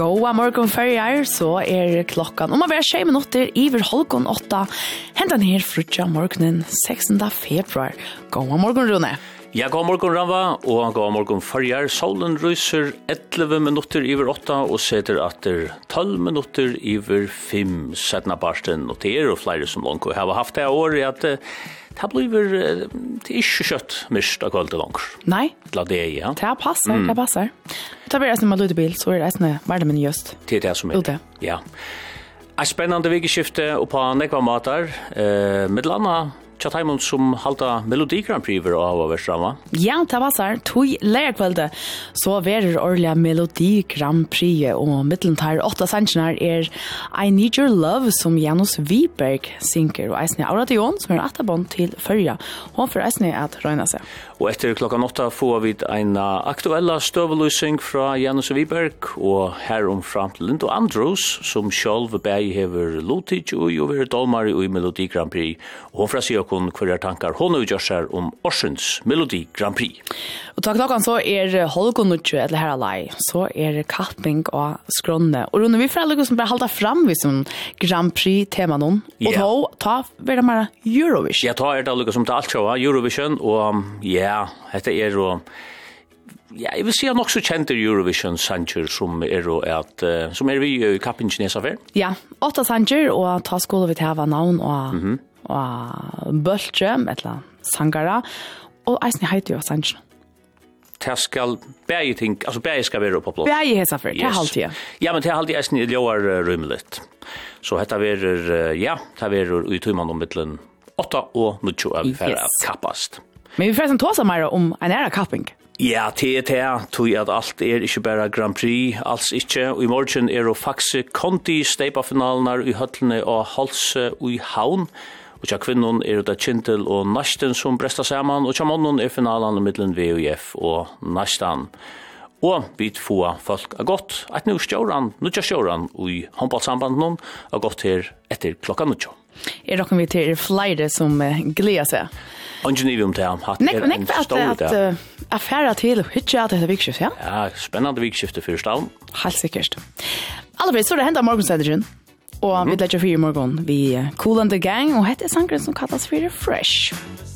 Goa morgon ferjar, så er klokkan om å være 20 minutter iver halvgån åtta Hentan her frutja morgonen 16. februar. Goa morgon, Rune. Ja, god morgon Rava, og god morgon farjar. Solen ryser 11 minutter iver 8 og setter atter 12 minutter iver 5 setna barsten. Og det er jo flere som langt har haft det året at det blir det er ikke kjøtt mist av kvalitet langer. Nei. La det, ja. Det passer, mm. det passer. Det blir eisne med lydebil, så er det eisne varmen just. Det er det som er. Ute. Ja. Et spennende vikeskifte og på nekva matar. Eh, med landa tja taimon som halda Melodi Grand Prix vera av av Vestrama. Ja, det passar, tui tog lærkvelde, så verer årlige Melodi Grand Prix, og mittelen tar åtta sannsjoner er I Need Your Love, som Janus Viberg synker, og eisne Aura Dion, som er atabond til førja, hon for eisne at røyna seg. Og etter klokka åtta får vi en aktuella støvelysing fra Janus Viberg og her om fram til Lindo Andrews som sjálv bæg hever Lutic og jo vera dolmar i Melodi Grand Prix. Og hun fra sier kun hver tankar hun gjør seg om Orsens Melodi Grand Prix. Og takk klokkan så er Holgo Nutju eller her alai, så er kapping og skronne. Og Rune, vi får alle som bare halda fram vi som Grand Prix-tema noen. Og yeah. ta, ta, vera mara Eurovision. Ja, ta er det alle som ta alt sjåa, Eurovision, og ja, det. Dette er jo ja, jeg vil si at nok så kjente Eurovision Sanger som er jo at, uh, som er vi i uh, Kappen Kinesafer. Ja, åtta Sanger, og ta skole vi til hva navn, og, mm -hmm. og Bøltje, eller Sangara, og eisen heiter jo Sanger. Det skal bæge ting, altså bæge skal være på plass. Bæge hesa for, det er halvtid. Ja, men det er halvtid eisen i ljøar rymlet. Så dette er, ja, det er i tøymann om mittelen 8 og 9 av yes. færre kappast. Yes. Men vi får sen tåsa mer om en era kapping. Ja, det er det, tog at alt er ikke bare Grand Prix, alls ikke. Og i morgen er det faktisk Conti steipafinalen i høtlene og Halse og i Havn. Og tja kvinnon er det Kintel og Nasten som bresta saman, og tja mannen er finalen i middelen VUF og Nastan og vi får folk er godt at nu stjåran, nu stjåran i håndballsambanden noen er godt her etter klokka nutja. Er dere vi til flere som gleder seg? Ingeniør om det, hatt er en stor idé. At affæra til hytja at dette vikskiftet, ja? Ja, spennende vikskiftet for stavn. Helt sikkert. Allerede så det hentet morgenstenderen, og vi legger fire morgen. Vi Cool and the Gang, og hette sangren som kallas for Fresh. Fresh.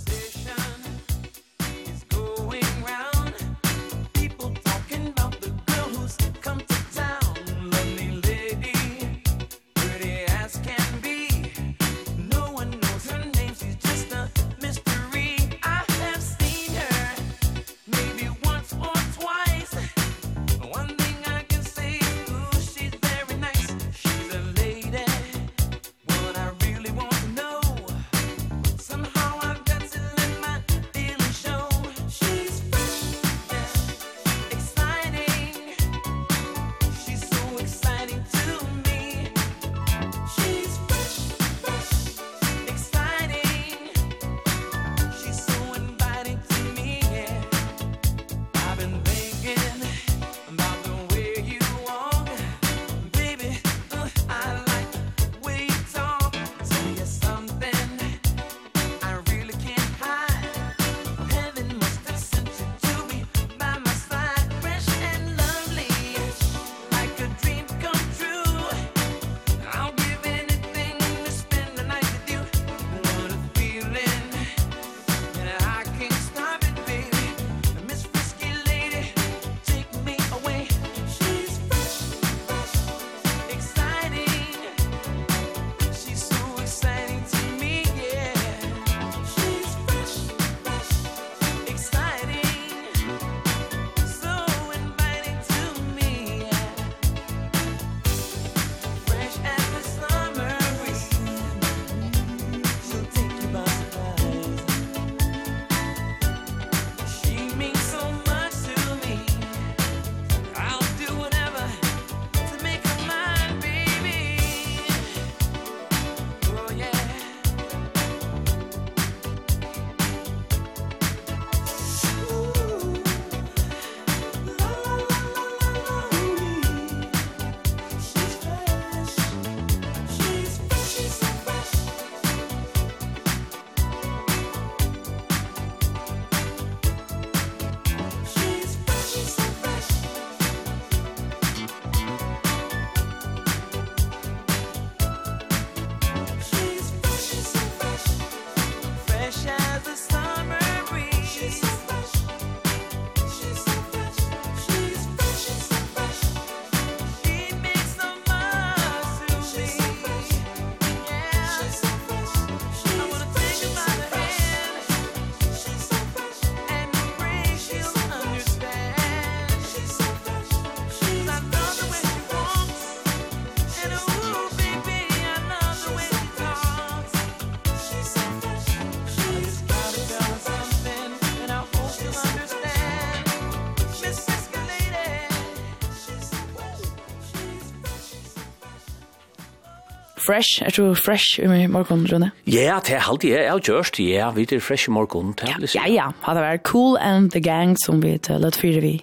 fresh, er du fresh i morgen, Rune? Ja, det er alltid jeg, jeg har gjort, ja, vi er fresh i morgen. Ja, ja, ja, det vært Cool and the Gang som vi til løtt fyrer vi.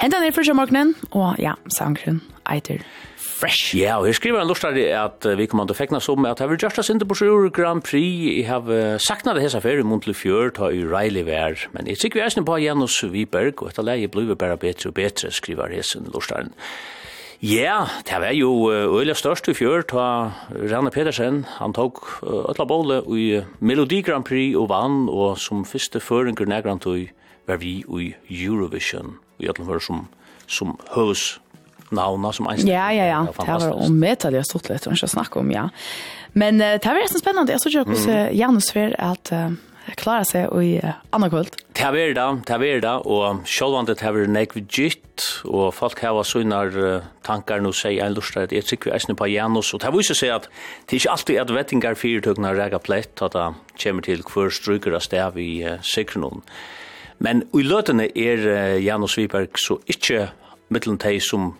Hentan er fresh i morgenen, og ja, sangren eiter fresh. Ja, og jeg skriver en lustare at vi kommer til å fekna som at jeg vil gjørsta sinde på sjur Grand Prix. Jeg har uh, sakna det hessa fyrir i Montel Fjør, ta i Riley vær. Men jeg sikker vi er på Janus Viberg, og etter leie blir vi bare bedre og bedre, skriver hessa lustaren. Ja. Ja, det var jo øyla størst i fjør, ta Rane Pedersen, han tok øtla båle i Melodi Grand Prix og vann, og som første føringer nærgrant tog var vi i Eurovision, og øtla var som, som høs navna som einst. Ja, ja, ja, det var metal jeg stort litt, og ikke snakke om, ja. Men det var resten spennende, jeg så ikke hvordan Janus var at klara seg i uh, annan kvöld. Det er det, det er det, og sjølvande det er nekv gitt, og folk hava sunar uh, tankar nu seg en lust at jeg sikker eisne på Janus, og det viser seg at det er ikke alltid at vettingar fyrtøkna rega plett, at det kommer til hver stryker av stav i uh, sikkernon. Men i løtene er uh, Janus Viberg så ikkje mittelen teg som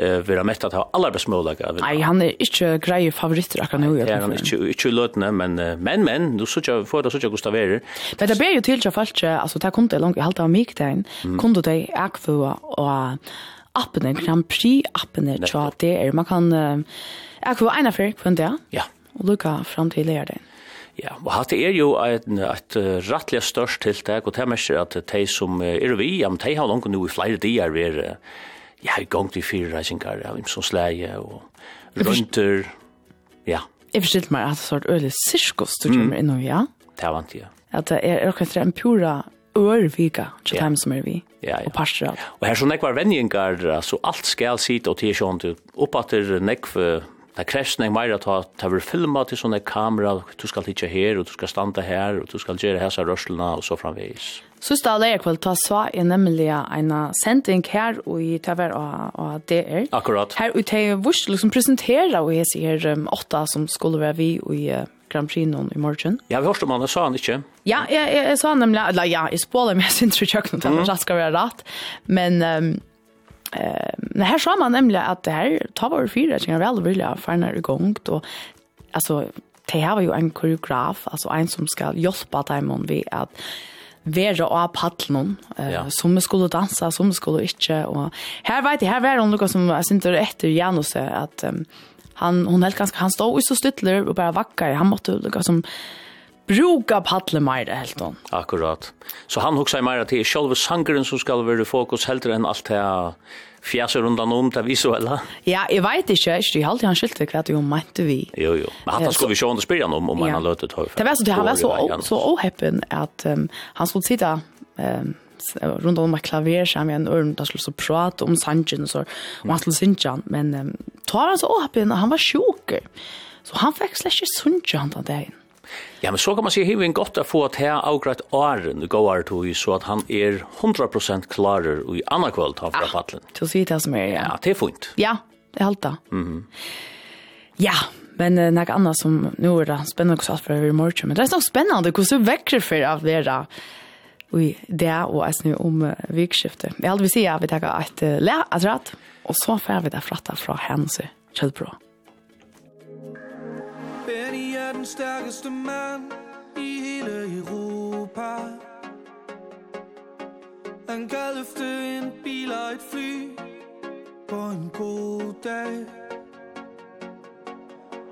eh vera mest at ha alla best möjliga. Nei, han är inte grej favoriter kan nu. Ja, han är inte inte lötna men men men du så jag får det så Gustav Erer. Men det ber jo til jag fallt altså det kunde långt jag hållta mig där. Kunde det jag og och appen Grand Prix appen tja, det er man kan jag får ena för kunde jag. Ja. Og lukka fram till lärde. Ja, og hatt er jo et, et rettelig størst tiltak, og det er mest at de som er vi, ja, men de har langt nå i flere dier vært jeg har gått i fire reisinger av som sleie og runter, ja. Jeg forstilte meg at det er et øyelig sirkus du kommer inn og ja. Det var vant, ja. At det er akkurat en pura ørvika, ikke dem som er vi, ja, ja. og parster av. Og her så nekvar vendingar, altså alt skal sitte og tilsjånd opp at det Det krävs när mer att ta väl filma till såna kamera du ska titta här och du ska stanna här och du ska göra här så rörelserna och så framvis. Sista av kveld, ta sva er nemlig en sending her og i TV og DR. Akkurat. Her ute er vurs liksom presentera og jeg sier um, åtta som skulle være vi i uh, Grand Prix noen i morgen. Ja, vi hørte om han, sa han ikke. Ja, jeg, jeg, jeg sa han nemlig, eller ja, jeg spåler meg, jeg synes ikke jeg kunne ta skal være rett. Men um, uh, her sa man nemlig at det her tar våre fire, jeg kan vel vilja ferne i gang, og altså, det her var jo en koreograf, altså en som skal hjelpe dem om vi at være av paddelen, uh, ja. som vi skulle dansa, som vi skulle ikke. Og her vet jeg, her var det noe som jeg synes etter Janus, at um, han, hun helt ganske, han stod i så stytler og bare vakker, han måtte noe som bruka paddle mer helt hon. Akkurat. Så han hugsar mer til sjølve sangeren som skal være fokus heldre enn alt det fjæse rundan om til visuella. Ja, jeg vet ikke, jeg har alltid han skilt hva det jo mente vi. Jo, jo. Men hatt han skulle vi sjående spyrja om, om ja. han løtet høy. Det var så, han var så, så åheppen at um, han skulle sitte um, rundt om et klaver sammen med en ørn, da skulle så prate om sangen og så, og han skulle synge han, men um, tog han så åheppen, han var sjuker. Så han fikk slett ikke sunge han den dagen. Ja, men så kan man säga hur en gott att få att här avgrat åren går året och så att han är 100% klarer i andra kväll tar fra paddlen. Ja, så det som är. Ja, ja det är fint. Ja, det är allt. Mhm. Ja, men uh, något annat som nu är det spännande också för i morgon, men det är så spännande hur du väcker för av det i det och alltså nu om uh, vikskiftet. Jag vill säga att vi tar ett uh, lä att rätt och så får vi det fratta från hennes källbro. Benny er den stærkeste mand i hele Europa. Han kan løfte en bil og et fly på en god dag.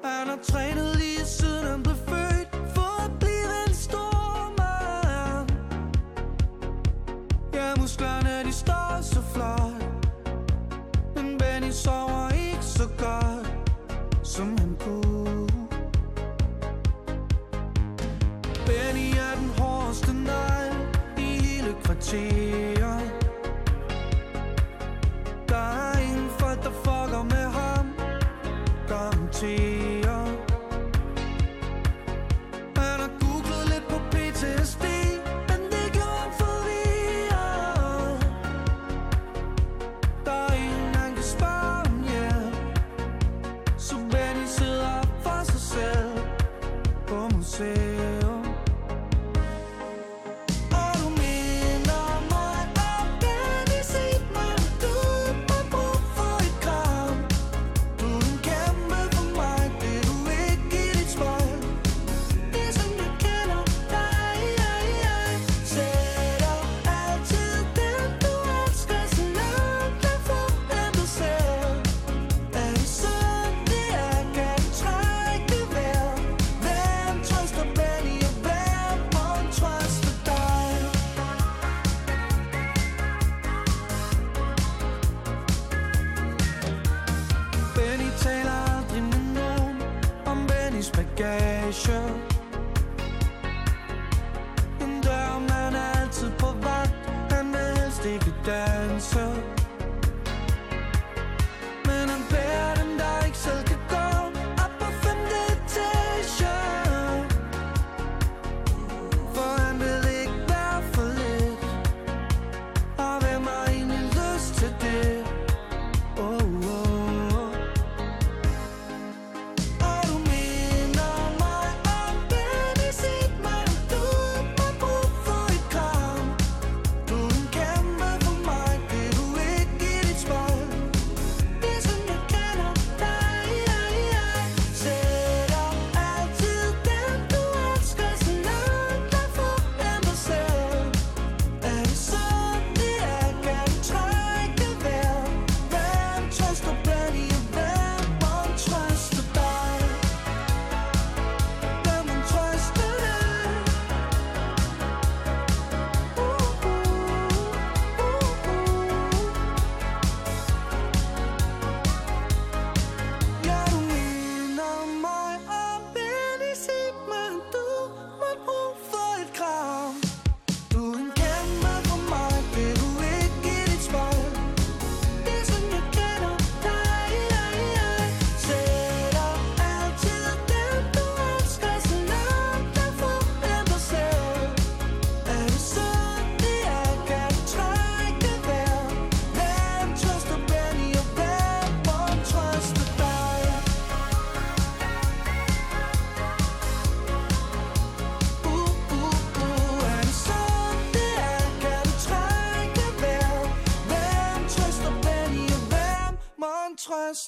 Han har trænet lige siden han blev født for at blive en stor mand. Ja, musklerne de står så flot Men Benny sover ikke så godt som han kunne. os tonight. I hele kvarter.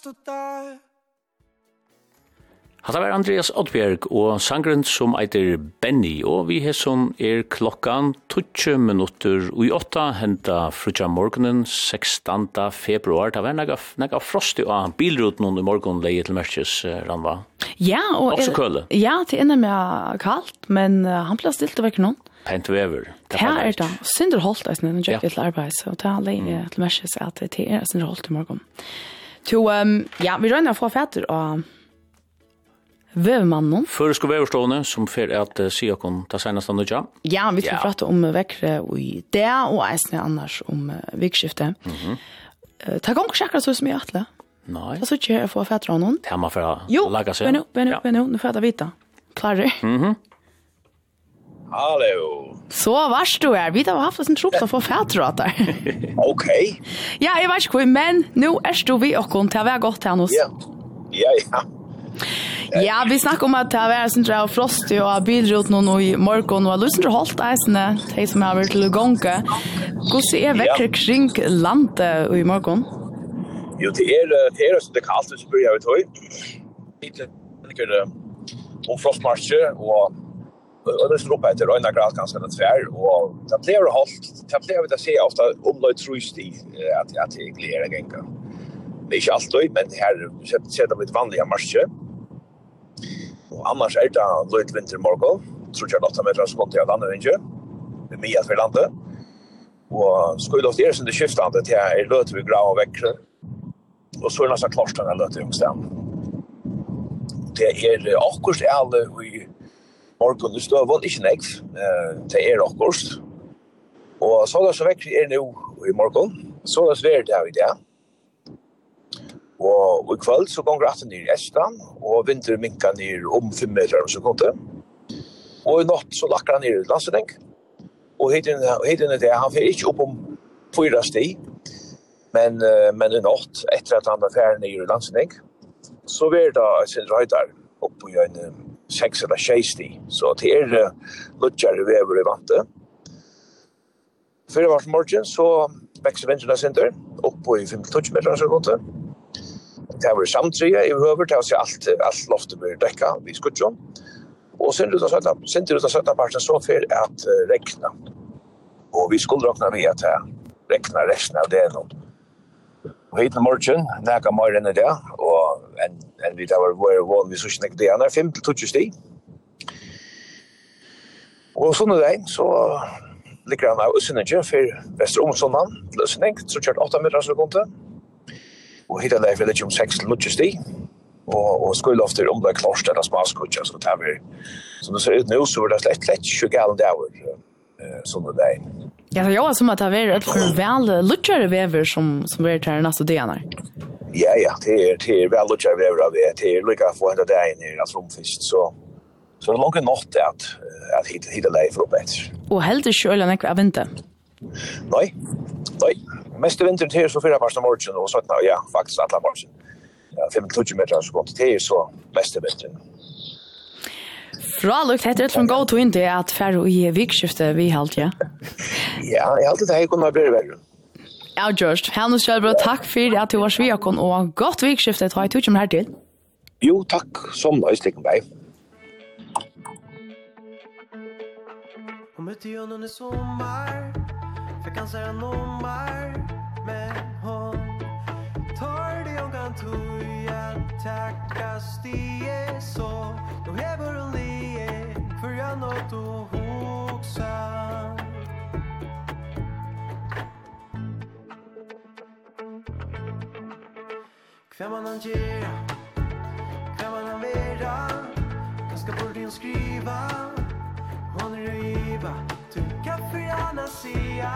to die Hatta var Andreas Oddbjerg og sangren som eiter Benny, og vi har som er klokkan 20 minutter og i åtta henta frutja morgenen 16. februar. Det var nega, nega frost av bilruten i morgen leie til Merkjes, Ranva. Ja, og... Også køle. Ja, det enda med kaldt, men uh, han ble stilt vekk noen. Pent vever. Det er det. Sinderholt er snønnen, jeg gikk til arbeid, så det er leie til Merkjes at det er sinderholt i morgen. Ja. To, um, ja, vi rønner fra fætter og Vevmannen. Før skal vi som fer at uh, sier kun ta senest andre ja. Ja, vi skal ja. prate om vekkere og i det, og eisne annars om uh, vikskiftet. Mm -hmm. uh, ta gong sjekkere så som jeg atle. Nei. Ta så ikke jeg får fætter av noen. Det Ja, man for får laga seg. Jo, vær nu, vær nu, nå får jeg vita. Klarer. Mhm. Mm Hallo. Så vars du er. Vi har haft en trupp som får der. ok. Ja, jeg vet ikke hvor, men nå er du vi og kom til å være godt her hos. Ja, ja, ja. Ja, vi snakker om at det har vært sånn av frostig og bilruten og i morgen, og lyst til å holde eisene, de som har vært til å gange. Hvordan er vekker kring landet i morgen? Jo, det er det er det kaldt, det spør jeg ut høy. Det er om frostmarsje, og og det slog oppe etter øyne grad ganske något tvær, og det blev det holdt, det blev det se ofta omlöj trust i at jeg gleder en gang. det är inte alltid men her sätter vi ett vanliga marsje. Og annars er det løyt vintermorgon tror jag att det är skott i alla andra inte med mye att vi landar och skulle ofte är som det skiftande till är löjt vi grav og vekkere, og så er det nesten klart den här löjt i Det er akkurat alle i Morgon i står vant ikke nekv, det er akkurst. Og så det så vekk er nå i morgon, så da så er det i det. Og i kveld så gonger at nir i Estan, og vinter minka nir om 5 meter om sekundet. Og i natt så lakker han nir i landstidning. Og hittin er det, han fyrir ikke opp om 4 sti, men, men i natt, etter at han var ferdig nir i landstidning, så var det sin røydar oppe i en 6 eller 6 sti. Så det er uh, luttjare vever i vante. Fyrir vart morgen så vekser vinterna sinter opp på i 5-12 meter så sekundet. Det var samtryet i høver, det var alt, alt loftet blir dekka vid skudjon. Og sen ut av søtta, sen ut av søtta parten så fyrir at uh, regna. Og vi skulle råkna vi at uh, regna resten av det noen. Og hit i morgen, nekka morgen i det, og en enn vi der var vår vån, vi så ikke det, han er 5-20 sti. Og sånn er det, så ligger han av Øssinenje for Vestre Omsondan til Øssinning, så kjørt 8 meter som kom til. Og hittet det for litt om 6 til 20 sti. Og, og skulle ofte om det er klarst eller smaskutja, så tar vi. Som det ser ut nå, så var det slett lett 20 galen det er sånn er det. Ja, det er jo som at det er et veldig lutjere vever som, som er til neste døgnet. Ja, ja, det er, det er vel lukkar vever av det, det er lukka få enda deg inn i en romfist, så, så det er langt nått at, at hit, hit er leie for opp etter. Og heldig kjøla nekva av vinter? Nei, nei, mest vinter til er så fyra parsten av morgen, og sånn, ja, faktisk alle morgen. Ja, 5-20 meter så gått til, er så mest vinter. Bra lukt heter det från Go to India att färro i vikskiftet vi halt ja. Ja, jeg har alltid det her kunne att bli värre. Ja, George. Hannes Kjellbro, takk for at du var sviakon, og godt vikskiftet. Hva er du kommer her til? Jo, takk. Som nøys, jeg stikker meg. Hon mötte honom i sommar Fick han säga nummer Men hon Tar det hon kan tuja Tackas det så Då häver hon lie För jag nåt att hoxa Hva man han gjør Hva man han vera? Ganska skal bort inn skriva? Hon är riva. Du kan förgärna sia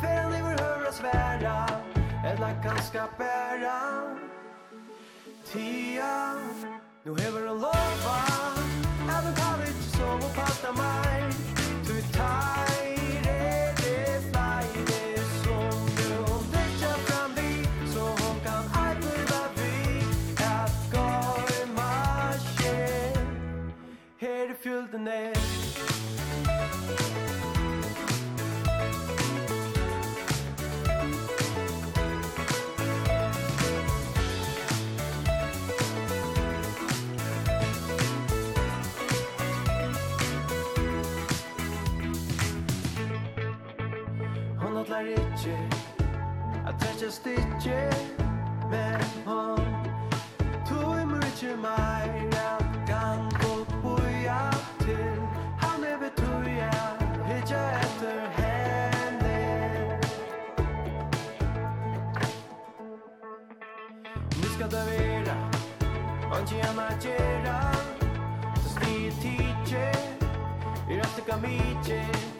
Fäll i vår höra svära. Eller ganska bära. Tia Nu hever hon lova Även kan vi inte sova på att henne Hon odlar ikkje At tætja stikje Men hon Tog i mörkje meira. tjena tjera Zni tiche Raste kamiche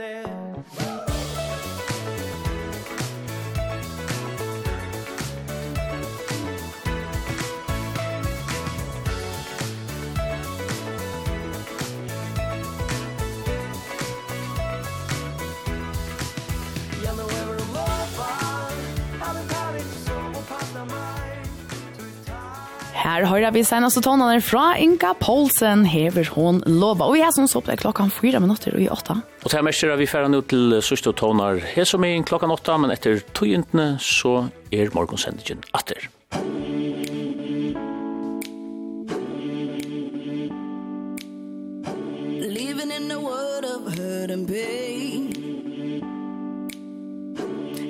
it Her høyrer vi senast tonene fra Inga Poulsen, hever hon lova. Og jeg som så på klokken fire minutter og i åtta. Og til mest er vi ferdig nå til sørste og toner her som er klokka åtta, men etter togentene så er morgonsendingen atter. Living in the world of hurt and pain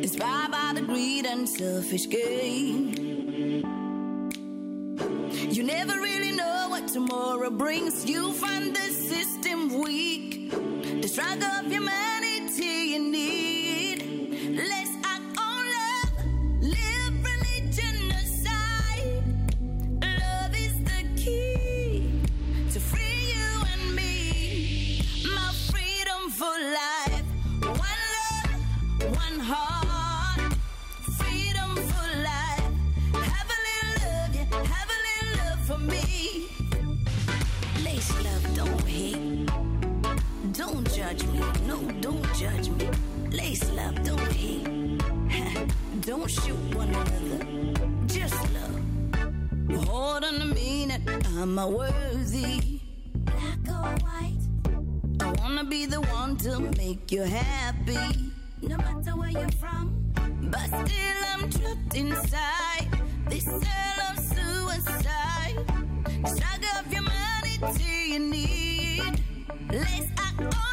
Inspired by the greed and selfish gain You never really know what tomorrow brings. You find the system weak. The struggle of humanity you need. judge me. No don't judge me. Lace love don't hate don't shoot one another. Just love. Hold on to me that I'm a worthy. Black or white. I wanna be the one to make you happy. No matter where you're from but still I'm trapped inside. This cell of suicide. Sag of humanity money you need. Let's act on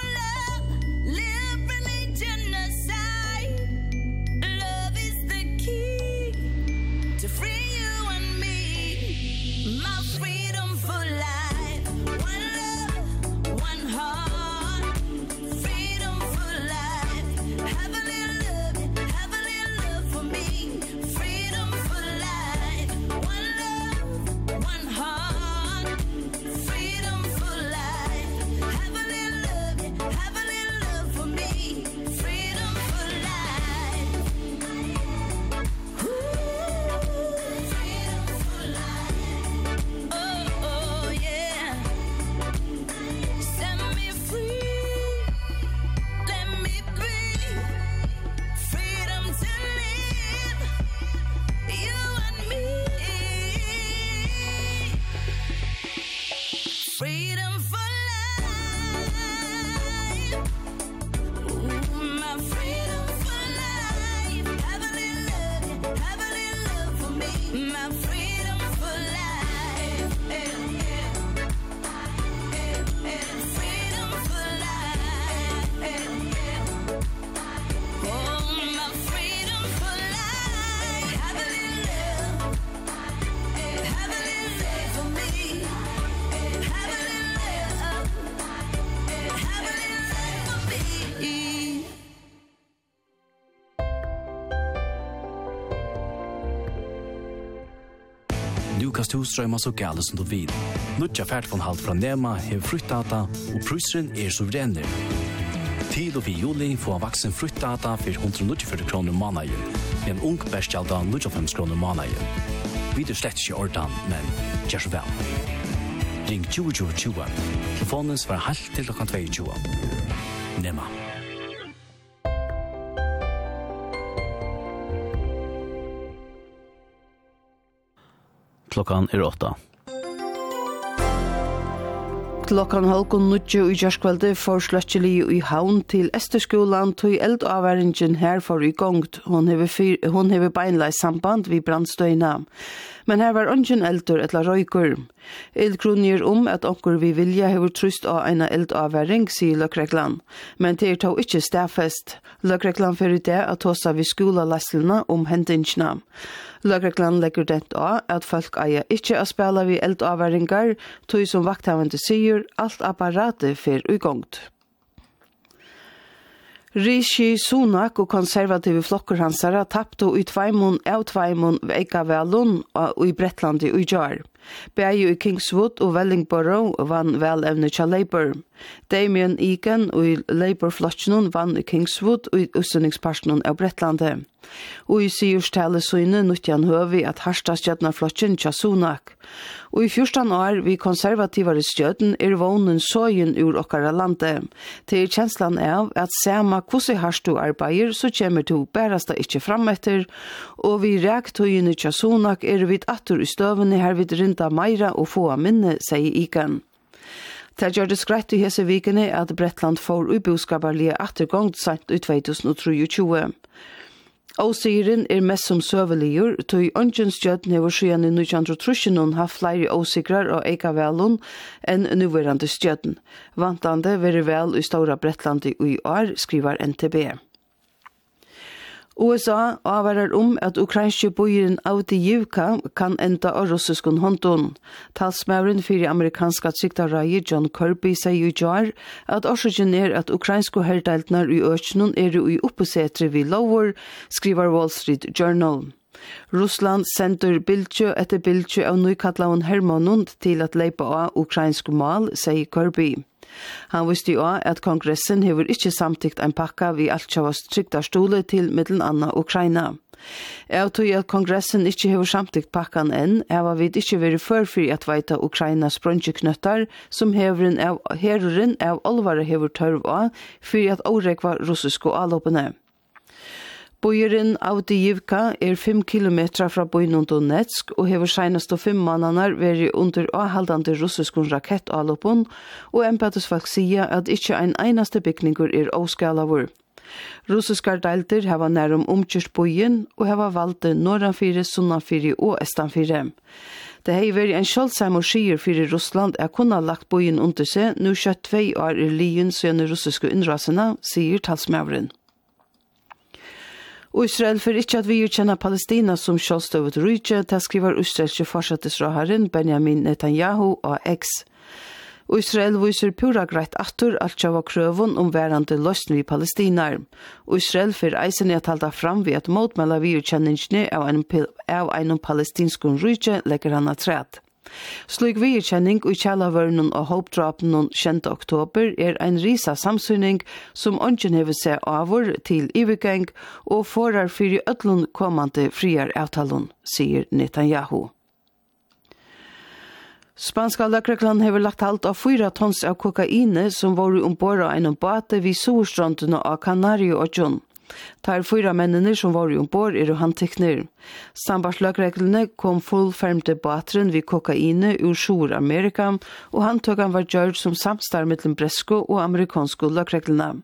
fast husstrøyma så gale som du vil. Nutja ferdfonhalt fra Nema hever fruktdata, og prusren er suverener. Til og vi juli får han vaksen fruktdata for 194 kroner måneder, en ung bestjalda 95 kroner måneder. Vi er slett ikke ordan, men gjør så vel. Ring 2020. Telefonen svarer halvt til klokka 22. klokkan er åtta. Klokkan halkon nudje i gjørskveldet for sløttjeli i havn til Esterskolan tog eldavværingen her for i gongt. Hon hever, fyr, hon hever beinleis samband vi brandstøyna men her var ungen eldur etla røykur. Eldgrunner om at onkur vi vilja hefur trust av eina eldavværing, sier Løkreglan. Men det er tog ikkje stafest. Løkreglan fyrir det at tosa vi skola lasselna om hendingsna. Løkreglan legger dent av at folk eier ikkje a spela vi eldavværingar, tog som vakthavende sier, alt apparatet fyrir ugongt. Rishi Sunak og konservative flokker hansara tappte i tveimun av tveimun veika velun og i Bretlandi og i Gjørg. Bæju i Kingswood og Wellingborough vann velevne tja Labour. Damien Egan og i Labour-flotjenon vann i Kingswood og i utstøndingspartenen av Bretlandet. Og i Sigurstale søgne nytte han høvi at harsta stjøtna flotjen til Sunak. Og i 14 år vi konservativare stjøten er vånen søgen ur okkara landet. Til kjenslan av at sama kvossi harstu arbeider så kommer du bærasta ikkje fram etter, og vi reaktøyene tja Sunak er vid atur i støvene her vid grunda meira og få minne, sier Ikan. Det gjør det skreit i hese vikene at Bretland får uboskaparlige attergångt sent i 2023. Åsiren er mest som søveligur, tog åndsjens gjød never skjøn i 1930 noen har flere åsikrar og eika velun enn nuverande stjøden. Vantande veri vel i Stora Bretland i år, skriver NTB. USA avvarar om at ukrainske bojen Avdijivka kan enda av russiskun håndun. Talsmævren fyrir amerikanska trygdarai John Kirby sier i jar at årsøkjen er at ukrainsko herdeltnar i økjenun er i oppesetre vi lover, skriver Wall Street Journal. Russland sender bildtjø etter bildtjø av nøykattlaun Hermanund til at leipa av ukrainsk mal, sier Kirby. Han visste jo at kongressen hever ikkje samtikt ein pakka vi altsjavast trygta stole til middelen anna Ukraina. Jeg tog at kongressen ikkje hever samtikt pakkan enn, jeg var vidt ikkje veri førfri at veita Ukraina sprøntjeknøttar som heveren av herren av olvare hever tørv av, fyrir at årekva russisko alåpene. Bøyeren Audijivka er 5 kilometer fra bøyen Donetsk og hever senest og fem mannene vært under avhaldende russiskun rakettalåpen, og embeddesfolk sier at ikke en eneste bygninger er avskalavur. Russiskar delter hava nærum omkjørt bøyen og hava valgt norranfire, sunnanfire og estanfire. Det hei veri en sjálfsam og skier fyrir Russland er kunna lagt bøyen under seg, nu kjøtt tvei år er lien sønne russiske innrasene, sier talsmævren. Og Israel får ikkje at vi kjenner Palestina som kjølstøvet rydtje, det skriver Israelske fortsettesraharen Benjamin Netanyahu og X. Og Israel viser pura greit attur at sjava krøvun om verande løsne vi palestinar. Og Israel fyr eisen er halda fram vi at motmela vi av en, av en palestinskun rydtje legger han at træt. Slik virkjenning i kjellavørnen og håpdrapnen 6. oktober er ein risa samsynning som ønsken hever seg avur til ivigeng og forar fyrir ødlun kommande friar avtalen, sier Netanyahu. Spanska løkrekland hever lagt halt av fyra tons av kokaine som var ombord av en båte vid Sorstrandene av Kanarie og John. Tar fyra mennene som var ombord er handtekner. Sambarsløkreglene kom fullfermte batren vid kokaine ur Sjur-Amerika, og handtøkken var gjørt som samstar mellom bresko og amerikanske løkreglene.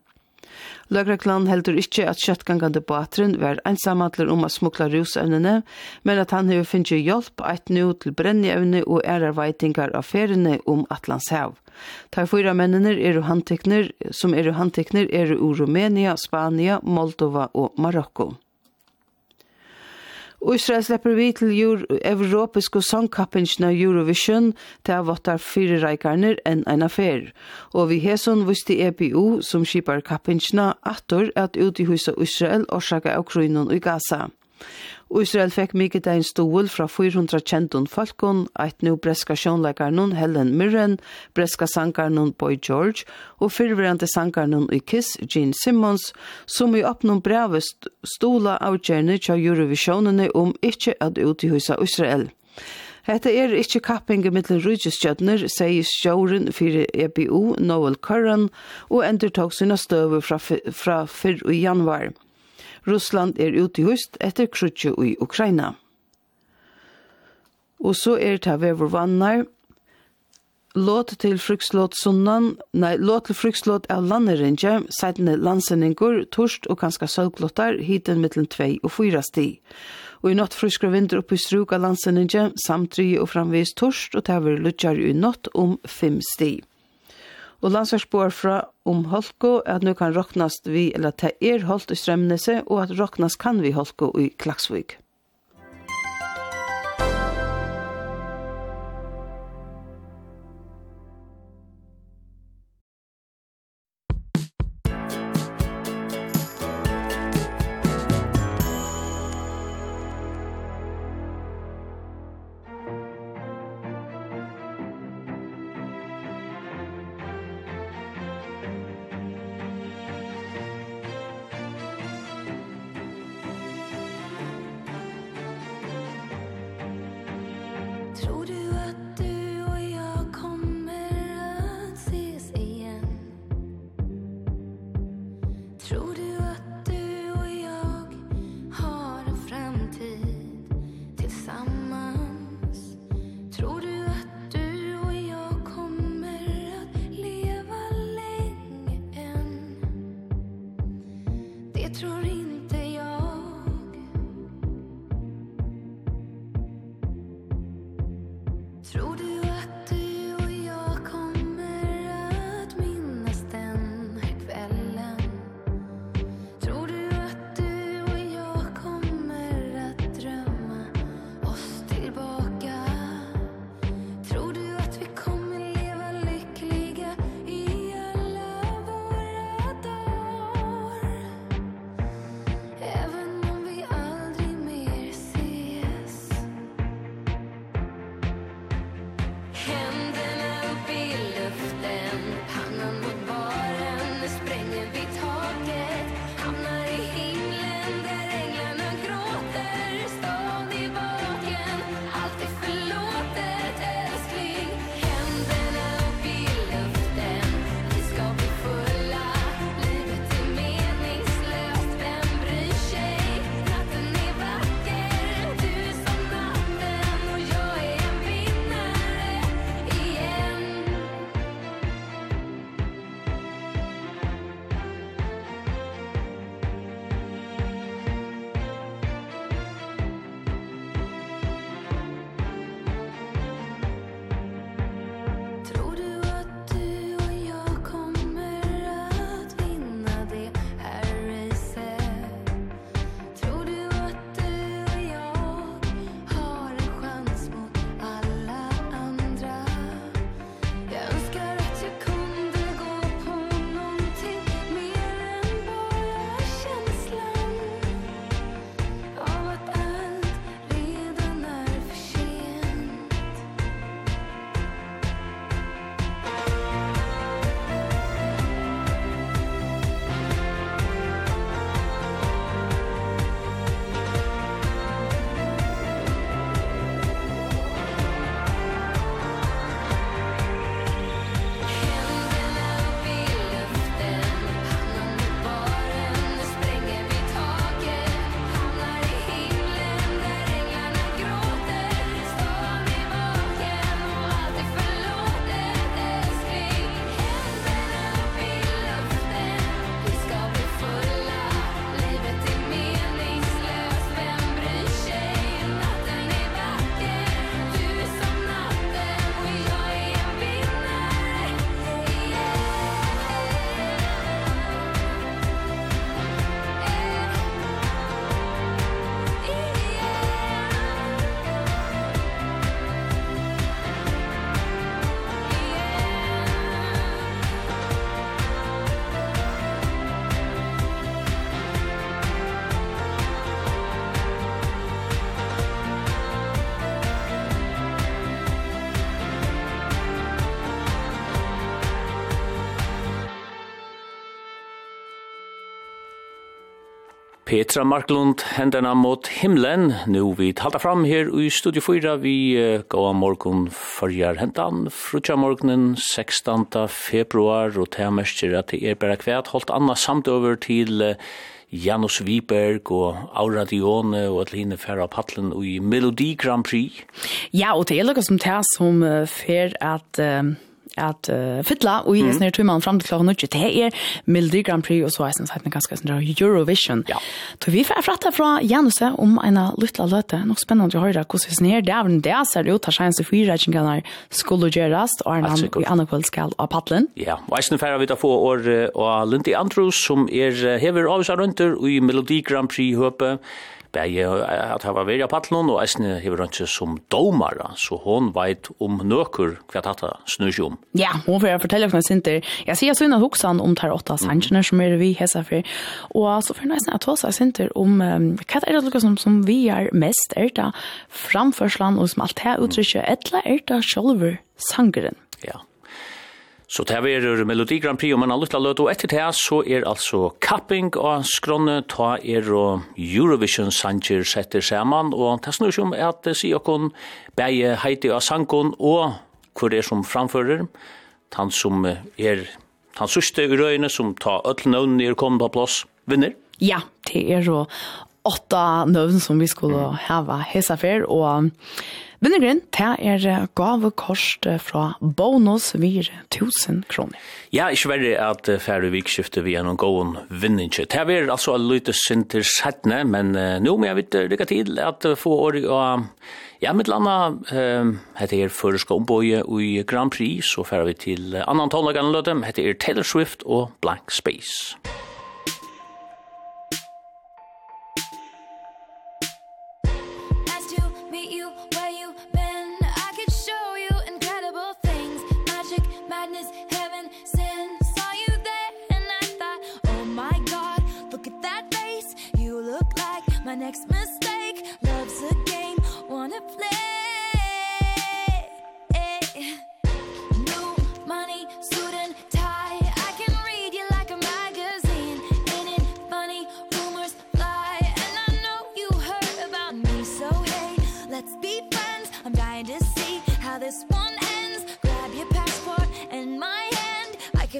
Løgreklan heldur ikkje at kjøttgangande batren var einsamhandler om å smukla rusevnene, men at han hefur finnst hjelp eit nu til brennjevne og ærarveitingar av feriene om Atlantshav. Ta fyra mennene eru handtekner, som eru handtekner eru ur Rumænia, Spania, Moldova og Marokko. Israel släpper vi til Euro europeisk og sangkappingen av Eurovision til av åttar fire reikarner enn en affær. Og vi heson visste EPU som skipar kappingen atter at ut i huset Israel årsaka av kronen i Gaza. Og Israel fekk mykje ein stol fra 400 kjenton folkon, eit nu breska sjånleikarnon Helen Mirren, breska sankarnon Boy George og fyrverande sankarnon i Kiss, Gene Simmons, som i oppnån brevet stola avgjerne tja Eurovisionene om ikkje at utihusa Israel. Hetta er ikkje kappinge mittel rujtjeskjøtner, sier sjåren fyrir EBU, Noel Curran, og endur tog sina støver fra, fra fyrr i januar. Russland er ute i høst etter krutje i Ukraina. Og så er det vever vannar. Låt til frukslåt sunnan, nei, låt til frukslåt av landerenje, seitene landsendinger, torst og kanska sølglåttar, hiten mittlen 2 og 4 sti. Og i natt fruskra vinter oppi struk av landsendinger, samtri og framvis torst, og det er lutjar i natt om 5 sti. Og landsar spår fra om Holko at nu kan roknast vi, eller ta er holdt i Strømnese, og at roknast kan vi Holko i Klaksvik. Petra Marklund hendena mot himlen. Nu vi talar fram her i Studio 4. Vi uh, går morgon fyrjar hentan. Frutja morgonen 16. februar og det mestjer at det er bare kvært holdt anna samt over til uh, Janus Wiberg og Aura Dione og at henne færre paddelen i Melodi Grand Prix. Ja, og det er noe som det som fer at... Uh at uh, fytla og i mm. snir tuman fram til klokken 9. Det er Mildi Grand Prix og så er det en ganske sånn Eurovision. Ja. Så vi får fratta fra Janus om en lytla løte. Nok spennende å høre hvordan vi snir. Det er vel det ser ut her sjense fyrreikingene skulle gjøres og er han i andre kveld skal av paddelen. Ja, og jeg færre vidt da få år og Lindy Andrews som er hever avisa rundt i Melodi Grand Prix høpet bæje at hava veri av patlun og eisne hever røntse som domara, så hon veit om nøkur hva tata snur om. Ja, hon får fortelle fra Sinter. Jeg sier sånn at hoksan om tar åtta sanjene som er vi hesa for. Og så får nesten at hos Sinter om um, hva er det lukka som, som vi er mest er da framførslan og som alt her uttrykket, etla er da sjolver sangeren. Ja, Så det er Melodi Grand Prix, og man har lyttet løt, og etter det så er altså kapping og skronne, ta er og Eurovision sanger setter sammen, og det snur som er at si okon beie heiti av sangon, og hvor er som framfører, han som er han sørste i røyene som tar ødel nøvn er kommet på plass, vinner? Ja, det er jo åtta nøvn som vi skulle hava hesa fer, og Vinnegren, det er gavekost fra bonus vir 1000 kroner. Ja, ikke verre at færre vikskiftet vi er noen gåen vinninge. Det er altså en lyte sinter settene, men uh, nå må jeg vite lykke til at få år og ja, mitt landa uh, heter er Føreska ombøye i Grand Prix, så færre vi til uh, annan tonlagene løte, heter er Taylor Swift og Blank Space. Musikk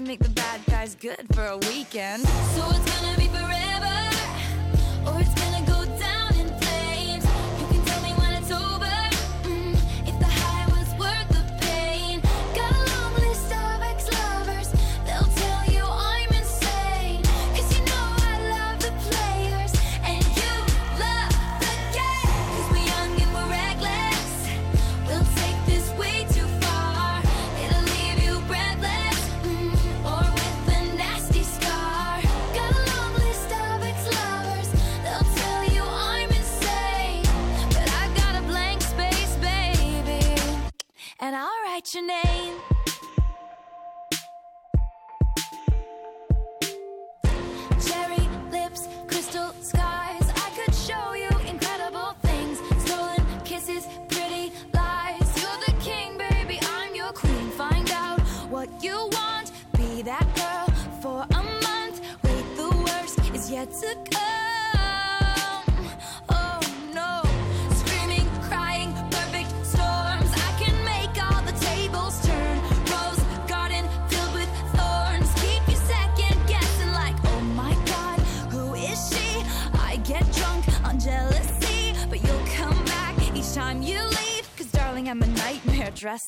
make the bad guys good for a weekend. So it's gonna be forever.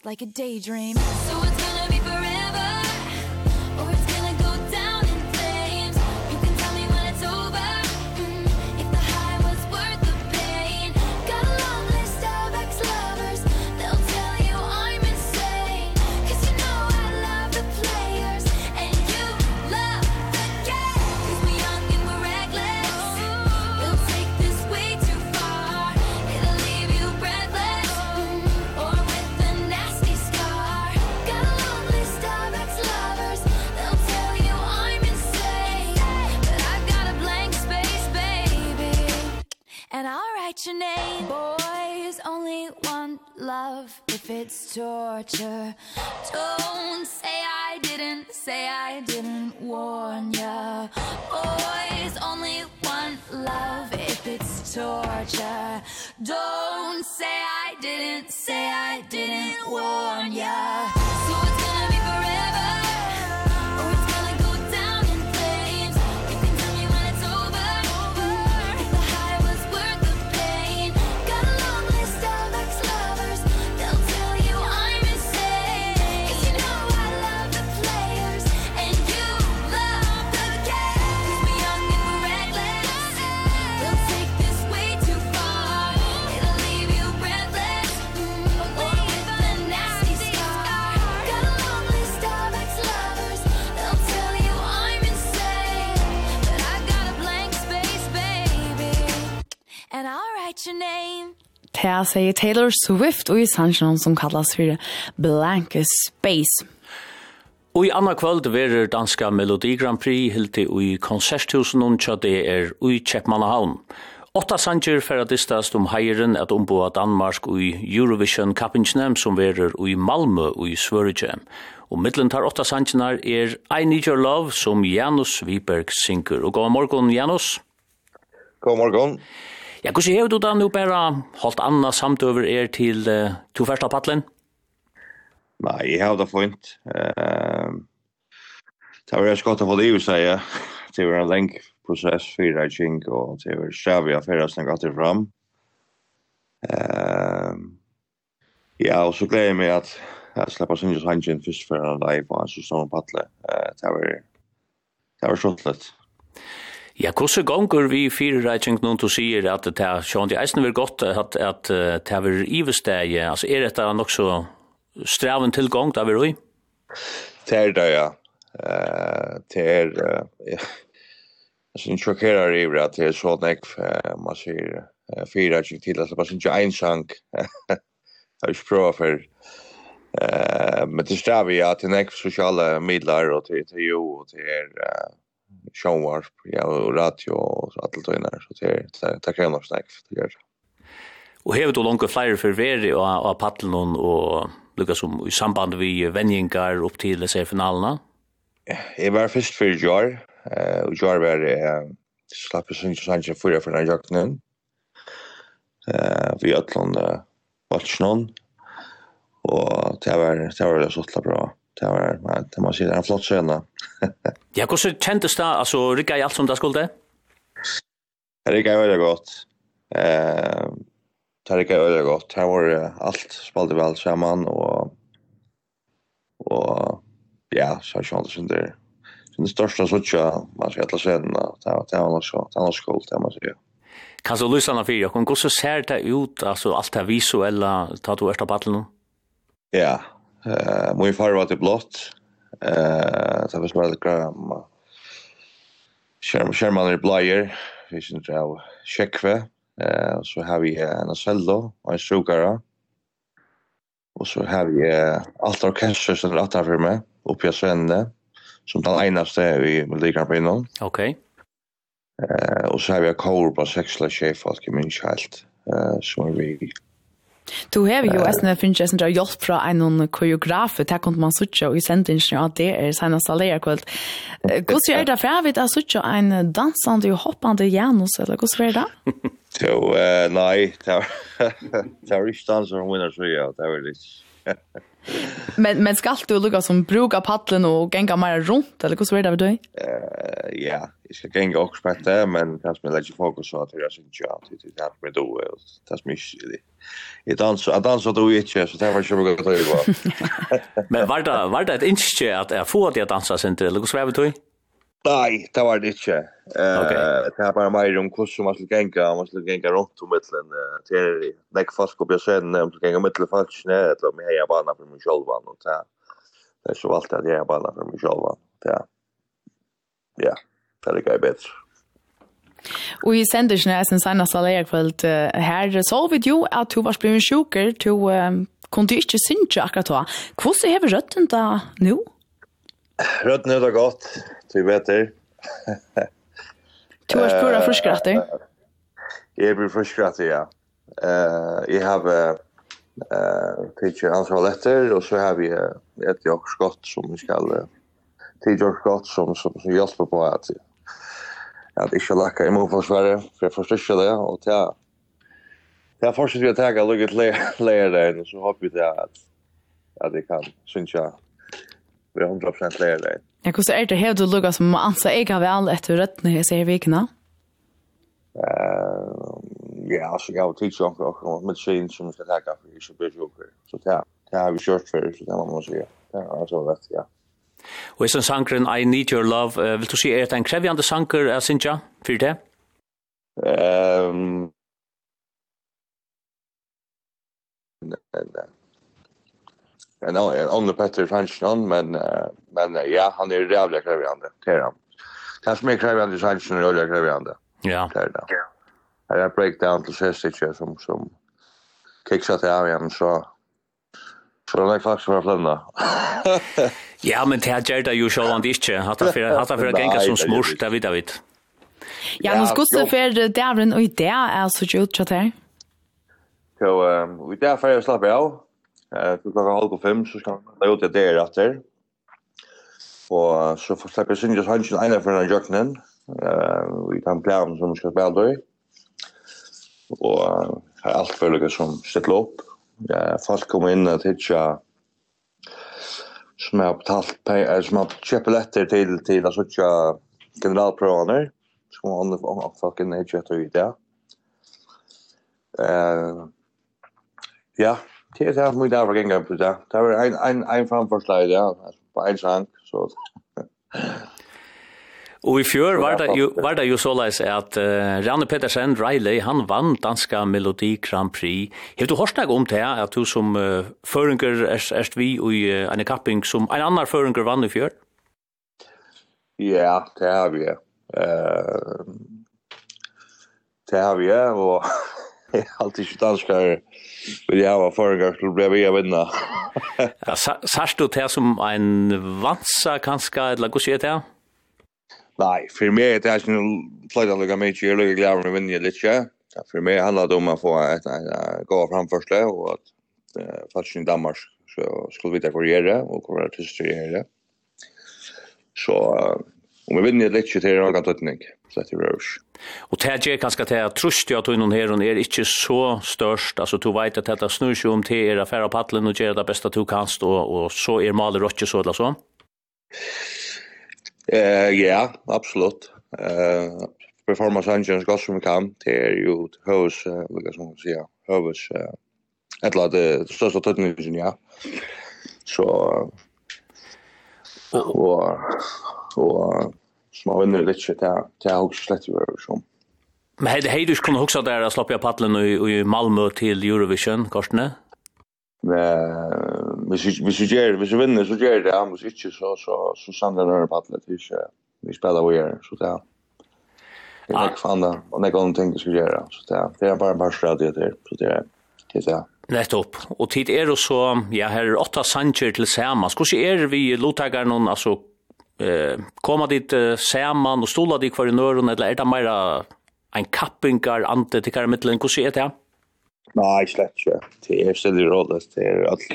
like a daydream. So it's gonna sier Taylor Swift og i sannsjonen som kallas for Blank Space. Og i anna kvöld verer danska Melodi Grand Prix hilti i konserthusen og tja det er ui Kjeppmannahavn. Åtta sanger ferradistast om heieren at omboa Danmark ui Eurovision kappingsnem som verer ui Malmö ui Sverige. Og middelen tar åtta sangerna er I Need Your Love som Janus Viberg synker. Og god morgon Janus. God morgon. God morgon. Ja, hvordan hever du da nå bare holdt Anna samt over er til uh, to første av paddelen? Nei, jeg har det fint. Uh, det var jeg skott å få det i seg, ja. Det var en lenk prosess, fyra i kink, og det var skjævig av fyrre som gatt fram. Uh, ja, og så gleder jeg meg at jeg slipper sin just hangen først for en live og en sånn paddle. Uh, det var, det var skjøttelig. Ja. Ja, hvordan gonger vi fire reitsing noen til sier at det er sånn, det er eisen vil godt at, at det er ivesteg, altså er dette nok så straven tilgang da vi roi? Det er det, ja. Uh, Det er, ja. Jeg synes sjokkerer i at det er så nekv, man sier, uh, fyrir reitsing til, altså man synes ikke en sang, jeg har ikke prøvd for, uh, men det er strav i at det er nekv sosiale midler, og til, til jo, og til, er, showar ja og radio og alt det så det det kan nok snakke det gjør det. Og hevet du langt flyer for veri och og paddelen og lukka som i samband vi venjingar upp til disse finalerna? Jeg var først for Jar, og Jar var slapp i Sundsjø Sandsjø fyrir for den jakten. Vi atlan valgt noen, og det var det var det var bra det var det man säger en flott scena. ja, hur så kändes det alltså Rika i allt som det skulle? Det Rika var det gott. Eh Tarika var det gott. Här var allt spelade väl samman och och ja, så kändes det där. Den största såtja, man ska alla sena, det var det var nog så, det var skuld, det man säger. Kan så lyssna när fyra, hon så ser det ut, alltså allt det visuella, tar du första battlen? Ja, Eh, min far var till blått. Eh, så vi skulle gram. Skärm skärman er blåer. Vi syns inte av checkve. Eh, så har vi en cello og en sugara. Og så har vi alt orkester som er attar for meg, oppi av Svenne som den eneste vi vil ligge på innom. Ok. Eh, og så har vi en kår på seksla eller tjej i min kjält. Eh, som er vi Du har ju uh, SNF finns ju hjelp fra en koreograf där kan man söka og i sendingen, att det er sina saler kveld. Hvordan er det for för vid att söka en dansande og hoppande Janus eller hvordan er det? Så nei, det är det är inte dansare winner så ja, det är det men men ska du lukka som brukar paddeln och gänga mer runt eller hur så är det du? Eh ja, jag ska gänga också på det men kanske med lite fokus så att jag syns ju att det är med då väl. det är mycket. Jag dansar, jag dansar då ju inte så det var ju mycket att göra. Men var det var det inte att jag får att dansa sen till eller hur så är det du? Nei, det var det ikke. Uh, okay. Det er bare mer om hvordan man skulle genga, man skulle genga rundt om mittlen. Det er nek fast opp i scenen, man skulle genga mittlen faktisk ned, eller om jeg er bana for min sjolvan, og det er så valgt at jeg er bana for min sjolvan. Det er, ja, det er ikke bedre. Og i sendelsen er sin senest alle kveld her, så vi jo at du var blevet sjuker, du um, kunne ikke synge akkurat da. Hvordan har vi røtten da nå? Rødden er da godt till vetter. Du har pura förskrattig. Jag blir förskrattig, ja. Uh, jag har eh teacher hans toaletter och så har vi ett jag skott som vi ska teacher skott som som som hjälper på att att inte lacka i mot försvaret för jag förstår det och ja Jag fortsätter att tagga lugget lära där så hoppas jag att att det kan syns jag vi er 100% leir det. Ja, hvordan er det her du lukket som anser jeg har vel etter røttene her ser vikene? Uh, ja, altså jeg har tidsjonker og medisin som vi skal takke for, så blir det Så det har vi kjørt før, så det må man si. Det er altså rett, ja. Og er som sangren I Need Your Love, uh, vil du si er det en krevjande sanger, uh, Sintja, for det? Um, en en annan Petter Fransson men men ja han är jävla krävande till han. det Kanske mer krävande än Fransson är jävla krävande. Ja. Det är det. Det är breakdown till Sestic som som kickshot av igen så Så det är faktiskt för att lämna. ja, men det här gör det ju självande inte. Att det för att gänga som smurst, det vet jag vet. Ja, nu ska du för dävren och i det är så gjort så där. Så, och vi där här får jag slappa av. Eh, så klockan halv på fem, så ska han ut det där efter. Och så får släppa sin just Hansen ene för den jocknen. eh, vi kan plan som ska spela då. Och har allt för følge som stiller upp. Ja, folk kommer in att tidsja som har betalt pengar, som har köpt letter till til å sitte generalprøvene, som andra folk in i kjøttet ut, ja. Eh, ja, Det är att mycket där gänga på det. Det var en en en framforslag, ja, på en sang. så. Og i fjør var det jo, var det jo såleis at uh, Rane Pettersen, Riley, han vann danska Melodi Grand Prix. Har du hørt noe om det at du som uh, føringer erst, erst vi og uh, en kapping som en annan føringer vann i fjør? Ja, det har vi. Uh, det har vi, og Allt inte danskar vill jag ha förgar skulle bli vi vinna. ja, särskilt du det som en vansa kanske eller hur ser det? Nej, för mig är det här som flöjt att lägga mig till att lägga glädje med vinner lite. För mig handlar det om att få ett gå framförsle och att faktiskt i Danmark så skulle vi ta karriere och vara artister i det. Så om vi vinner lite till en annan tötning så det är rövs. Og det er kanskje til at trøst at hun her hun er ikke så størst, altså du vet at dette snur seg om til er affæra paddelen og gjør det beste du kanst, og, og så er maler ikke så eller så? Eh, ja, absolutt. Eh, performance engine godt som vi kan, det er jo høves, uh, hva skal man si, høves, uh, et eller annet største tøtningen, ja. Så, og, og, og som har vunnit lite det det har också släppt över som Men hade hade du kunnat huxa där att släppa paddeln i i Malmö till Eurovision Karsten? Men vi vi gör vi vinner så gör det amos inte så så så sandar den paddeln till vi spelar vi är så där. Det är fan där och det går någonting att göra så där. Det är bara bara strategi där så där. Det är Nettopp. Og tid er det så, ja, her er åtta sanger til Sama. Hvordan er vi lottaker noen, altså, eh koma dit eh, saman og stola dit kvar i nøren eller er det meira ein kappingar ante til kar mittlen hvordan er det? Nei, slett ikke. Det er stille råd, det er alt.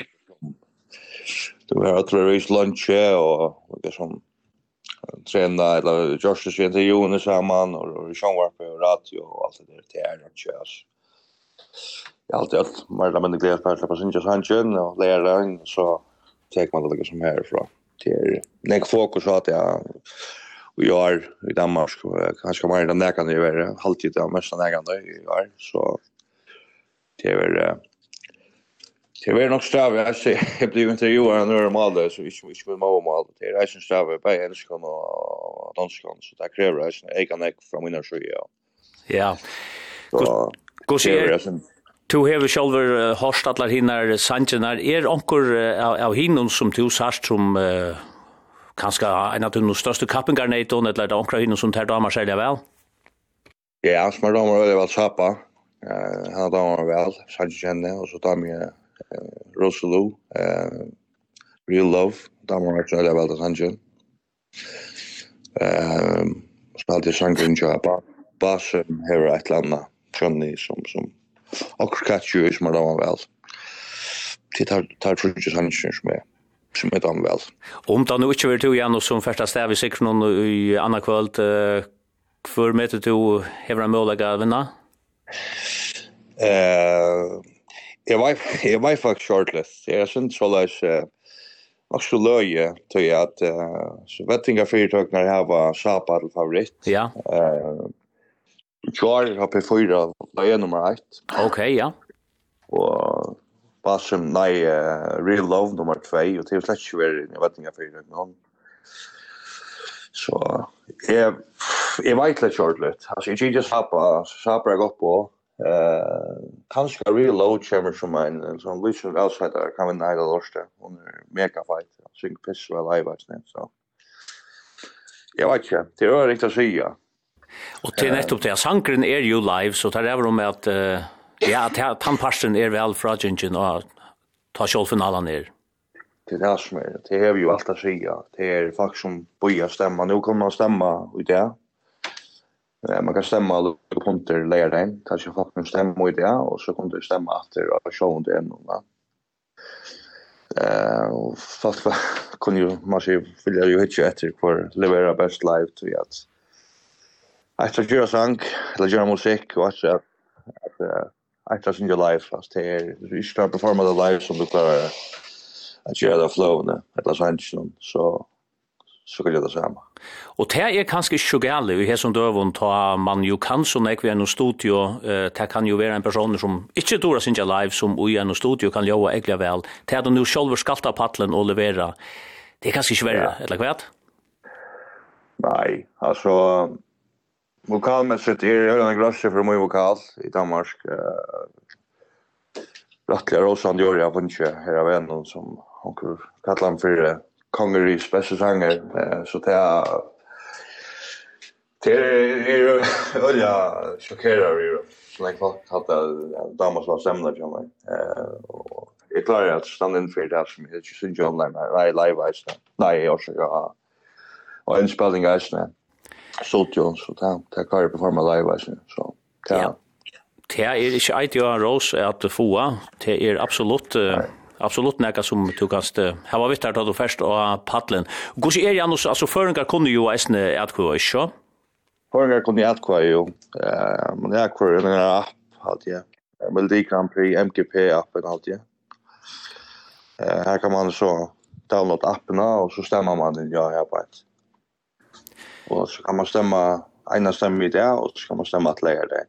Det var at vi var lunch og det som trena eller Josh så til Jonas samman og Sean var på radio og alt det där till är och chans. alt alltid allt mer eller mindre glädje på att släppa sin og och lära så tek man det liksom härifrån till när fokus att jag och jag är i Danmark kanske mer än där kan det vara halvtid av mest där kan är så det är väl det är nog stav jag ser jag blir intervjuad när de hade så vi vi skulle må om det är ju stav på engelska och danska så det kräver jag kan jag från mina sjö ja. Ja. Gå se Du hever sjálfur uh, horst allar hinar sanjenar. Er onkur uh, av hinun som du sarst som uh, kanska en av de største kappingarna i ton, eller er det onkur av hinun som tar damar selja vel? Ja, som er damar veldig vel sappa. Uh, han damar vel, sanjene, og så damer jeg uh, Rosalou, uh, Real Love, damar er veldig vel sanjen. Uh, Spalte sangren jo, basen hever et eller annet, Johnny, som, som och catch ju som man väl. Det tar tar för just han som är som är dam väl. Om det nu ikke vil du igjen og som første stäv i sig noen i andre kvöld, kvällt för møter du hever en Hebra å vinna. Eh Jag var jag var faktiskt shortlist. Jag syns så läs Och så löje till att så vettinga företag när det här var Sapa favorit. Ja. Eh Klar har P4, det är nummer 1. Ok, ja. Och Basim, nej, uh, Real Love nummer 2, Och det är slett ju värre, jag vet inte jag fyra. Så jag, jag vet lite kjortligt. Alltså, jag gick just sapa, sapa happa jag gått på. Uh, kanskje Real Love kommer som en en sån liten outsider kan vinna hela lörsta. Hon är mega fight. Hon synger piss väl live, så. Jag vet inte, det är riktigt att säga. Og til nettopp det, sangren er jo live, så tar det over om at uh, ja, tannparsen er vel fra Gingen og ta kjolfinalen er. Det er det som er, det er jo alt å si, det er folk som bøyer stemma, nå kan man stemma i det, man kan stemma alle punkter lærdagen, kanskje folk som stemma i det, og så kan du stemma etter og se om det er noen. Eh, og folk kunne jo, man sier, vil jo ikke etter hvor leverer best live til at att jag gör sang, eller gör musik och så att att jag synger live fast det är vi ska performa the live som du klarar att göra det flow eller så så så kan jag det samma. Och det är kanske sjugale vi har som dövon ta man ju kan så när vi är i studio det kan ju vara en person som inte dora synja live som i en studio kan lova ägla väl det är de nu själva skalta pallen och levera, det är kanske svärre eller vad? Nej, alltså Vokalmässigt är det en glasje för mig vokal i Danmark. Uh, Rattliga Rosan gör jag funnits här av en som hon kallar han för konger i spessesanger. Så det är Det är ju öliga chockerar ju. Like folk hade damas var sämna till mig. Eh och jag klarar att stanna in för det som heter John Lime. Nej, live ice. Nej, jag ska. Och en spelning ice studion, så det, det kan jag performa live, så det er... Det er ikke eit jo rås at få, det er absolutt, absolutt nekka som du kan her var vittar da du først og paddelen. Gås er Janus, altså føringar kunne jo eisne etkva, ikke? Føringar kunne etkva jo, men jeg kvar en app, hadde jeg, Melodi Grand Prix, MGP-appen hadde jeg. Her kan man så download appen, og så stemmer man ja, her på et. Och så kan man stämma ena stämma i det och så kan man stämma att lära det.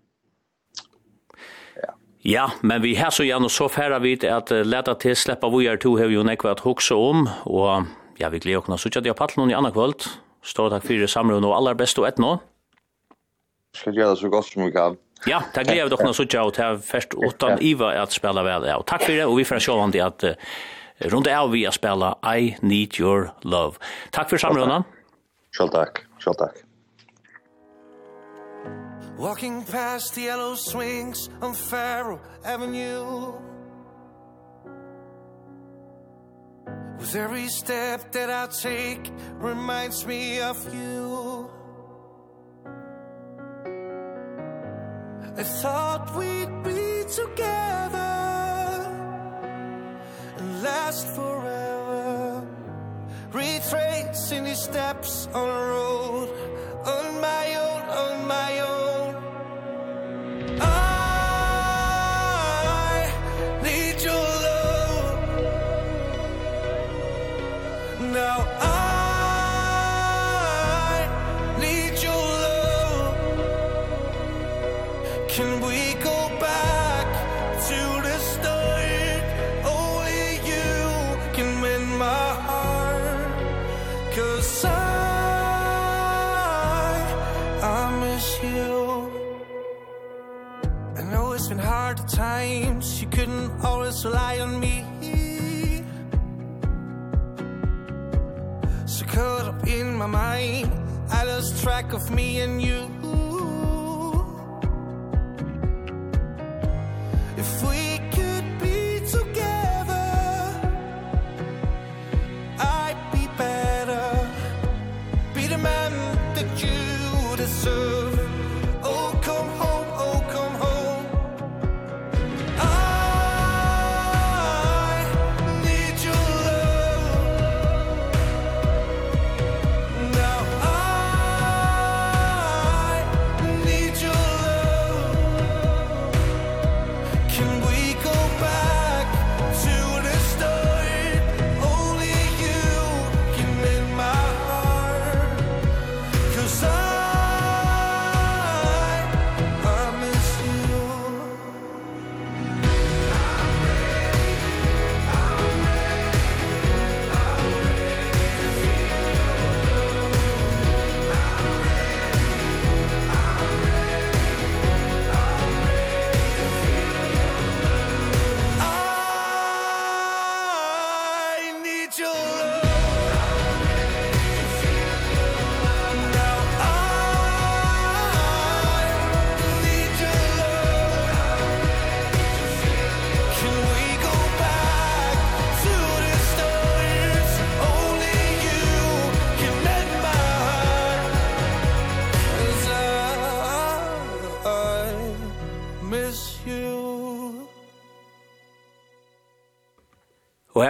Ja, men vi har så gärna så færre vidt att uh, lätta till släppa vojar to har ju nekva at hukse om och ja, vi glädjer oss suttja att jag paddlar någon i annan kvöld. Stort tack för samråd och allra bäst og ett nå. Ska göra så gott som vi kan. Ja, tack glädjer dock oss så og här først utan Iva att spela väl. Ja, tack för det och vi får sjå det att uh, runt av vi att spela I need your love. Tack för samrådet. Själv tack. Selv takk. Walking past the yellow swings on Faro Avenue. With every step that I take reminds me of you. I thought we'd be together and last forever retracing his steps on a road. On my own it's been hard at times. You couldn't always rely on me. So caught up in my mind I lost track of me and you.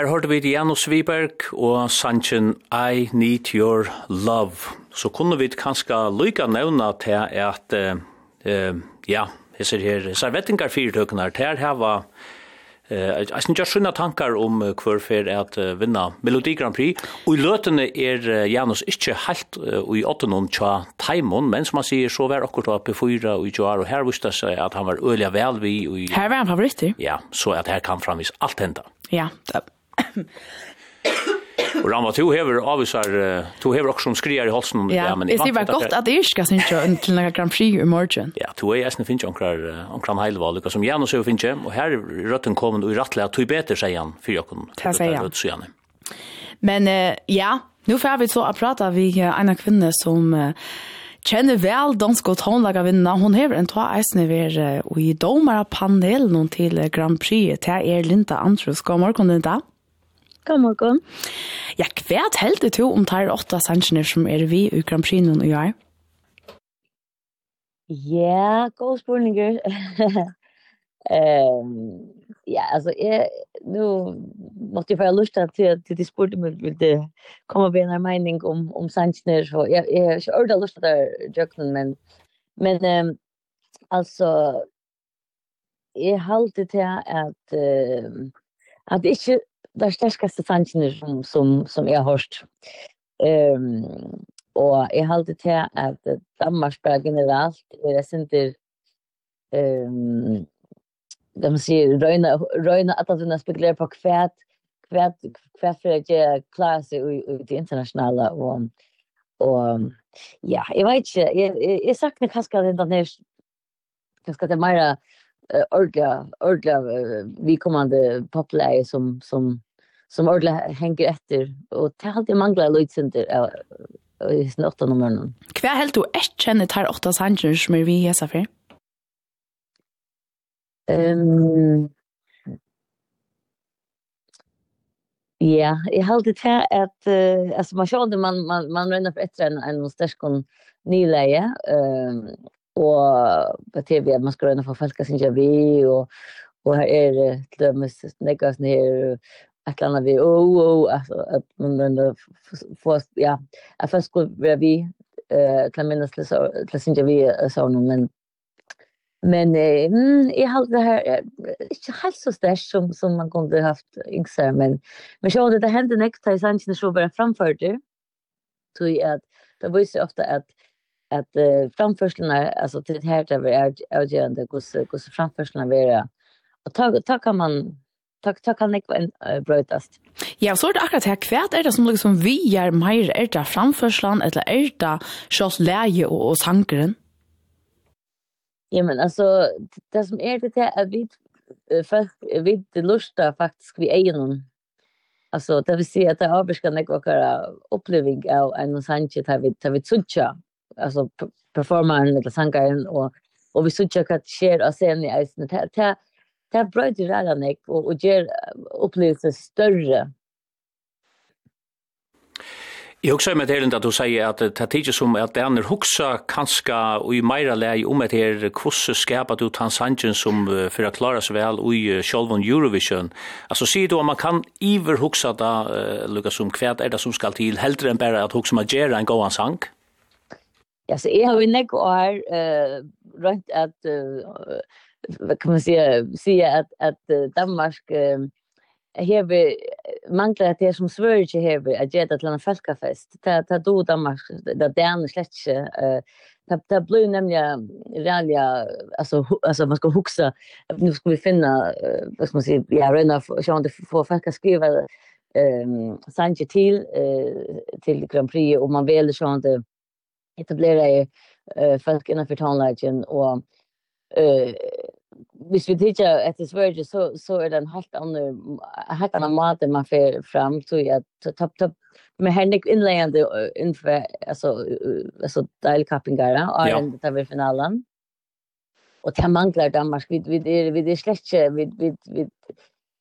Her hørte vi Janus Viberg og Sanchen I Need Your Love. Så kunne vi kanskje lykke nevna til at, uh, ja, jeg ser her, servettingar fyrtøkene her, til her var Eh, jeg synes jeg skjønner tankar om hver fer at vinna Melodi Grand Prix. Og i løtene er Janus ikke helt i åtten om tja Taimon, men som han sier, så var akkurat P4 og i Joar, og her visste seg at han var øyelig vel vi. Og... Her var han favoritter. Ja, så at her kan framvis alt henda. Ja, det Och Rama du hever avvisar tog hever också som skriar i halsen ja, men det är väl gott att det är ska syns ju en till några Grand Prix i morgon. Ja, tog är sen finns onkrar onkrar Heilval som som Janus och finns och här rötten kommer och rattla tog bättre säger han för jag kan. Det säger han. Men ja, nu får vi så att prata vi en kvinna som kjenner vel dansk og tonlagervinna. Hon hever en tva eisne ver og i domara panelen til Grand Prix. Det er Linda Andrus. God morgen, Linda. God morgen. God morgon. Ja, kvært held det jo om tar åtta sansjene som er vi i Grand Prix noen år. Ja, god spørninger. um, ja, altså, jeg, nå måtte jeg få lyst til, til de spurte meg, vil det komme med en mening om, om sansjene, så jeg, jeg har ikke ordet lyst til det jøkken, men, men um, altså, jeg halte til at, uh, at det ikke det sterkaste sansene som, som, som jeg har hørt. Um, og jeg halte til at Danmark bare generelt er sinter um, de sier røyna, røyna at han spekulerer på kvæt kvæt kvæt for at jeg klarer seg i, det internasjonale og, og ja, jeg vet ikke jeg, jeg, jeg sakner kanskje at den er kanskje det er mer ordentlig, ordentlig vi kommande populær som som som ordla hänger efter. Och det har alltid manglat lojtsynder i sin åtta nummer. Hva er helt du ett kjenner tar åtta sanger som er vi i SFR? Um, ja, jeg har alltid til at, uh, altså man skjønner man, man, man renner for etter en, en sterskånd nyleie, um, og på TV at man skal renner for folk som ikke vi, og, og her er til dømes, nekkast her, ett eller annat vi, oh, oh, alltså att man ändå får, ja, att först skulle vi, eh, kan minnas till sin jag vi sa någon, men Men eh, mm, jag har det här jag, inte helt så starkt som, som man kunde haft yngre. Men, men så det, det hände nästa i sanningen så bara framför det. Så att det var ju ofta att att uh, framförslarna altså til det her, det er avgjørende hvordan hur hur framförslarna vara. Ta, ta kan man ta ta kan ikke uh, brøtast. Ja, så er det akkurat her kvært er det som liksom vi er mer er det framførslan eller er det sjås leie og, og sangeren? Ja, men alltså det som är det til er vi folk vi det lustar faktiskt vi eier noen. Alltså det vill säga att det avskar nek våra uppleving av en sanche där vi där vi tsucha alltså performa en eller sangaren och och vi tsucha kat share och sen i isen det det er brøyde i ræra nek, og, og gjør opplevelsen større. Jeg husker med det at du sier at det er tidlig som at det andre husker kanskje og i meira lei om at her hvordan skapet du tansangen som uh, for å klare seg vel i uh, Sjolvon Eurovision. Altså sier du at man kan iver huksa da, uh, Lukas, som hva er det som skal til, heldre enn bare at huske man gjør en gåan sang? Ja, så jeg har jo nekk år uh, rundt at uh, kan man säga säga att att Danmark eh, hever manglar at det som Sverige hever at det til en folkafest. Ta, ta do Danmark, da det er slett ikke. Uh, ta, ta blir nemlig realia, altså, altså man skal huksa, nu skal vi finna, uh, hva skal man si, ja, røyna, sjå om det får folk skriva um, sanje til, uh, til Grand Prix, og man veler så om det etablera uh, folk innanfor tonelagen, og eh hvis vi tittar at det Sverige så så är den helt annorlunda helt annan mat än man får fram så jag tapp tapp med Henrik inlägande inför alltså alltså delkappingar och ja. ända till finalen. Och det manglar Danmark vid vid är vid är släcke vid vid vid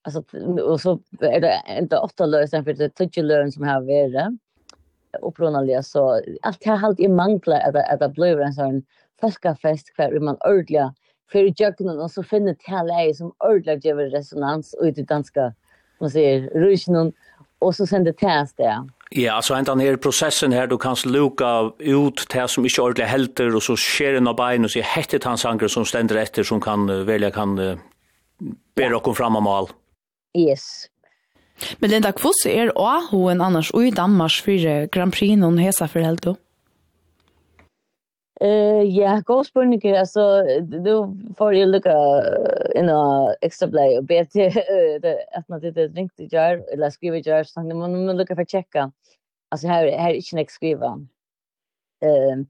alltså och så är det inte åtta lösen för det tjugo lön som har varit upplånaliga så allt här halt i manglar att att det blir en sån folkafest hver man ordelig för jöknen och så finner till läge som ordelig ger resonans ut i danska man säger rysen och så sender täst där. Ja, alltså enda ner prosessen här du kan luka ut det som ikke ordentlig helter, och så skjer en av bein och så hettet hans sanger som stender etter, som kan välja kan uh, bära okkur fram av mål. Yes. Men Linda, hvordan er AHO hoen annars og i Danmarks fyrir Grand Prix noen hesa for helt då? Eh ja, god spurning. Alltså då får ju lucka in a extra play och bet det att man det ringt i jar eller skriva i jar så man man lucka för checka. Alltså här här är inte skriva. Ehm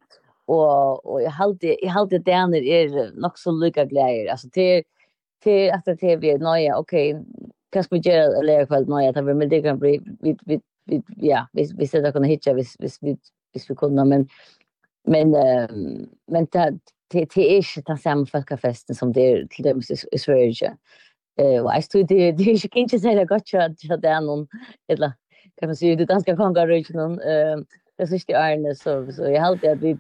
och och jag hade jag hade där när är nog så lucka glädje. Alltså till till att det blir nöja. Okej, kan vi göra eller kväll nöja att vi med det kan bli vi vi ja, vi vi sätter kunna hitcha vi vi vi kunna men men uh, men det det är inte den samma folkfesten som det är till dem i Sverige. Eh och jag stod det det är inte så där gott att det är någon eller kan man säga det danska någon eh det är inte Arne så så jag hade att vi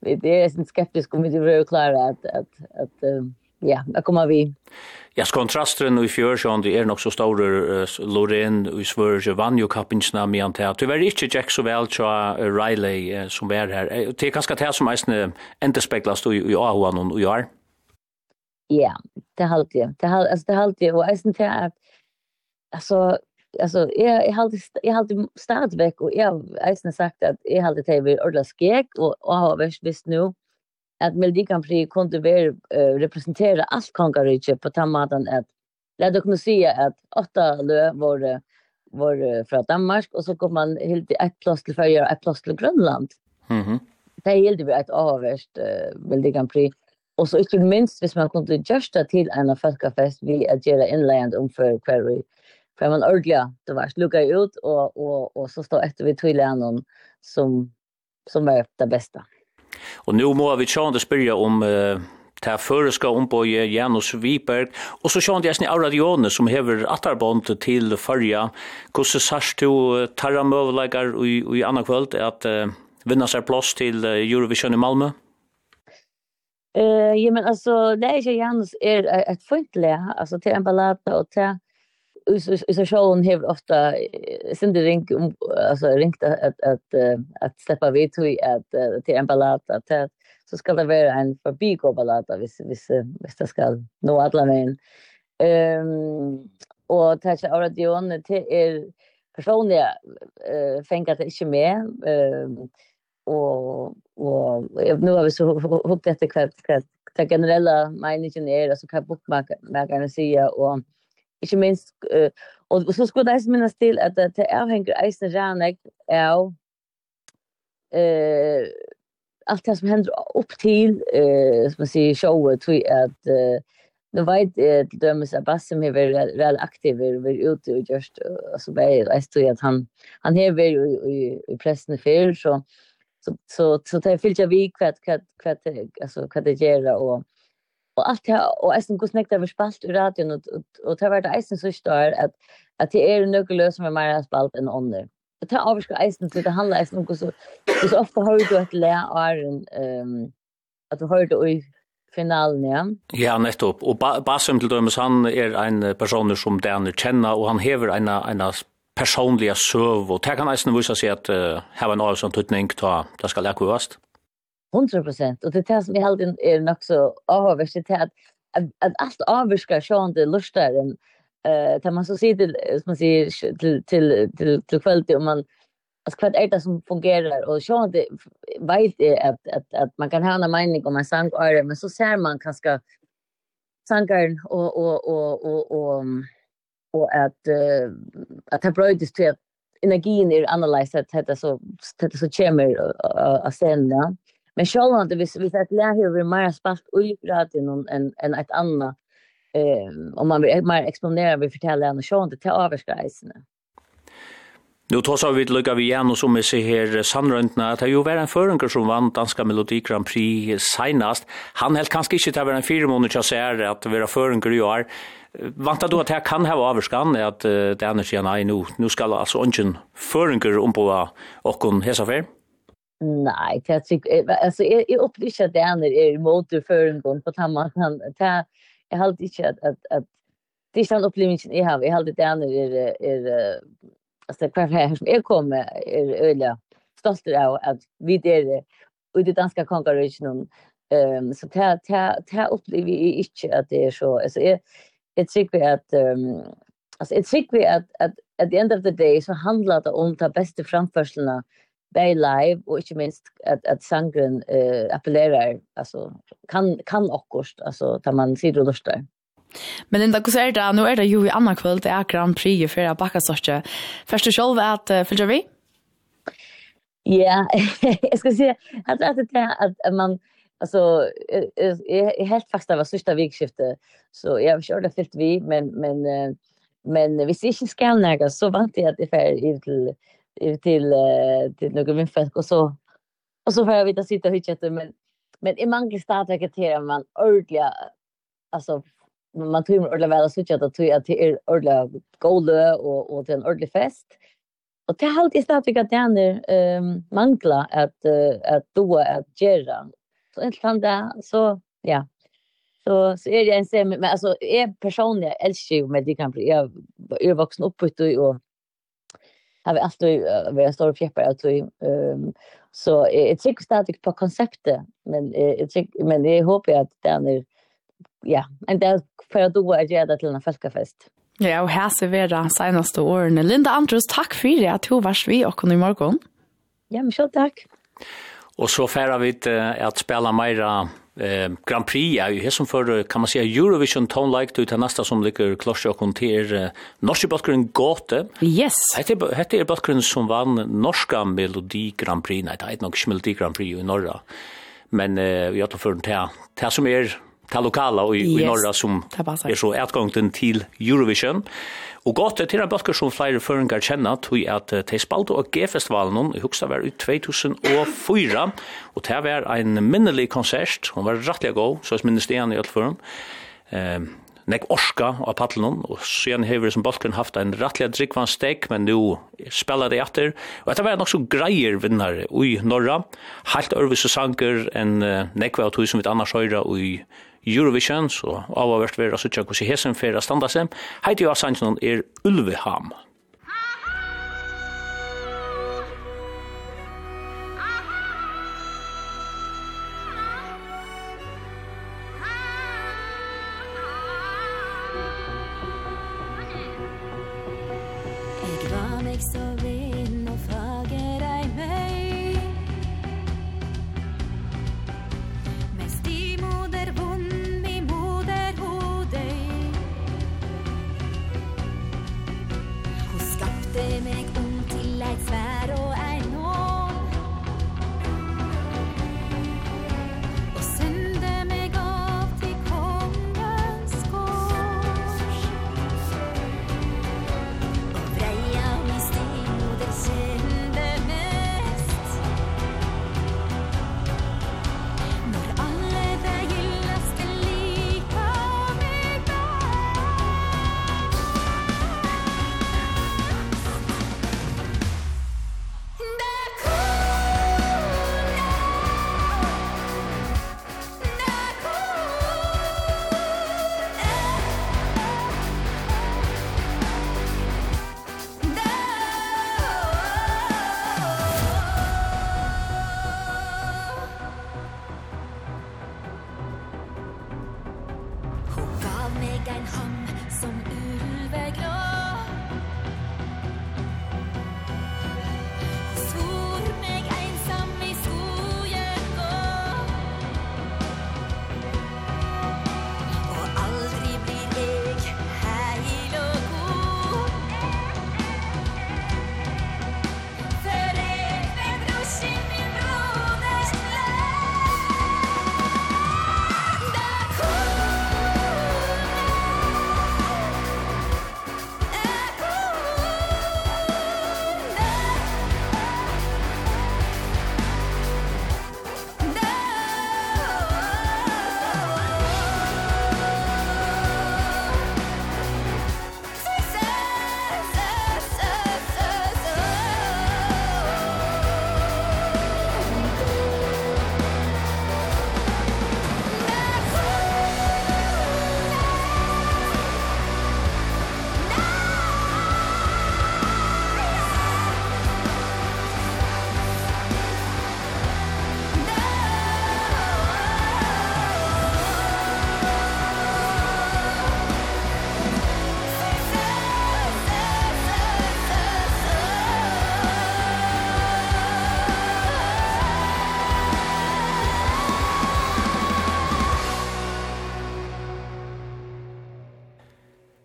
det är en skeptisk om vi det är klart att att att ja, det kommer vi. Ja, kontrasten i fjør, så det er nok så store uh, Lorraine i Svørge vann jo kappingsna med han til. Det var ikke Jack så vel til uh, Riley uh, som var her. Det er kanskje det som eisne endespeglas i, i Ahoan og i år? Ja, det halte jeg. Det halte, altså, det halte jeg. Og eisne til at, altså, alltså jag jag hade jag hade stadigt veck och jag har sagt att jag hade tv ordla skek och och har visst visst nu at Melodi Grand Prix kunde väl uh, representera allt kongarike på tammaden att lät kunna säga att åtta lö var var från Danmark och så kom man helt i ett plats till Färja ett plats till Grönland. Mhm. Mm -hmm. det är vi ett avvärst uh, Melodi Grand Prix Och så inte minst hvis man kunde justa till en folkafest vi att göra inland om för query. För man ordliga, det var lucka ut och, och, och så står efter vi till någon som, som är det bästa. Og nu må vi tjående spyrja om uh, ta føreska ombøye Janus Viberg, og så tjående jeg snitt av radioene som hever attarbånd til farja. Hvordan sars du tarra møvleikar i, i anna kvöld at uh, vinna seg plass til uh, Eurovision i Malmö? Eh, uh, ja, men alltså det är ju Janus är ett fint lä, alltså till en ballata och till så sjön har ofta synde ring alltså ringt att att att släppa vid till att till en ballad att så ska det vara en förbigå ballad vis vis vis det ska nå alla men ehm och täcka av radion till er personliga eh fänga det inte med ehm och och nu har vi så hoppat efter kväll kväll det generella meningen är alltså kan bookmarkaren säga och ikke minst, uh, og så skulle det minnes til at det avhenger eisen rannig av uh, alt det som hender opp til, uh, som man sier, showet, tror jeg at uh, nu vet jeg til dømes at Bassem är väl väl aktiv är väl ute og och just alltså väl jeg tror at han han är väl i i i pressen før, så så så så det fyllt jag vi kvätt kvätt kvätt alltså kvätt det gör och och allt jag och sen går snäckt över spalt i radion och och tar vart isen så står att att det är något lös som är mer spalt än under. Det tar av ska isen till det handlar isen om så så ofta har du ett lä är ehm att du har det i finalen ja. Ja, nettopp. Och Basum till dömes han är en person som den känner och han häver en en personliga söv och det kan nästan visa sig att uh, ha en avsån tutning ta det ska läkuvast. 100%. Og det er det som i helgen er nok så avhåverst, det er at, at, at alt sjående lustaren, eh uh, man så ser till som man säger till till till till kvällte om man alltså kvart är det som fungerar och så det vet det att att att man kan ha en mening om en sang är men så ser man kanske sangaren och och och och och och att uh, att det bröts till energin är analyserat det så det så kommer att sen ja Men själva det visst vi att lära hur mer spalt ut rätt en en ett annat eh om man vill mer exponera vi fortæller henne sjå inte till avskräsarna. Nu tar så vi lukka vi igen och som vi ser här sannröntna att det ju var en føringer som vant Danska Melodi Grand Prix senast. Han helt kanske inte att vara en fyra månader jag säger att det var føringer i år. Vantar du att det kan ha overskan, att det er sier nu, nu ska alltså ungen ønsken føringer om på åkken hesa fer? Nej, jag tycker alltså är är upp det inte där när är emot för en gång på tamma han ta jag har inte att att att det är en upplevelse jag har jag har det där när är är alltså kvar här som jag kommer är öliga stolt av att vi det och det danska konkurrensen ehm så det, det, det upplever jag inte att det är så alltså är jag tycker att ehm alltså jag tycker att att at the end of the day så handlar det om ta bästa framförslorna bei live och inte minst att att sangren eh appellerar alltså kan kan också alltså tar man sig och lustar. Men enda hur ser det nu är det ju i andra kväll det är Grand Prix för att backa sorte. Första själv att uh, följer vi? Ja, jag ska säga att att det att man alltså är helt fast det var sista vikskiftet så jag körde fyllt vi men men men hvis jeg inte skal så vant jeg at jeg fer till till till några vinfolk och så och så får jag vita sitta och hitta men men i mangel startläget till man ordliga alltså man tror ordliga väl så att det att till är ordla golde och och till en ordlig fest. Och det halt är att det är ehm mangla att att då att göra. Så inte det så ja. Så så är det en sem men alltså är personligen älskar ju med det kan bli jag är vuxen upp och har vi alltid uh, vi har stora fjäppar alltid um, så jag tycker stadigt på konceptet men jag tycker men jag hoppas att det är ja en del för att då är det till en folkfest Ja, og her ser vi det seneste årene. Linda Andrus, takk for det at du var vi og i morgen. Ja, men selv takk. Og så færer vi til at spela mer eh, Grand Prix ja, jo som for, kan man säga Eurovision Tone Like til nästa som ligger klosje og konter eh, norske bøtkeren Gåte. Yes. Hette, hette er bøtkeren som vann norska Melodi Grand Prix, nei, det er nok ikke Melodi Grand Prix i Norra, men eh, vi har tatt for den til, til som er ta lokala og i, yes. i Norra som er så etgångten til Eurovision. Og godt er til en bøkker som flere føringar kjenner, tog at de spalte og G-festivalen, i hugsa var i 2004, og det var en minnelig konsert, hun var rettelig god, så jeg minnes det igjen i alt for Eh, Nek orska av paddelen, og siden hever som bøkken haft en rettelig drikkvannstek, men nu spiller det etter. Og dette var nok så greier vinnare i Norra, helt ørvise sanger enn nekve av tog som vi annars høyra i Norra, Eurovision, så avavert vera så tjekk hos i hesen fyrir a standa sem. Heiti jo asanjnum er Ulveham.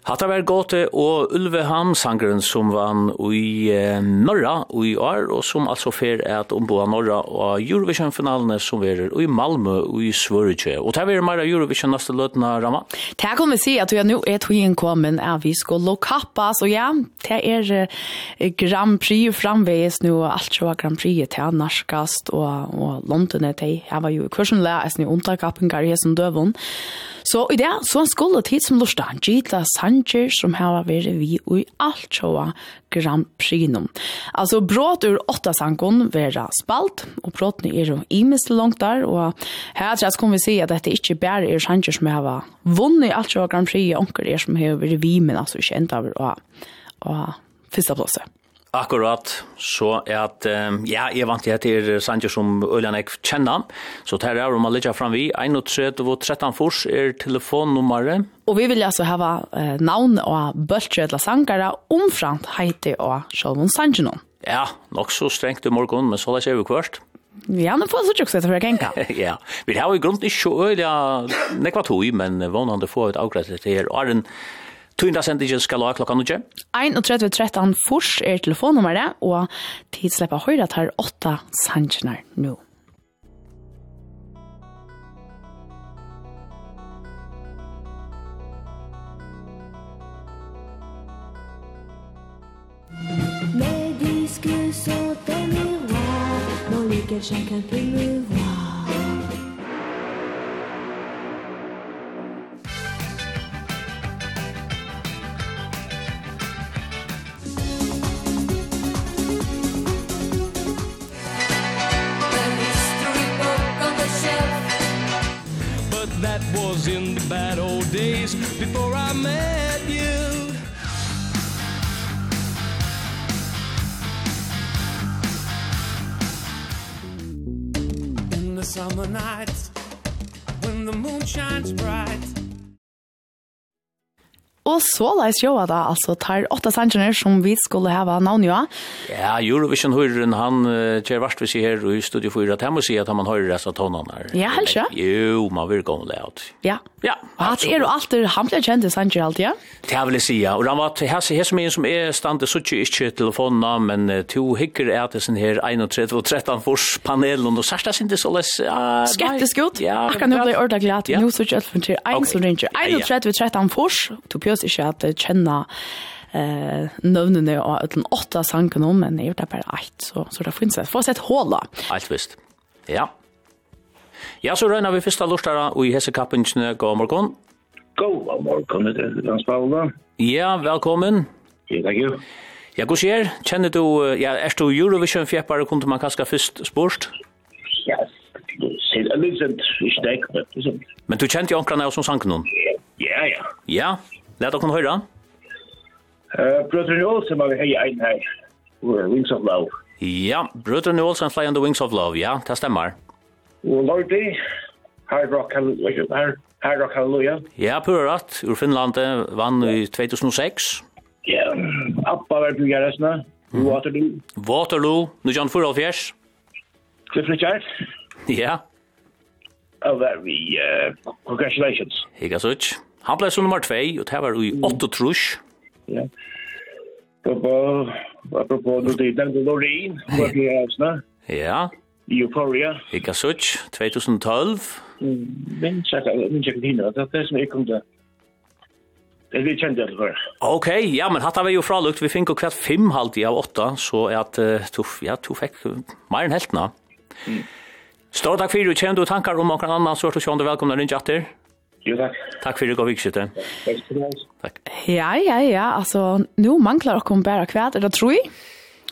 Hatta var gåte og Ulveham sangeren som vann i Norra i år og som altså fer at omboa Norra og Eurovision-finalene som er i Malmö og i Sverige. Og det er mer Eurovision neste løtene, Rama? Det kan vi si at vi nå er togjen kommet er vi skal lokappa, så ja, det er Grand Prix framveis nå, alt så Grand Prix til Narskast og, og London er det. Jeg var jo i kursen lær, jeg snu omtakkappen, Gary Hesen døvun. Så i det, så skulle tid som lortet, gita, gitt sanger som har vært vi i alt sjåa Grand Prix nå. Altså, brått ur åtta sangen vera spalt, og bråttene er jo imens langt der, og her tror jeg så kan vi si at dette ikke bare er sanger som har vunnet alt sjåa Grand Prix, og anker er som har vært vi, men altså ikke enda over å, å, å, å, Akkurat, så er at, ja, jeg vant til etter Sanger som Øljan jeg kjenner, så det er om å ligge fram vi, 31 og 13 fors er telefonnummeret. Og vi vil altså hava eh, navn og bøltre eller sangere omframt heite og Sjolvon Sanger Ja, nok så strengt i morgen, men så lær vi kvart. Ja, nå får jeg så tjukset for å kenka. ja, vi har jo i grunnen ikke øyla nekva tog, men vannande får et avgræslet her. Og er en Tunda sendingen skal ha klokka nødje. 31.13 fors er telefonnummeret, og tidslipper høyre tar åtta sannsjener nå. Mes disques sont à miroir, dans lesquels chacun peut me voir. That was in the bad old days Before I met you. In the summer nights When the moon shines bright Og så leis jo da, altså, tar åtta sanger som vi skulle hava navn jo. Ja, Eurovision høyren, han kjer vart vi sier her i Studio 4, at jeg må si at man høyrer resten tonene her. Ja, helst ja. Jo, man vil gå med det alt. Ja. Ja, At er jo alltid, han blir kjent i sanger alltid, ja? Det er vil jeg sier, og han var til hese, hese min som er stande, så ikke ikke telefonene, men to hikker er til sin her 31 og 13 fors panelen, og særsta sin det så les. Skeptisk ut. Ja, akkurat nå ble jeg ordentlig at nå så ikke alt for en til 1 og 13 fors, to pjøs minnes ikke at jeg kjenner eh nøvnene og den åtta sanken om, men jeg gjør det bare ett, så, så det finnes et. Få sett et hål da. Alt visst. Ja. Ja, så røyner vi første lortere i hessekappingene. God morgen. God morgen, det er Hans Paula. Ja, velkommen. Ja, takk jo. Ja, god sier, Kjenner du, ja, er du Eurovision-fjeppare, kunne man kanskje først spørst? Ja, det er litt sånn, ikke det, men det er sånn. Men du kjente jo omkring av som sang noen? Ja, ja. Ja? Lät oss höra. Eh, Brother Olsen har vi hej en här. Wings of Love. Ja, Bröderna Olsen Fly on the Wings of Love, ja, det stämmer. Och Lordi, Hard Rock Hallelujah. Hard Rock Hallelujah. Ja, pura rätt. Ur Finland vann i 2006. Ja, Appa var byggare Waterloo. Waterloo, nu John Furl Cliff Richard. Ja. Oh, very uh, congratulations. Higasutch. Han ble så nummer 2 og det var i 8 trusk. Ja. Apropos, apropos, du det den Lorin vad det är såna. Ja. Euphoria. Jag kan 2012. Men jag men jag hinner det är som jag kom där. Det vi kände det för. Ok, ja men hatt hatta vi jo fralukt, lukt vi fick kvart 5 halt i av åtta, så att tuff ja tuff fick mer enn heltene. Mm. Stor takk fyrir, kjenner du tankar om noen annan så er du sjående velkomna rinja atter? Jo, tack. fyrir för det goda vikskiftet. Tack. Ja, ja, ja. Alltså, nu manglar och bare bara er det tror jag?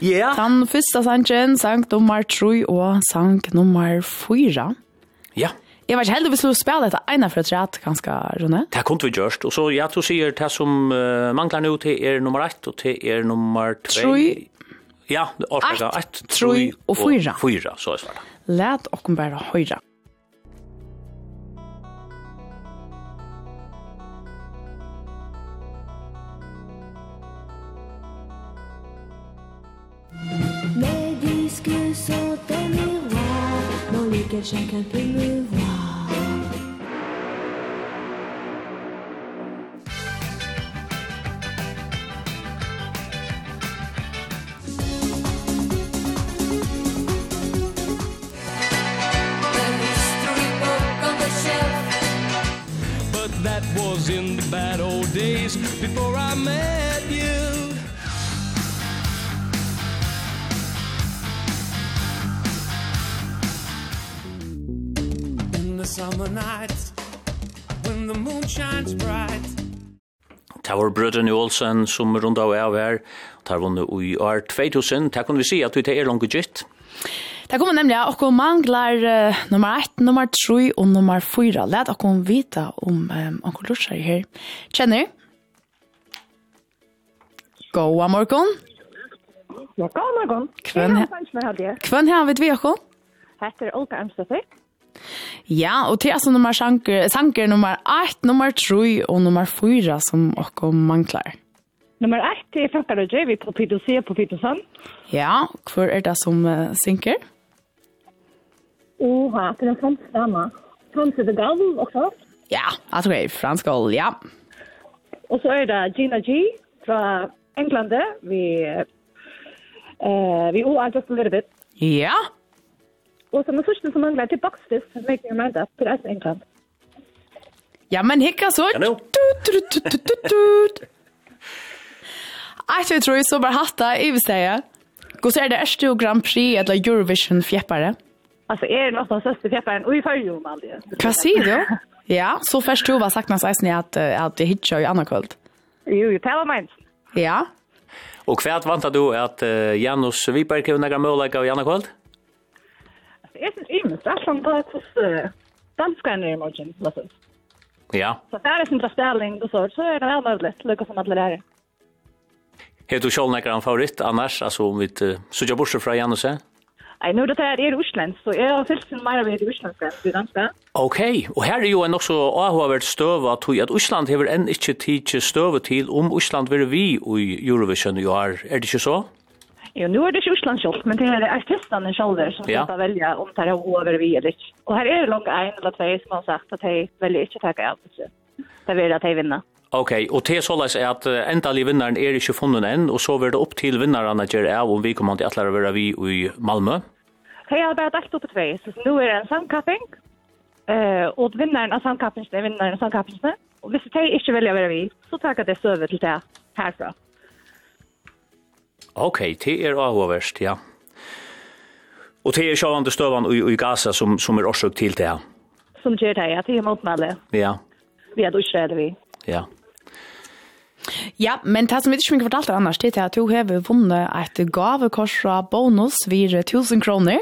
Ja. Den første sangen, sang nummer 3 og sang nummer 4. Ja. Jeg var ikke heldig hvis du spiller dette ene for et rett, ganske, Rune. Det kunne vi gjort. Og så ja, du sier det som uh, manglar nu til er nummer 1 og til er nummer 2. 3. Ja, orsaker 1, 3 og 4. Fyra, så er det. Lät och bara höra. que chacun peut me voir But that was in the bad old days Before I met you. summer night When the moon shines bright Det var brødrene Olsen som runda og av her. Det var vunnet i år 2000. Det kunne vi si at vi er langt gitt. Det kommer nemlig at dere mangler uh, nummer 1, nummer 3 og nummer 4. Lad dere vite om um, Anker Lutscher her. Kjenner? Gåa morgon. Ja, gåa morgon. Hvem her har vi dere? Hette er Olga Amstafik. Ja, og til altså nummer sanker, sanker nummer 8, nummer 3 og nummer 4 som dere manglar. Nummer 8 är Fakkar och Javi på Pidosia på Pidosan. Ja, kvar er det som uh, synker? Oha, det är fransk drama. Fransk är det också? Ja, jeg tror det er fransk gav, ja. Och så är det Gina G från England vi eh uh, vi all just a little bit. Ja. Och som första som manglar till boxfist för mig med mig där till Asien kan. Ja, men hicka så. Ja, Att Jeg tror jeg så bare hatt det, jeg vil si. Hvordan er det Erstu Grand Prix eller Eurovision fjäppare. Alltså är det något av största fjäpparen och i förrjum aldrig. Hva sier du? Ja, så først du var sagt nästan ni att att det hitchar i andra kväll. Jo, det var minst. Ja. Og hva vantar du att Janus Viberg har några mål i Janne Kvöld? Är synes imen, det er som på hos danskerne i morgen, låtsas. Ja. Så det är sin drastelning och så, så är det väl möjligt lykke som alla lærer. Har du sjål nekker en favoritt annars, altså om vi uh, sutja borser fra Janus? Nei, nå det er Russland, så jeg har fyllt sin mer ved Russland enn danska. Ok, og her er jo en også avhåvert støv at at Russland hever enn ikke tidsi støve til om Russland vil vi i Eurovision i år, er det ikke så? Jo, nu är det Tyskland själv, men det är artisterna själva som ja. ska välja om det här över vi eller inte. Och här är det nog en eller två som har sagt att de väljer inte att ta arbete. Det vill att de vinner. Okej, okay, och det så läs är att ändliga vinnaren är inte funnen än och så blir det upp till vinnaren att göra av om vi kommer att lära vara vi i Malmö. Hej, jag har bara dagt upp på två, så nu är det en samkapping. Eh, och vinnaren av samkappingen är vinnaren av samkappingen. Och hvis de inte väljer att vara vi, så tackar det söver till det härifrån. Ok, det er avhåverst, ja. Og det er sjåvande støvan i, i Gaza som, som er årsøk til det, ja. Som gjør det, ja. Det er motmeldet. Ja. Vi er dusjrede, vi. Ja. Ja, men det som vi ikke mye fortalt annars, det er at du har vunnet et gavekors fra bonus vir 1000 kroner.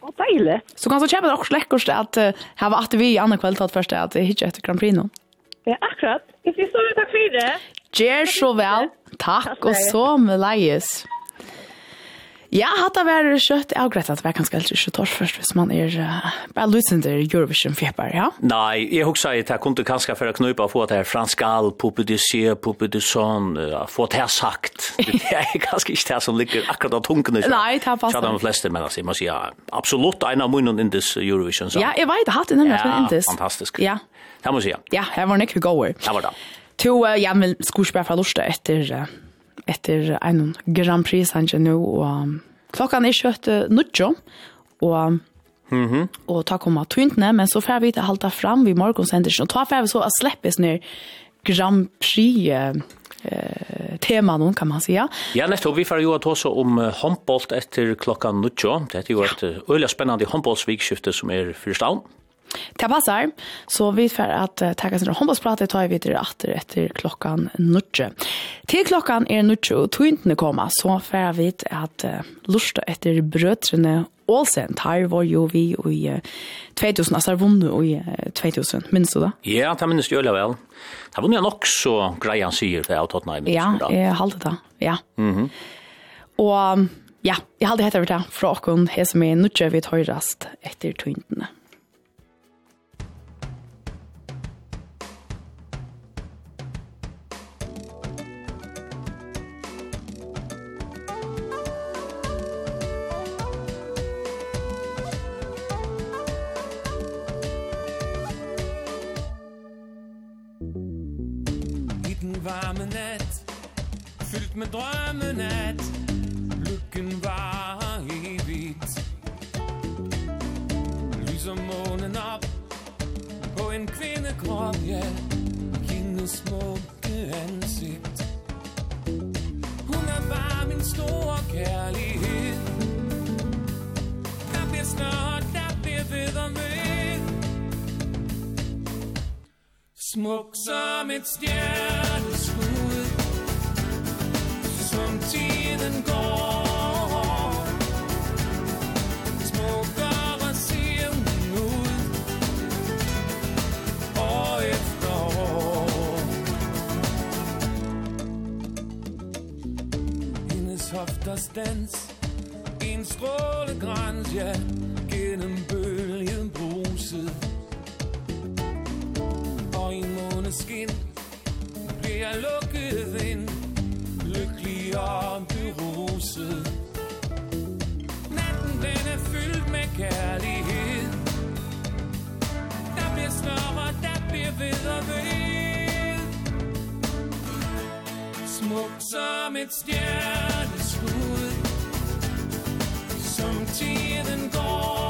Å, deilig. Så kan du kjøpe det også lekkert at uh, her var at vi i andre kveld tatt først at det ikke etter Grand Prix nå. Ja, akkurat. Jeg synes så takk for det. Gjør så vel. Takk, og så med leies. Ja, hatt av er kjøtt. Jeg greit at det var ganske ikke kjøttor først, hvis man er uh, bare lutender Eurovision fjepper, ja? Nei, jeg husker at jeg kunne kanskje for å knupe og få det her fransk al, poppe du se, poppe du sånn, uh, få det her sagt. Det er kanskje ikke det som ligger akkurat av tungen. Nei, det er passet. Kjøtt av de fleste, men altså, jeg må si, ja, absolutt en av munnen indes Eurovision. Så. Ja, jeg vet, jeg har hatt det nemlig ja, indes. Ja, fantastisk. Ja. Det må jeg si, ja. Ja, jeg var nekve gåer. Det var det to ja men skuespiller fra Lorsta etter uh, etter en Grand Prix han nu, og um, och er kjøtt uh, nutjo og Mhm. Mm ta komma tunt ner men så får vi inte hålla fram vid morgonsendelsen og ta får vi så att släppas ner Grand Prix eh tema någon kan man säga. Ja, nästa vi får ju att också om handboll efter klockan 9. Det är ju ett öliga spännande handbollsvikskifte som är förstånd. Det passar. Så vi får att uh, tacka sina handbollsprater tar vi vidare efter efter klockan 9. Till klockan är 9 och tvinten komma så får vi att uh, lusta efter bröderna Olsen tar var ju vi i uh, 2000 alltså vann i uh, 2000 minns du det? Ja, det minns jag väl. Det var nog också grejen säger det åt Tottenham. Ja, jag halte det. Ja. Mhm. Mm och ja, jag hade heter det från hon här som är nu vi ett höjrast efter tvinten. var med nat Fyldt med drømme nat Lykken var evigt Lyser månen op På en kvindekrop, ja. Hendes smukke ansigt Hun er bare min store kærlighed Der bliver snart, der bliver ved og ved Smuk som et stjerneskud Som tiden går Smukkere ser hun ud År efter år Hendes hofters dans En strålegrænse Gennem bølgen bruset og i måneskin Bliver lukket ind Lykkelig om du rose. Natten den er fyldt med kærlighed Der bliver snørre, der bliver ved og ved. Smuk som et stjerneskud. Som tiden går.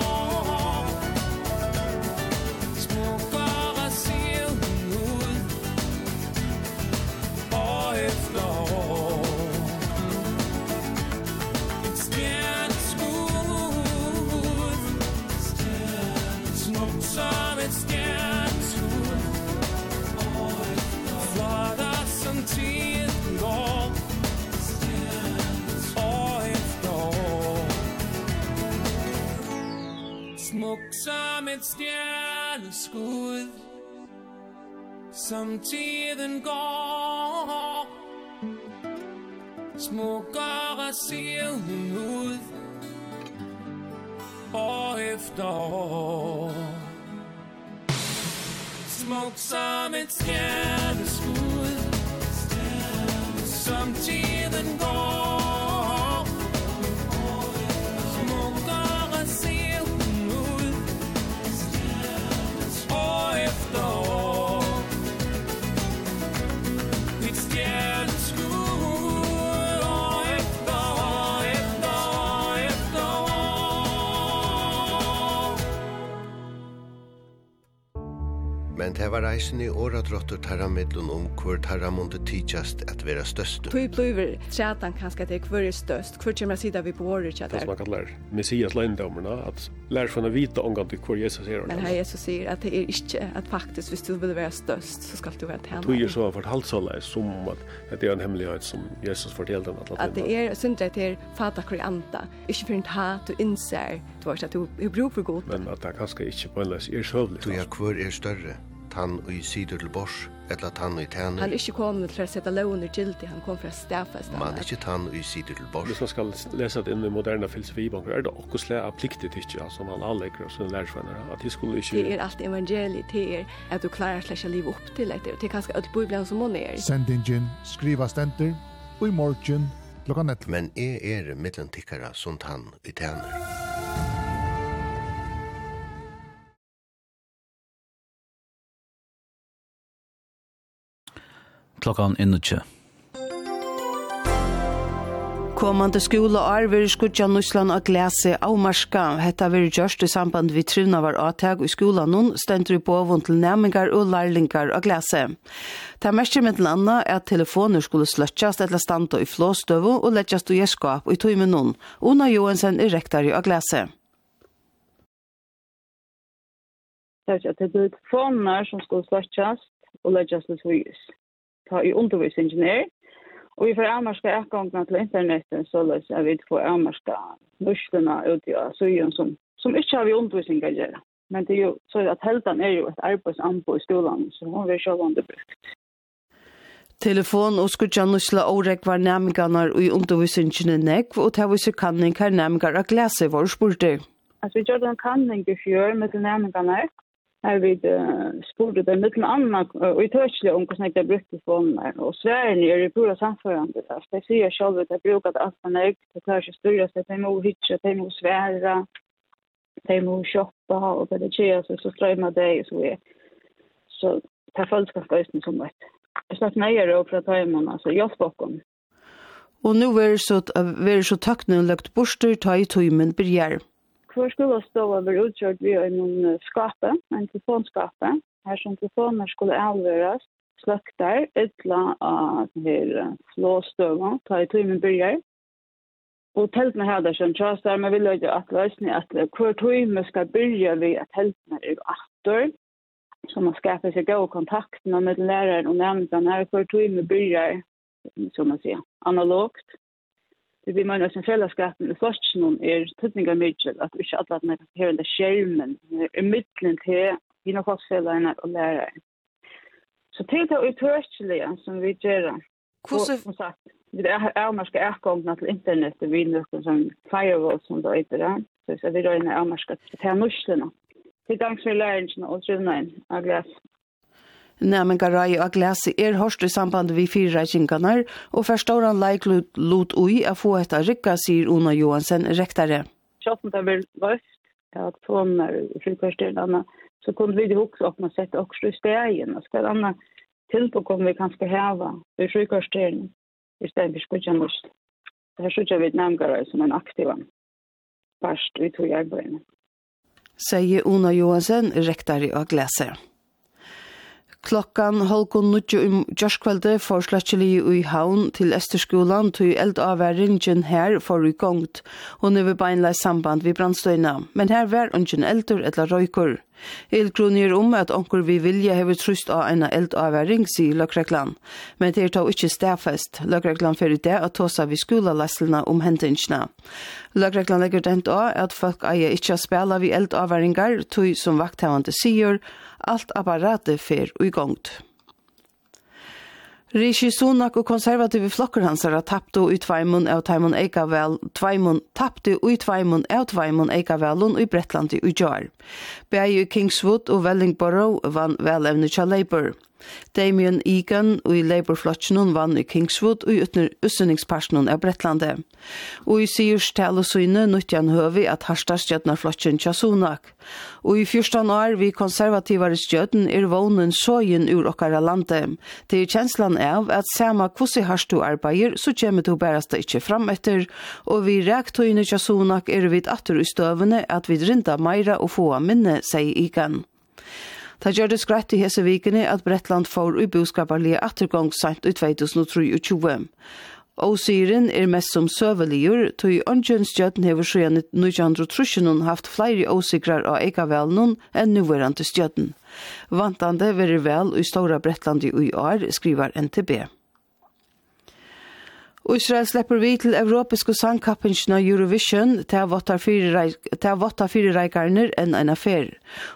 som et stjerneskud Som tiden går. Smukkere ser hun ud År efter år. Smuk som et stjerneskud Som tiden Det var reisen i åra tarra middelen om hvor tarra månde tidsast at vera størst. Tui blir trætan kanskje til hvor er størst, hvor kommer sida vi på året trætar. Det som man kan lære messias løgndomerna, at lær for å vite omgang til hvor Jesus er. Men her Jesus sier at det er ikke at faktisk hvis du vil være størst, så skal du være tæna. Tui er så fortalt så leis som at det er en hemmelighet som Jesus fortalte den. At det er syndra til fata kri anda, ikke for en ta du innser, du har ikke at du er brug for god. Men at det kanskje ikke på en leis er søvlig. Du er hvor er større tann og i sider til bors, etla tann og i tæner. Han er ikke kommet til å sette loven i gildi, han kom for å stafeste. Man er ikke tann og i sider til bors. Hvis man skal lese det inn i moderne filosofibanker, er det også slik av pliktig ikke, som han anlegger og sine lærersvenner, at de skulle ikke... Det er alt evangeliet, til er at du klarer slik å live opp til etter, og det er kanskje alt bibelen som hun er. Sendingen, skriva stenter, og i morgen, klokka nett. Men er er mittlen tikkara som tann i tæner. klokkan er. Komande skola er vi skudja Nusland og glese av marska. Hetta vi gjørst i samband vi trivna var avtag i skolan nun stendur i bovun til næmingar og lærlingar og glese. Ta mestri med landa er at telefoner skulle sløtjast eller standa i flåstøvu og lettjast i eskap og i tøymen nun. Una Johansen er rektar i og glese. Det er telefoner som skulle sløtjast og lettjast i tøymen ta i undervisningen er. Og vi får avmarska avgångna til internetten så løs at vi får avmarska norskene ut i Asien som, som ikke har vi undervisning å gjøre. Men det er jo så at heldan er jo et arbeidsanbo i skolan, så hun vil sjål underbrukt. Telefon og skutja nusla årek var næmingarnar og i undervisningene nekv, og til viser kanning her næmingar og glese var spurte. Altså, vi gjør den kanning i fjør med næmingarnar, Her vi uh, spurte det mye annet, og i tørselig om hvordan jeg har brukt telefoner, og Sverige er i pura samførende. Så jeg sier selv at jeg bruker det alt man er, det klarer ikke styrer seg, de må hytje, de må svære, de må shoppa, og det er tjejer så, så strømmer det, så vi Så det er følelse ganske som vet. Jeg snakker nøyere opp fra tøymen, altså hjelp. Og nu er det så, er så takkene løgt borster, ta i tøymen, blir Hver skulle stå over utgjort vi en skape, en telefonskape, her som telefoner skulle avgjøres, sløkter, ytla av her flåstøvå, ta i tøymen byrger. Og teltene her der som tjastar, men vi jo at løsne at hver time skal byrja vi at teltene er atter, så man skapar seg god kontakt med læreren og nærmest her hver time byrger, som man sier, analogt. Det blir man som fellesskapen i forskjellen er tøtninga mykje, at ikke alle at man her under skjermen, er middelen til hina fastfellene og lærere. Så til det utørselige som vi gjør, Hvordan... som sagt, vi er avmarska erkongna til internettet, vi er noe som firewall som det heter, så vi røyner avmarska til norslene. Til gangs for læringen og drivnein av glas Næmengarai og glasi er hørst i samband vi fire reikinganar, og forstår han leik lot ui a få etta rikka, sier Una Johansen rektare. Sjotten det vil vøst, at toner i frikvarstyrlanda, så kunne vi også åpne sette også i stegen, og skal anna tilbå kom vi kanskje heva i frikvarstyrlanda, i stedet for skutja must. Det her skutja vi Næmengarai som en aktiva først vi tog arbeidene. Sier Una Johansen, rektare og glasi. Klokkan holgun nutju um jørskveldi for sletsjeli ui haun til Esterskolan til eldavværingen her for i gongt. Hun er ved beinleis samband vi brandstøyna, men her var ungen eldur etla røykur. Eldgrunir om at onkur vi vilja hever trust av eina eldavværing, sier Løkreklan. Men det er tog ikkje stafest. Løkreklan fyrir det at tåsa vi skolalaslina om hendingsna. Løkreklan legger dent av at folk eier ikkje spela vi eldavværingar, tog som vakthavande sier, alt apparatet fer og i gongt. Rishi Sunak og konservative flokker hans har tapt og utveimun av Taimon Eikavel, tveimun tapte og utveimun av Taimon eika velun i Bretlandi i jar. Begge Kingswood og Wellingborough vann velevne til Labour. Damien Egan og i Labour-flotchen vann i Kingswood og utner utsunningsparsen av Brettlande. Og i Sigurds tal og syne nyttjan høvi at harstastjøtna flotchen tja Sunak. Og i fyrstan år vi konservativare stjøten er vånen sågen ur okkara lande. Det er kjenslan av at sama kvossi harstu arbeider så kjemmet bærast det ikkje fram etter, og vi rektøyne tja Sunak er vid atter i støvene at vi drinda meira og få minne, sier Egan. Ta gjør det skrett i hese vikene at Bretland får i boskaparlige attergång sent i 2023. Og syren er mest som søveligur, tog åndjøn stjøtten hever sjøen i 1930 haft flere åsikrar av eikavelnun enn nuverande stjøtten. Vantande verer vel i Stora Bretlandi i år, skriver NTB. Israel släpper vi till europeiska sangkappingsna Eurovision till vattar fire reikarner enn en affær.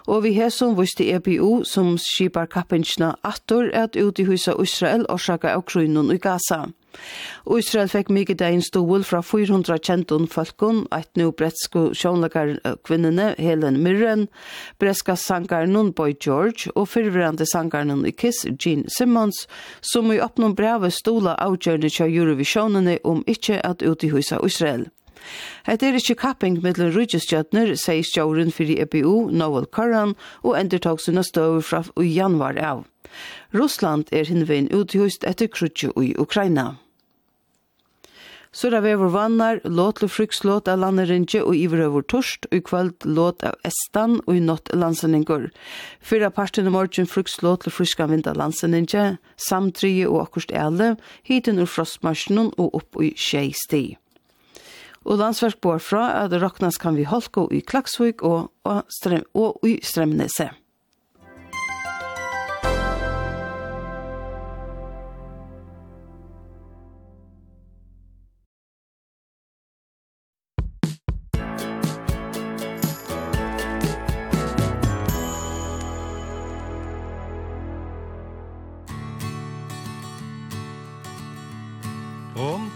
Og vi har som viste EBU som skipar kappingsna attor at ut i huset Israel og sjakka av krunnen i Gaza. Og Israel fikk mykje deg en stål fra 400 kjenton falkon, et nu bretsko sjånlegar kvinnene Helen Mirren, bretska sangaren Boy George og fyrverande sangaren i Kiss Gene Simmons, som i oppnån brevet stola avgjørende kja Eurovisionene om ikkje at utihusa Israel. Hetta er ikki kapping millum ríkisstjørnur, segir stjórin fyrir EBU, Noel Curran, og endurtók sína støv frá i januar av. Russland er hinvein uthust etter krutju i Ukraina. Sura vevor vannar, låt lo frukslåt av landerinje og iverøver torst, og i kvöld låt av estan og i nått landsendinger. Fyra parten i morgen frukslåt lo vind av landsendinger, samtrije og akkurst ele, hiten ur frostmarsjonen og opp i tjei sti. Og landsverk bor fra at Roknas kan vi holko i Klaksvik og, og, strem, og i Stremnese.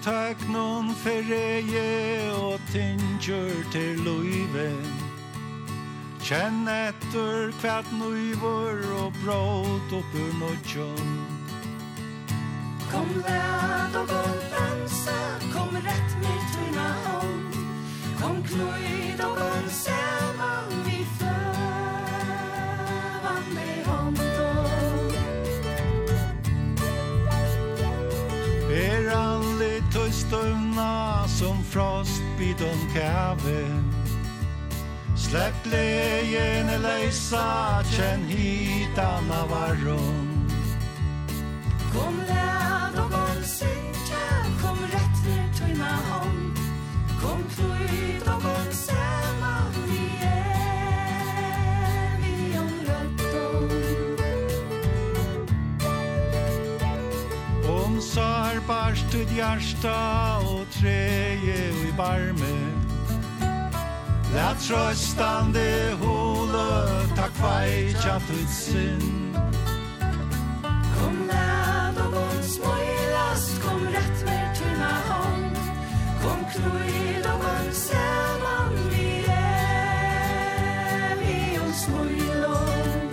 tøknon ferie og tinjur til løyve Kjenn etter kvart nøyvor og bråd oppur nødjon Kom lad og gå dansa, kom rett med tøyna hånd Kom knøyd og gul saman vi fløvan med stövna som frostbit om käven Släpp lejen elejsa, känn hitan av varron Kom läd och sparst ut hjärsta og treje och i barme. La tröstande hole tak fai chat ut sin Kom lad och bon smoilast kom rett mer tunna hand Kom knuid og bon samman vi er vi och smoilom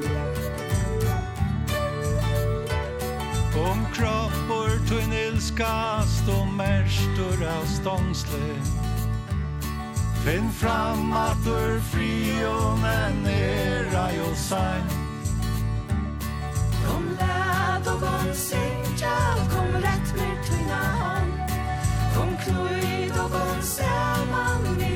Om kropp och Tøyn ilskast og merstur av stångsle Finn fram at ur frion en era jo sein. Kom lad og kom sinja, kom rett mer tøyna hånd. Kom knøyd og kom saman i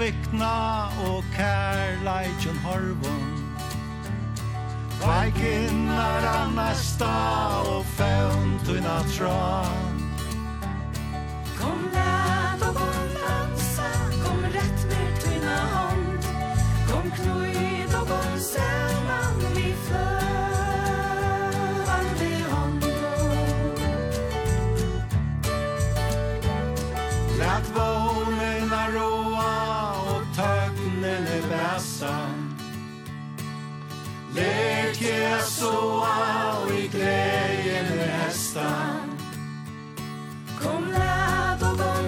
vikna og kærleikjon horvon Vai innar annasta og faunt tuina tra Kom lad og kom dansa, kom rett mer tuina hånd Kom knuid og kom sæt så aldrig glädjen restan Kom lät og gå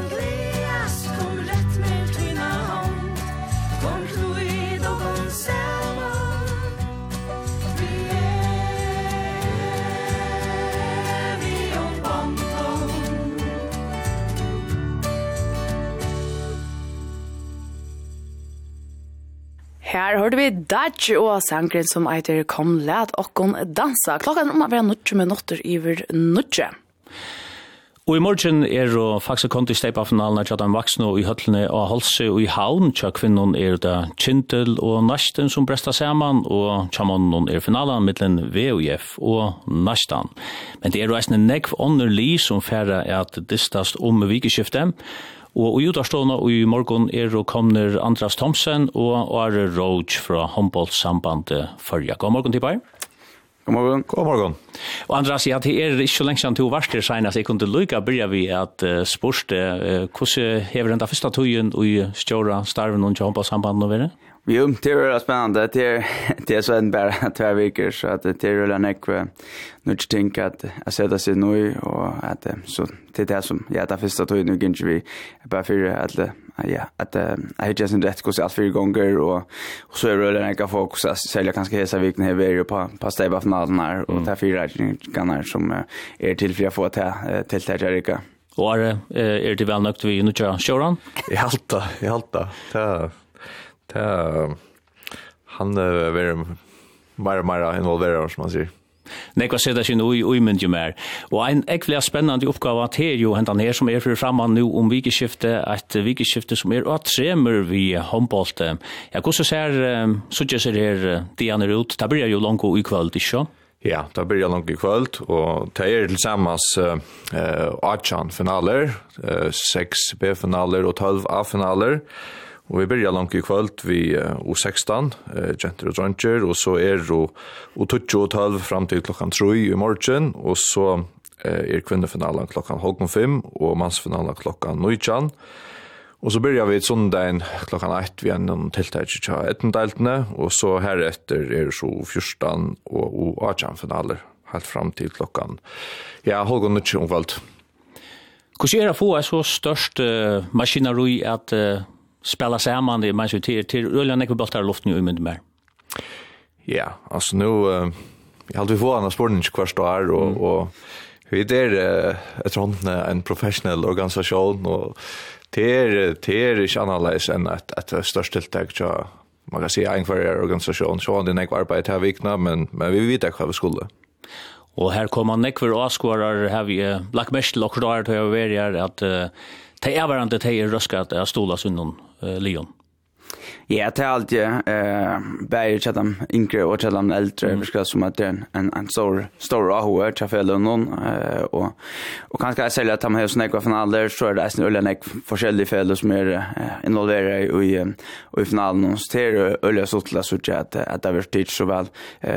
Her hørte vi Dutch og sangren som eiter Kom let okkon dansa. Klokka er om å være nutje med notter iver nutje. Og i morgen er og faktisk kom til steipa-finalen at han vaksne og i høtlene og halse og i havn tja kvinnon er det Kintel og Nasten som bresta saman og tjamannen er finalen mittlen VUF og Nastan. Men det er jo eisne nekv ånderlig som færre at distast om vikeskiftet Og i utarstående i morgen er og kommer Andras Thomsen og Are Roach fra Humboldt-sambandet Følja. God morgen, til bare. God morgen. God morgen. Og Andras, ja, det er ikke så lenge siden to var til senest. Jeg kunne lykke å begynne vi at uh, spørste, uh, hvordan hever den første tøyen i stjåra starven og kjømpa sambandet nå være? Vi är det är spännande. Det är, det är så en bara två veckor så att det är rullar nekve. Nu är det att, att sätta sig nu och att så det är det som, ja, det första tog nu kanske vi bara för att ja, att jag hittar sin rätt kurs allt fyra gånger och, och så är det rullar nekve fokus att sälja kanske hela vikten här vi på, på stäva finalen här och ta fyra räkningar som är till för att få till till till Erika. Och är det väl nökt vi nu kör showrun? I halta, i halta. Ja. Det er, han er veldig mer og mer involverer, som man sier. Nei, hva ser det ikke noe i mynd jo mer. Og en ekvelig spennende oppgave til jo hentan her som er for framan nå om vikeskifte, et vikeskifte som er at tremer vi håndbollt. Ja, hvordan ser, så ikke ser her dianer ut? Det blir jo langt i kveld, ikke? Ja, det blir langt i kveld, og det er tilsammans uh, 18 finaler, uh, 6 B-finaler og 12 A-finaler. Uh, Og vi byrja langt i kvöld vi O16, eh, Genter og Dronjer, og så er o, o 12 og fram til klokkan 3 i morgen, og så eh, er kvinnefinalen klokkan halvkon 5, og mansfinalen klokkan 9. Og så byrja vi sundagen klokkan 1 vi gjennom tiltak i tja ettendeltene, og så heretter er så 14 og O18-finaler, helt fram til klokkan, ja, halvkon 9 omkvöld. Hvordan er det å få et så størst uh, maskineri at uh spela samman det man ser till till rullar ner på bollar luften ju med mer. Ja, alltså nu jag hade vi få andra på kvart då är och och vi där ett runt en professionell organisation och ter ter ich analys än att att störst tilltag så man kan säga en för organisation så han det nästa arbete här vikna men men vi vet att vi skulle. Och här kommer nästa för åskårar har vi lagt mest lockdar till att vara att Det er hverandre til er røsket at jeg stolas undan uh, Leon. Ja, det är alltid eh bäger chatam inkre och de äldre mm. förskra som att en en stor stor ahor träffar någon eh och och kanske jag säljer att de har snäcka från alla så är det nästan ölen ek forskjellige fällor som är involverade i i finalen. Och så det öliga så till så att att det har varit så väl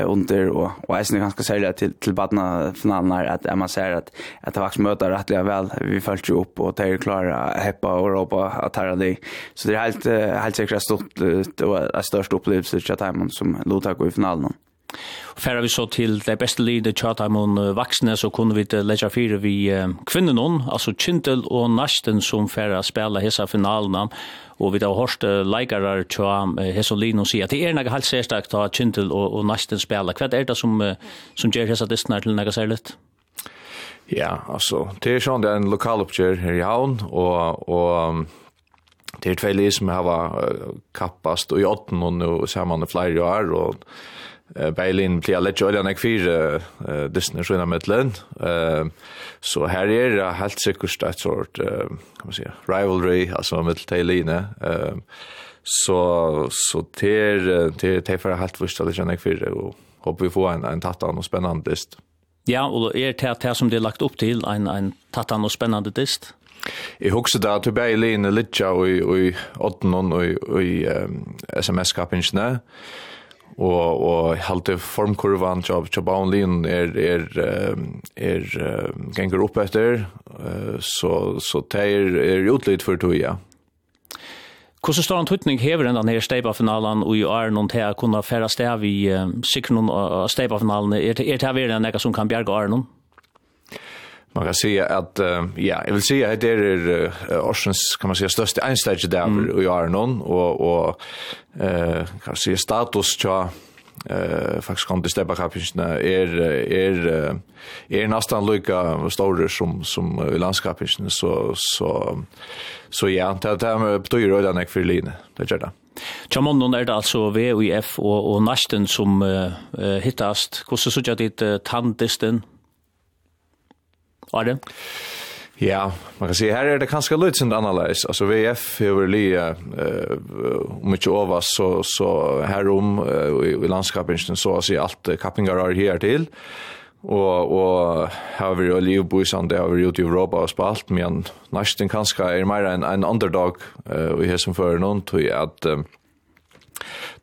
under och och jag ganska sälja till till badna finalen att man ser att att det vax möter rättliga väl vi följt ju upp och det är klara heppa och ropa att här det. Så det är helt helt säkert stort det var en störst upplevelse till Chatham som låta gå i finalen. Och färra vi så till det bästa lidet Chatham och vuxna så kunde vi lägga fyra vi kvinnorna, alltså Kintel och Nasten som färra spela hessa finalen. og vi har hørt leikarar tja Hesolino sier at det er nega helt sérstakt av Kintel og, og Nasten spela. Hva er det som, som gjør hessa distnar til nega særlig? Ja, altså, det er sånn det er en lokaloppgjør her i havn, og, og Det er tvei som har kappast og i åtten og nå ser man det flere år, og eh Berlin blir lätt ju den fyra eh Disney sjöna mittlen. Så här är det helt sikkert et sort eh kan man säga rivalry alltså til line uh, så så ter ter till for helt första det känner jag för och vi får en en tattan och spennende dist. Ja, och är det här som det er lagt upp till en en tattan och spännande dist. Jeg husker da at vi bare lene litt og i åttenon og i SMS-kappingsene, og og halte formkurvan job jobaun lin er er er ganger opp etter så så teir er utlit for to ja Hvordan står en tøytning hever den her steipa-finalen og i er noen til å kunne fære stav i sikkerne av steipa-finalen? Er det her en som kan bjerge åren? man kan säga att uh, ja, jag vill säga att det är uh, Orsens kan man säga största einstage där mm. och jag är någon. Och och eh uh, kan säga status tja eh faktiskt kom det steppa kapinna är är är nästan lika stor som som i landskapinna så så så ja det där betyder det den för Lina det gör det. Tjamon er det altså VUF og, og Nasten som uh, hittast. Hvordan sørger dit uh, tanddisten Are? Ja, man kan säga här är det kanske lite sånt annorlunda. Alltså VF över Lia eh mycket över så så här om i, i landskapet så att allt kappingar är här till og og har vi jo liv på sånn det har vi gjort i Europa og spalt men nesten kanskje er mer en en underdog uh, vi har som for noen tror jeg at um,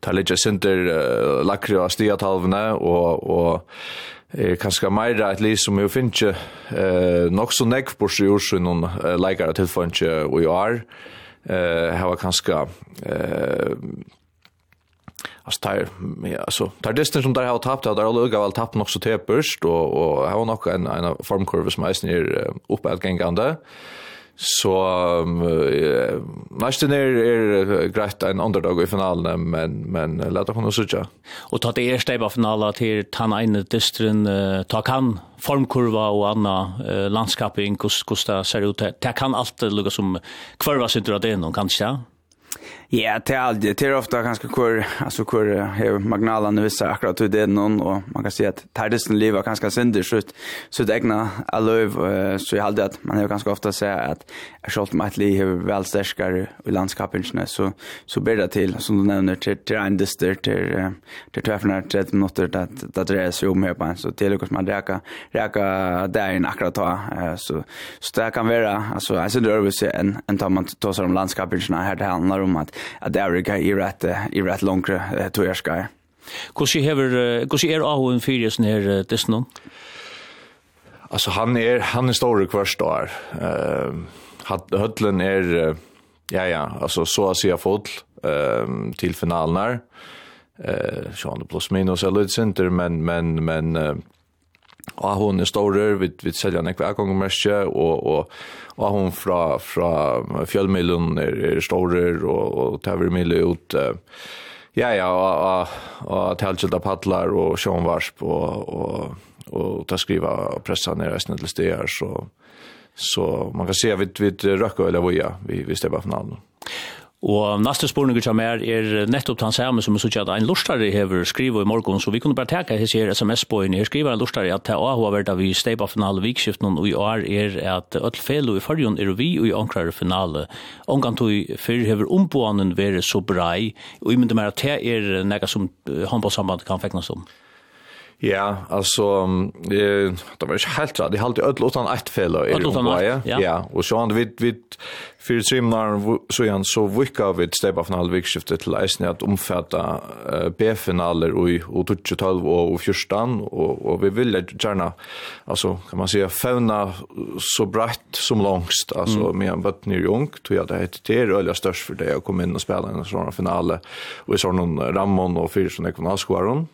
ta litt sinter uh, lakre og stiatalvene og og er kanskje mer et liv som jo finnes eh, nok så nekv på seg år siden noen eh, leikere tilfanns og jo er. Eh, her var kanskje eh, Alltså tar ja alltså tar distan som där har tappat har alla öga väl tappat också till och och har nog en en formkurva som är snir uppe att gängande. Så uh, nästan är er grejt en underdog i finalen men men låt oss nu söka. Och ta det första i finalen till han ene distrin uh, ta kan formkurva och anna uh, landskap i Kosta ser ut. Det kan alltid lukka som kvarva sitter dra det någon kanske. Ja, det är alltid. Det är ofta ganska kvar, alltså kvar har nu visar akkurat hur det är någon och man kan se att tärdesten liv är ganska synder så så det egna alöv så jag hade att man har ganska ofta säga att jag själv med ett liv väl stärskare i landskapen så så ber det till som du nämner till till en dyster till till träffar 30 minuter att att det är så om här på så till Lucas man räka räka där in akkurat ta så så det kan vara alltså alltså det är en en tar man tar sig om landskapen här det handlar om att at det er i rett, i rett langere uh, to er skar. Hvordan hever, hvordan er Ahoen Fyrjesen her uh, dessen Altså, han er, han er stor kvørst där. Eh uh, Høtlen är er, ja ja, altså, så å si säga fotl ehm til finalen her. Uh, så han er pluss minus eller center men men men uh, og hon er store, vi, vi selger en ekve avgangmerskje, og, og, og hon fra, fra fjellmiljøen er, er store, og, og tar miljø ut, uh, ja, ja, og, og, og tilkjelda padlar, og sjånvarsp, og, og, og ta skriva pressa ned resten til steder, så, så man kan se at vi, vi røkker eller voja, vi, vi stepper finalen. Og neste spørning som er, er nettopp den samme som er at en lortare hever skrivet i morgen, så vi kunne bare teka hese her sms-bøyene. Her skriver en lortare at det også har vært av i steipa finale vikskiften, og i år er at öll felo i fargen er vi og i ankrare finale. Omgang tog før hever omboanen være så brei, og i mynda mer at det er nega som håndballsamband kan feknas om. Ja, alltså eh det var ju helt rätt. Det hade öll utan ett fel i ett, Ja, och så han vid vid för trimnar så han så vicka vid step från halvvägsskiftet till Eisen att omfatta B-finaler och och 12 och 14 och och vi vill gärna alltså kan man säga fauna så brett som långst alltså med en bött ny ung tror jag det heter det är öliga störst för det att komma in och spela en sån final och i sån Ramon och Fyrson Ekonaskvaron.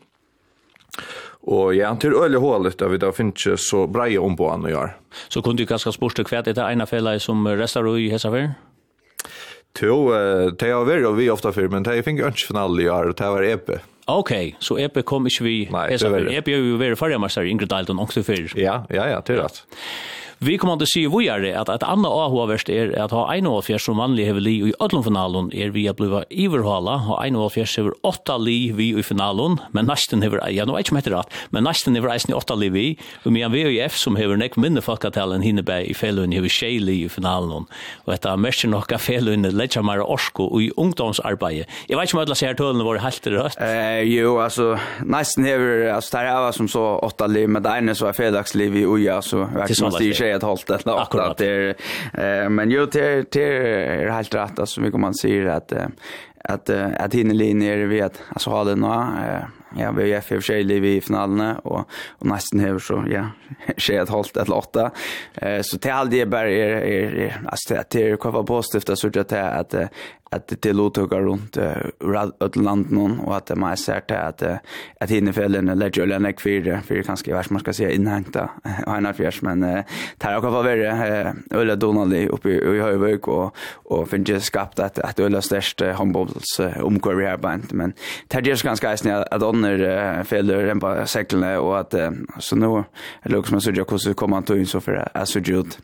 Och jag antar öle hålet där vi da finner ikke så breie om på han å gjøre. Så kunne du kanske sporta kvärt det ena fälla som restar i Hesafer? Jo, det har og vi ofta før, men det er fick inte finale i år, og det var EP. Ok, så EP kom ikke vi. Nej, det var Epe. Epe är ju väldigt förra matcher, Ingrid Dalton også før. Ja, ja, ja, det er rett. Ja. Vi kommer til å si vågjere at et annet avhåverst er at ha 1,5 som vanlig hever li i ødlomfinalen er vi a bliva iverhala, ha 1,5 hever 8 li vi i finalen, men nesten hever, ja, nå er ikke mette rett, men nesten hever eisen i 8 li vi, og med en VUF som hever nek minne henni bæ i felun hever tjei li i finalen, og etter merker nok av felun letja mer orsko i ungdomsarbeidet. Jeg vet ikke om alle ser tølene våre helt rødt. Eh, jo, altså, nesten hever, altså, der er som så 8 li, men det ene så er fredagsliv i uja, så verken man stiger är ett hållt eller något att det eh men ju till till är helt rätt. Alltså mycket man säger att att att hinna linjer vi att alltså har det nå ja, vi är för sig liv i finalerna och och nästan här så ja, sker ett halt eller åtta. Eh så till all det bara är är alltså att det kommer positivt att söka till att att det låter runt uh, land någon och att man ser till att att hinnefällen lägger eller en kvar för kanske vars man ska säga inhämta en av fjärs men tar jag kommer vara ölla Donald uppe i i Höjvik och och finns skapat att att ölla störst handbolls omkring här men tar det ganska snäll att Donner fäller den på säcklarna och att så nu är det som så jag kunde komma till in så för att så gjort.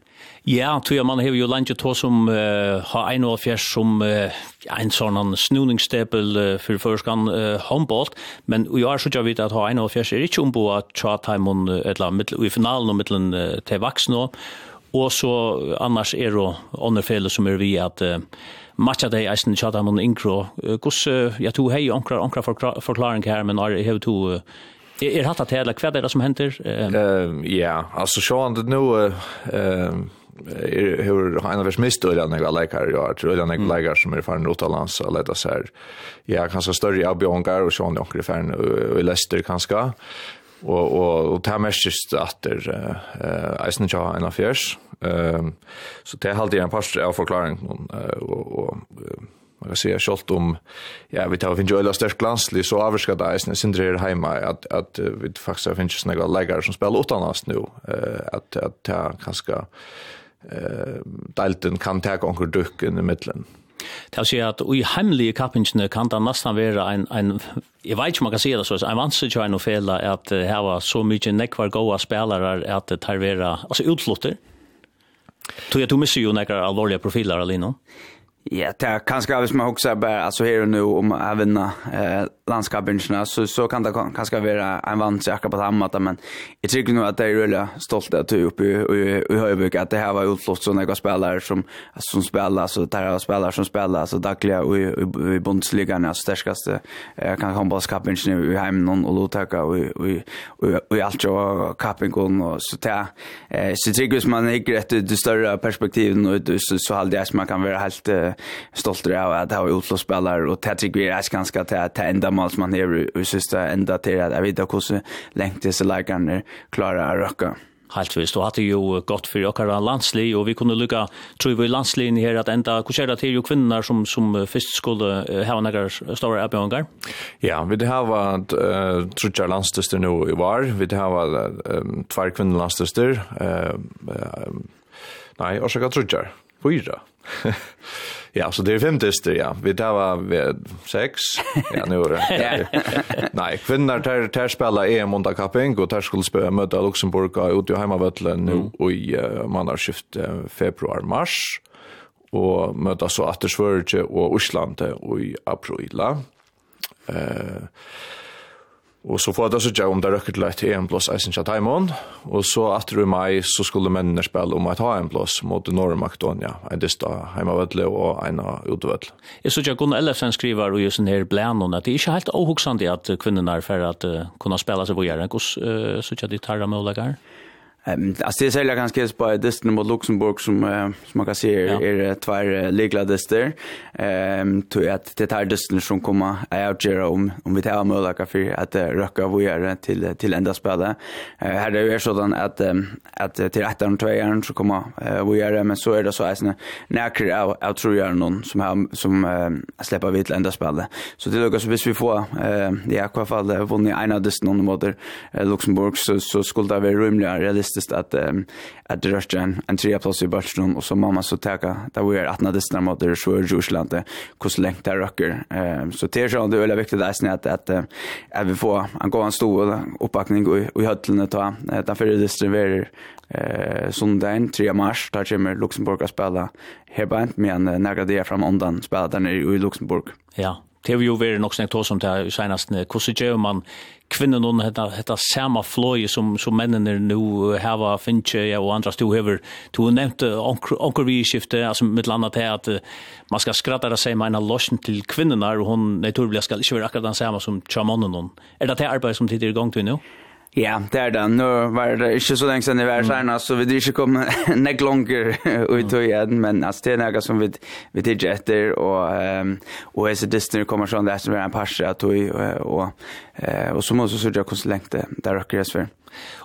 Ja, tror jag man har ju lunch to som har en och fjärs som en sån snuningsstapel för förskan handboll, men jag har så jag vet att ha en och fjärs är inte om på att chat time och ett land i finalen och mellan till vuxna och så annars är det andra fel som är vi att matcha dei eisen chat am inkro. Kus ja to hei onkra onkra forklaring her men har hevur to Er hatt at hela er det som henter? Ja, altså sjåan det nu er hur han har mist då den jag likar jag tror den jag likar som är från Rotalands och leta så här. Ja, kanske större Abiongar och sjåan onkel fan i Leicester kanske. Och och och tar mest att det är eh Eisenhower en affärs Ehm så det har alltid en par av förklaring någon och och man kan säga skolt om ja vi tar vi enjoy last störst glansli så avska det är sen det hemma att att vi faktiskt finns några läggare som spelar utan oss nu eh att att ta kanske eh delten kan ta onkel dukk i mitten Det vil si at i heimlige kappingene kan det nesten være en, en jeg vet ikke om man kan si det så, en vanskelig kjøren å fele at her var så mye nekvar gode spillere at det tar være, altså utflutter, Tror jag du missar ju några allvarliga profiler alene? Ja, det er kanskje hvis man husker bare, altså her og nå, om jeg vinner eh, landskapene, så, så kan det kanskje være en vant til på den måten, men jeg tror nog at det er veldig stolt at du er oppe i, i, i Høybyg, at det her var utlått sånne jeg spillere som, som spiller, så det her var som spiller, så daglig i, i, i Bundesligaen, altså sterskaste eh, kan komme på skapene i heimen og Lotøka og i alt og kappingen, og så det er, eh, så jeg tror hvis man ikke etter det større perspektiven, så, så, så halde jeg man kan vara helt stolt av at ha utlåsspellar och det tycker vi är ganska till att enda mål som man är i sista ända till att jag vet inte hur länge dessa läkarna klarar att röka. Helt visst, og hatt jo godt for okkara landsli, og vi kunne lukka, tror vi landslinjen her, at enda, hvordan er det til jo kvinner som, som først skulle hava nekkar store ebbjøngar? Ja, vi det har varit uh, trutjar landstester nå i var, vi det har hava um, tvær kvinner landstester, uh, uh, nei, orsaka trutjar, fyra. Ja, så det är fem tester, ja. Vi tar var sex. Ja, nu är det. Ja. Nej, kvinnor tar, tar spela EM under Kapping och tar skulle spela möta Luxemburg och ut i hemmavötlen nu och i uh, mannarskift februar-mars och möta så Attersvörge och Osland och i aprila. Eh... Uh, Og så får det så jag om det røkker til et EM plus Eisen Chathaiman. Och så efter i mai så skulle männen spela om et EM plus mot Norra Makedonia. En dista hemmavödle og en utvödle. Jag synes att Gunnar Ellefsen skriver i just den här blänon att det är inte helt ohugsande att kvinnorna är for att uh, kunna spela sig på gjerne. Hvordan uh, såg jag det här med Um, alltså det säljer ganska på distan mot Luxemburg som uh, som man kan se är, ja. är tvär uh, legla Ehm tror att det här distan som kommer är att om om vi tar möjlighet för att uh, röka vad till till ända spelet. Uh, här är ju sådan att um, att till rätta och tvåan så kommer uh, vad göra men så är det så att när jag jag tror jag någon som har som uh, släpper vid till ända spelet. Så det så hvis vi får eh uh, i alla fall vunnit en av distan mot uh, Luxemburg så så skulle det vara rymligare realistiskt att um, att det rör en, en trea plats i Barcelona och så mamma så täcka där vi är att när det mot det så är Jerusalem det hur så länge um, så det är så det är viktigt att snätt att att vi får en gå en stor uppbackning och i höllen ta därför det distribuerar eh sundagen 3 mars där kommer Luxemburg att spela här men några dagar fram undan spelar där i Luxemburg. Ja, det har ju varit något også om det senest. Hvordan gjør man kvinnen hon hetta hetta sama fløy som som männen er nu hava finche ja og andra stod hever. To nevnt onkur vi skifte altså med landa til at man skal skratta det seg meina lossen til kvinnenar og hon naturligvis skal ikkje vera akkurat den sama som chamannen hon er det det arbeid som tid er i gang til nu Ja, det er det. Nå var det ikke så lenge siden jeg var her, så vi er ikke komme nek langer ut og igjen, men altså, det er noe som vi, vi tidser etter, og, um, og jeg ser Disney kommer sånn, det er som er en parse av tog, og, og, og så må vi sørge hvordan så lenge det er akkurat jeg spør.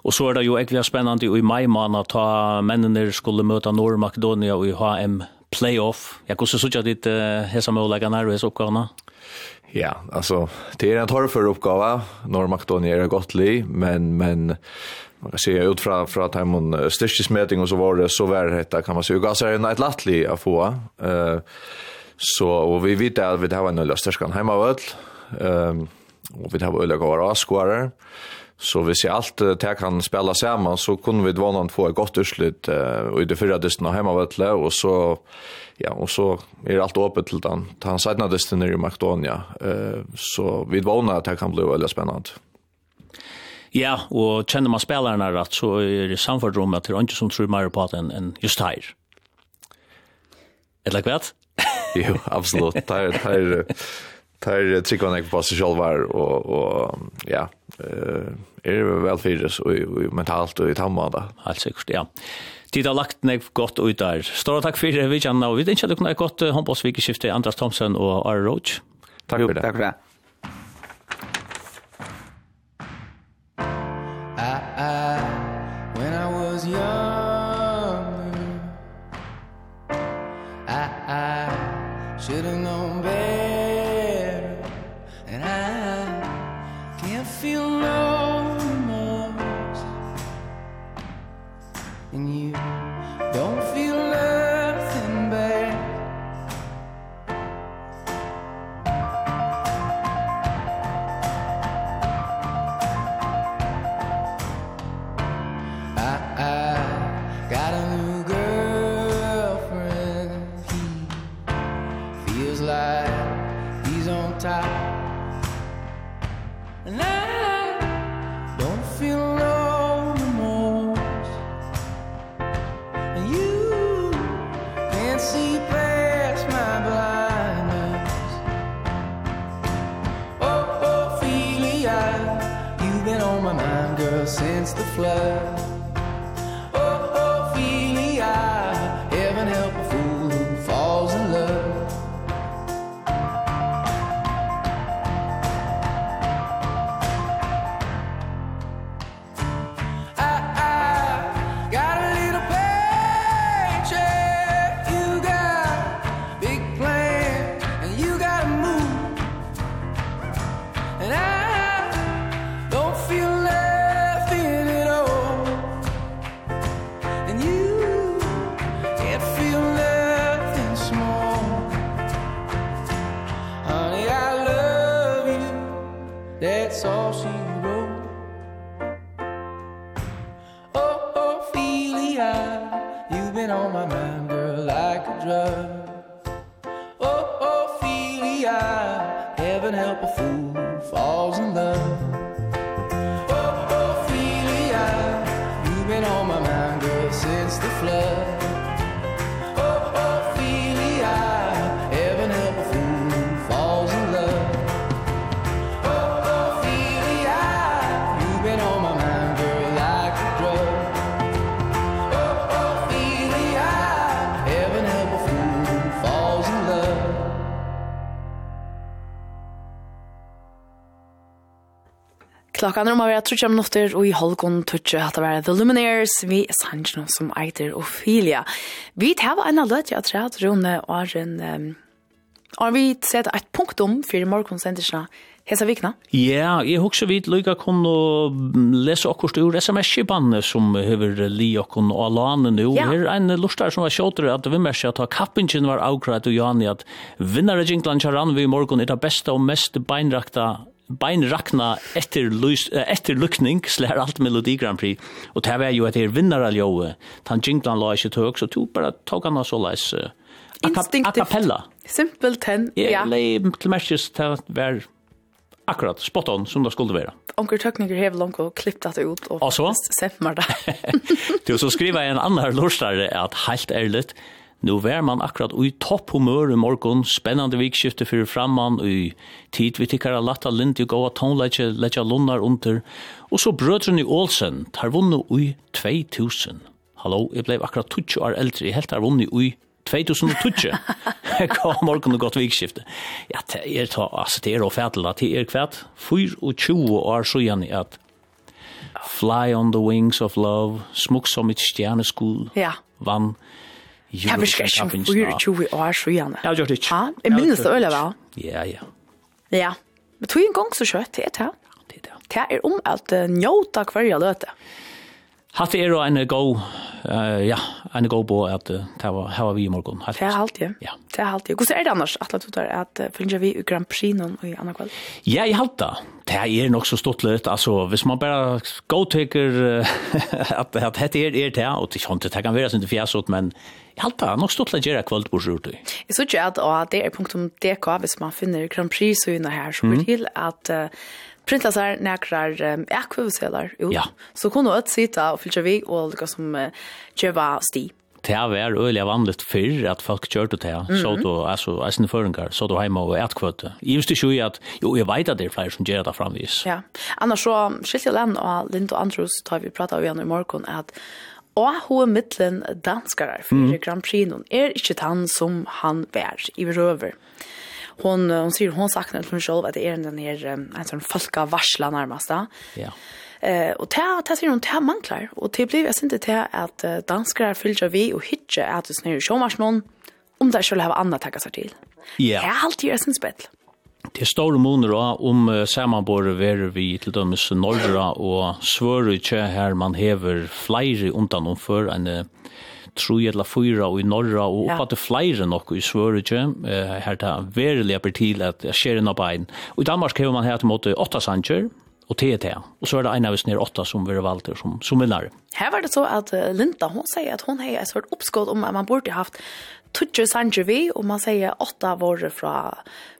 Og så er det jo egentlig spennende, i mai måned, ta mennene skulle møte Nord-Makedonia og i HM playoff. Jeg kunne sørge litt hese med å legge nær og hese oppgavene. Ja, alltså det är en torr för uppgåva. Norr är gott li, men men man kan se ut från från att hemon styrkesmätning och så var det så var detta kan man säga. Gasar är ett lattli att få. Eh så och vi vet att vi har en lösterskan hemma väl. Ehm och vi har öliga gåra skårar. Så vi ser allt det kan spela samman så kunde vi dvanan få ett gott utslut och i det förra dysten av hemmavätle och så ja, och så är er alt öppet till den. Ta han sidna det nere i Makedonia. Eh så vi vånar att det kan bli väldigt spännande. Ja, och kjenner man spelarna rätt så är det samförd rum att det er ikke som tror mer på det enn en just her. Eller kvätt? jo, absolut. er, det er tryggvann jeg på seg selv var, och och ja eh är det väl og, og mentalt og i tammada. Helt säkert ja tid har lagt nek godt ut der. Stor takk for det, vi kjenner, og vi tenker at du kunne ha gått håndbollsvikeskiftet Andras Thomsen og Arne Roach. Takk for det. Takk for det. Klokkan er om å være trutja minutter, og i holgon tutsi at det var The Luminaires, vi er sannsyn som eiter Ophelia. Vi tar en av løtja at rett runde og en... Um, og vi sett et punkt om for morgensendelsen Hesa vikna? Ja, jeg husker vi lykka kun å lese akkurat ur sms-kibane som hever li okkon og alane nu. Ja. Her er en lustar som var sjåter at vi mersi at kappingen var avgrad og jani at vinnare jinglan kjaran vi i morgon er det beste og mest beinrakta bein rakna etter, lus, etter lukning slær alt Melodi Grand Prix. Og det var jo at det er vinnar all joe tan jinglan la ikke tøk så tog bara tok han så leis uh, akapella simpelt ten ja. jeg le til merkes til at akkurat spot on som det skulle være Onkel Tøkninger har langt og klippt det ut og, og så? sett meg det. Til så skriver jeg en annan lorstare at helt ærligt, Nu vær man akkurat ui topp humør i morgon, spennande vikskifte fyrir framman, ui tid vi tikkara latta lind i gåa tonleitje letja lunnar under, og så brødren i Olsen, tar vunnu ui 2000. Hallo, jeg blei akkurat 20 år eldre, jeg helt har vunnu ui 2020. kom morgon og godt vikskifte. Ja, det er ta, altså, det er ofætla, det er kvært 24 år søgjani at Fly on the wings of love, smuk som et stjerneskul, ja. vann, Jeg vil ikke ikke fyre 20 år gjerne. Jeg har gjort det ikke. Ja, jeg minnes det øyne, va? Ja, ja. Ja, men tog en gang så kjøtt, det er det. Det er det. Det er om at njóta hver jeg løte. Ja. Hatt er en go, uh, ja, en go på at uh, det var, her var vi i morgen. Det er halvt, ja. ja. Det er halvt, ja. Hvordan er det annars, at du tar at uh, følger vi i Grand Prix noen i andre kveld? Ja, i halvt da. Det er nok så stort litt, altså, hvis man bare go teker uh, at, at dette er, er det, og det, ikke, det kan være sin fjæsot, men i halvt da, nok stort litt gjerne kveld på sjort. Jeg synes ikke at det er punktum DK, hvis man finner Grand Prix-synet her, så blir mm. til at uh, printa så här näkrar um, akvavselar ut. Ja. Så kunde att sitta och fylla vi och lika som uh, köva sti. Det är väl öliga vanligt för att folk kör det här. Så då alltså alltså förringar så du hemma og ett kvote. I just det at, att jo jeg vet at det er flere som gjør det framvis. Ja. Annars så skiljer land och Lind och Andrews tar vi prata om igjen i morgen, att Og hun mittlen danskere for mm. Grand Prix er ikke han som han vær i røver hon hon säger hon saknar hon själv att det är den här en sån folka varsla närmast. Ja. Eh och ta ta sig runt här manklar och det blir jag inte till att danskar fyller vi och hitcha att det snur showmars någon om det skulle ha andra tagga sig till. Ja. Jag alltid gör sin spett. Det står månader om sammanbor ver vi till dömes norra och svör ju här man häver flyger undan om för en tre eller fyra og i norra og ja. oppa til flere nok i Svørige uh, her ta verilig apper til at jeg skjer inn bein og i Danmark hever man her til måte åtta sanger og TT. Og så er det en av oss nere åtta som vi valgte som, som vinner Her var det så at Linda, hon sier at hon har et sort oppskått om at man borde haft tutje sanger vi, og man sier åtta våre fra,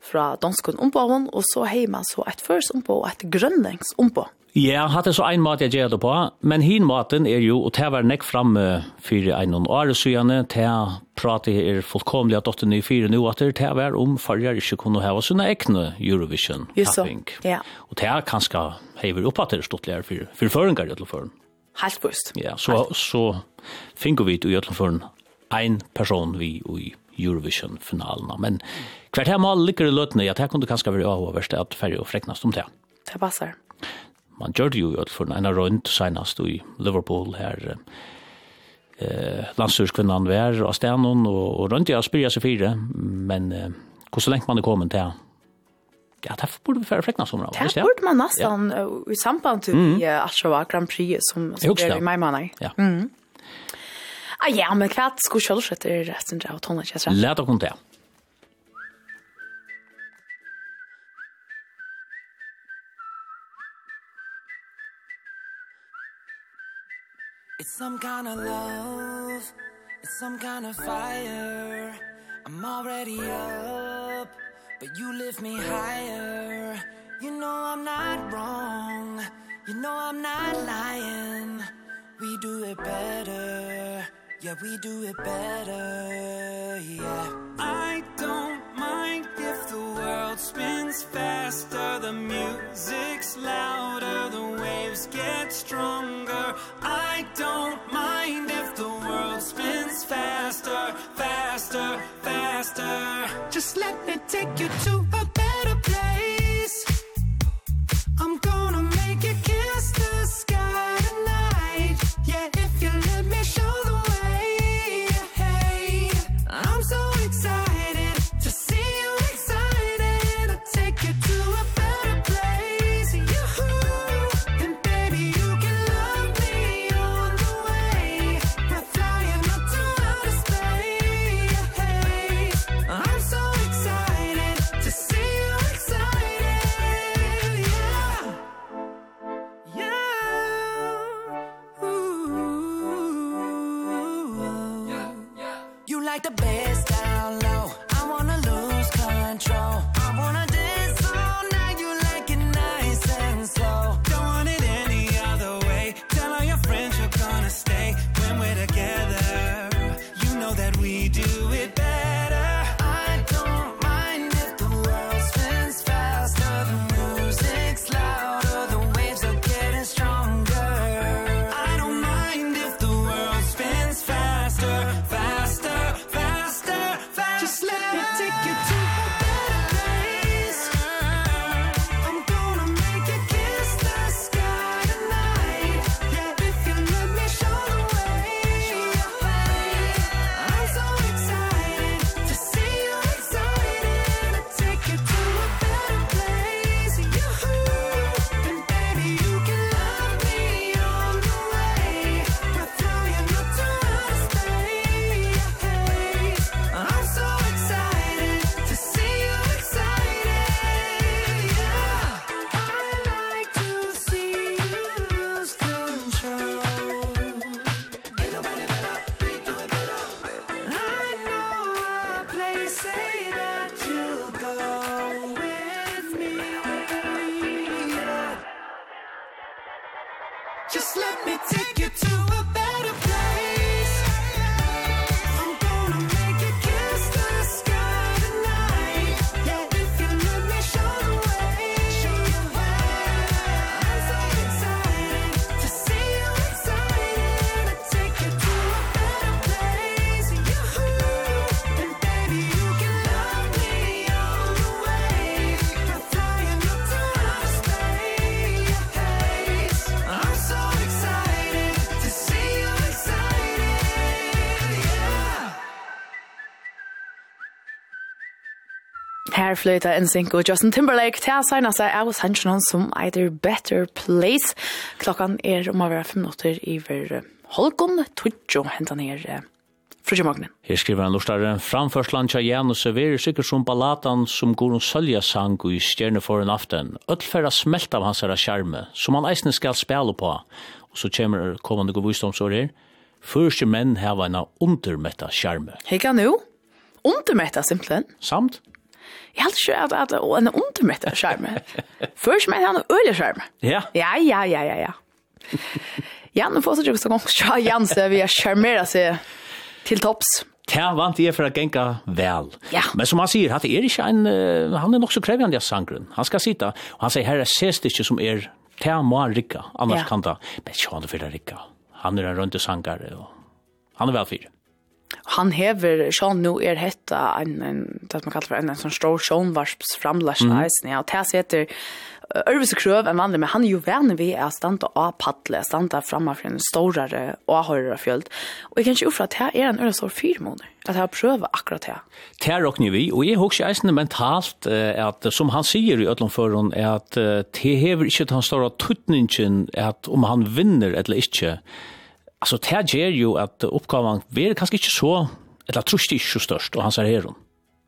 fra danskun ompå hon, og så har man så et først ompå og et grønnings ompå. Ja, hatt det så ein mat jeg gjør det på, men hin maten er jo, og det var nekk fram for en og åre søgjene, det prater er fullkomlig at 8 nye fire nå, at det var om farger ikke kunne hava sine ekne Eurovision tapping. Ja. Og det er kanskje hever opp at det er stått lær for, for føringer i alle. Helt først. Ja, så, så finner vi i alle ein person vi i Eurovision-finalen. Men hvert her mal ligger i løtene, at her kunne det kanskje være avhåverst at færre og freknast om det. Det passar. Man gjør det jo i for en rundt senast i Liverpool her eh, landstyrskvinnan var av stenen, og, og rundt jeg spyrir seg fire, men eh, så lengt man er kommet til Ja, det borde vi färre fräckna somrar. Det borde man nästan ja. i samband till mm. Ashova Grand Prix som, som är i maj månad. Ja. Mm. Ah, ja, men kvart skulle kjølsett er resten av tonen, ikke sant? Læt dere til. It's some kind of love It's some kind of fire I'm already up But you lift me higher You know I'm not wrong You know I'm not lying We do it better Yeah, we do it better, yeah. I don't mind if the world spins faster The music's louder, the waves get stronger. I don't mind if the world spins faster, faster, faster. Just let me take you to a her fløyta NSYNC og Justin Timberlake til å signe seg av sannsjonen som either Better Place. Klokkan er om å være fem minutter iver Holgon, Tudjo, hentan her Frugge Magnin. Her skriver han lortare, framførslan tja Janus er veri sikker som ballatan som går om sølja sang i stjerne for en aften. Øtlferra smelt av hans herra skjerme, som han eisne skal spela på. Og så kommer kommande god visdomsår her. Første menn heva en undermetta skjerme. Hega nu? Undermetta simpelthen? Samt? Jeg helst ikke at det en undermøtte skjerme. Først mener han en øye skjerme. Ja. Ja, ja, ja, ja, ja. Jan får så tjukst så gong sja Janse vi har skjermera seg til topps. Ja, vant jeg for å genka vel. Ja. Men som han sier, han er ikke en, han er nok så krevende av sangren. Han skal sitta, og han sier, herre, ses det ikke som er, ta må han rikka, annars ja. kan det. Men ikke han er for rikka. Han er en rønte sangare, og han er vel fyrir han hever Sean nu er hetta en, en det man kallar för en, en sån stor Sean Varsps framläsning mm. og det heter Örvis Krøv en vanlig men han er ju värne vi är standa av paddle stanta for en storare och höra fjöld och jag kan ikke ufra att här är en öra stor fyrmånader att jag pröva akkurat det. Det er också vi, og jeg husker eisen mentalt eh, at, som han sier i ötlom Føren, er at det hever ikke til han står av tuttningen at om han vinner eller ikke, Alltså det ger ju att uppgåvan blir kanske inte så eller trust inte så störst och han säger här.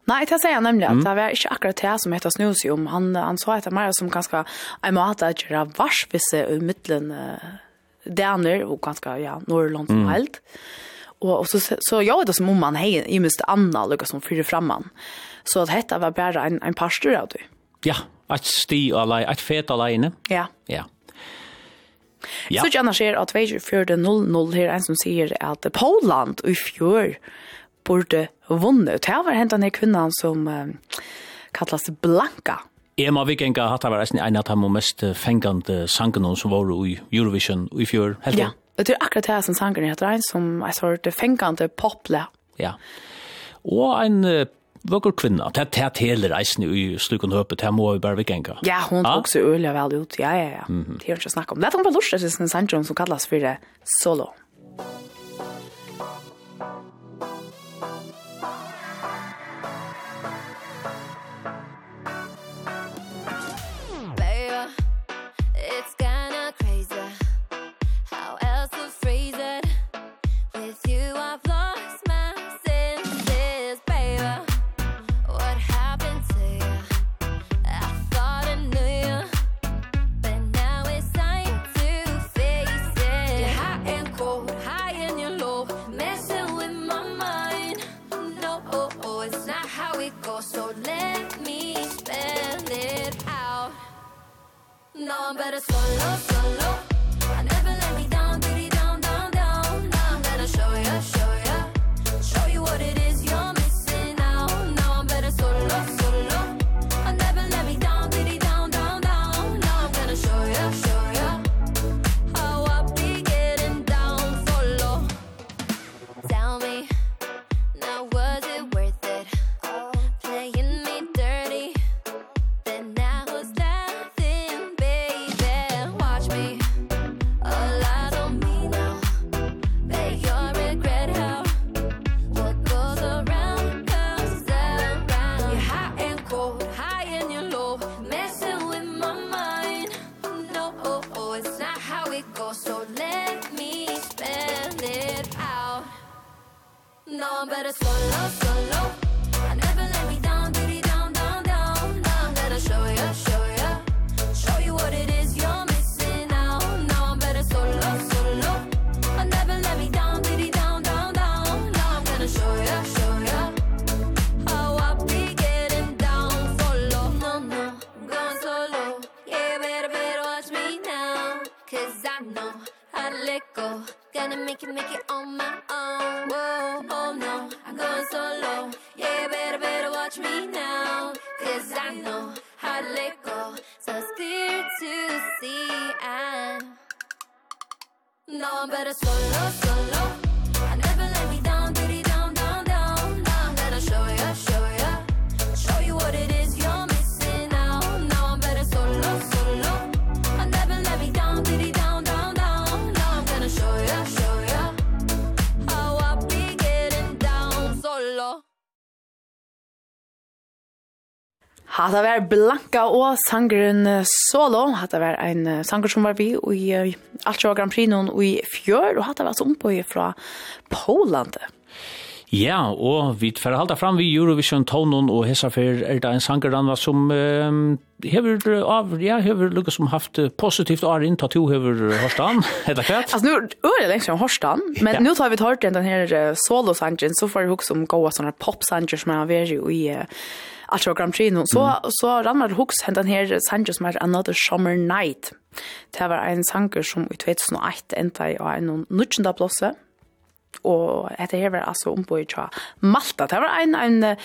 Nej, det säger nemlig nämligen att det var ikke akkurat det som heter snusium. Han, han sa att det som ganska en måte att gjøre varsvisse i midtelen uh, Daner, och ganska ja, Norrland som mm. helt. Och, og så, så jag vet det som om man hej i minst Anna Lucas som fyra framman. Så att detta var bare en, en pastor av det. Ja, et sti alai, et fet alaine. Ja. Ja. Ja. Så ikke annars er at 24.00 her en som sier at Poland i fjør borde vunnet. Det var hentan her kvinnan som uh, kallas Blanka. Jeg må vi genga hatt av en av de mest fengende sangene som var i Eurovision i fjør. Helt ja, det er akkurat det som sangene heter en som er sort fengende pople. Ja, og en vågur kvinna, det er tæt reisen i slukken høpet, det må vi bare vikenga. Ja, hun tok så øyelig vel ut, ja, ja, ja. Det er jo ikke snakk om. Det er hun på lortet, synes Sandron som kallas for solo. better solo, solo Hatta var Blanka og sangren Solo. Hatta var ein sanger som var vi i Altra Grand Prix noen i fjør, og hatta var som på fra Poland. Ja, og vi får halda fram vi Eurovision tonen og hessa for er det en sanger var som um, hever av, ja, hever lukka som haft positivt år inn, ta to hever Horstan, heter kvart. Altså, nu er det lenge siden Horstan, men ja. nu tar vi hørt den her solo-sangen, så får vi hukk som gåa sånne pop-sanger som er veri i uh, att Grand Prix nu. så mm. så rann man hooks den här Sanchez med another summer night. Det var en sanger som i 2008 enda i en nutjenda plåse og dette her var altså ombå i tja Malta. Det var en, en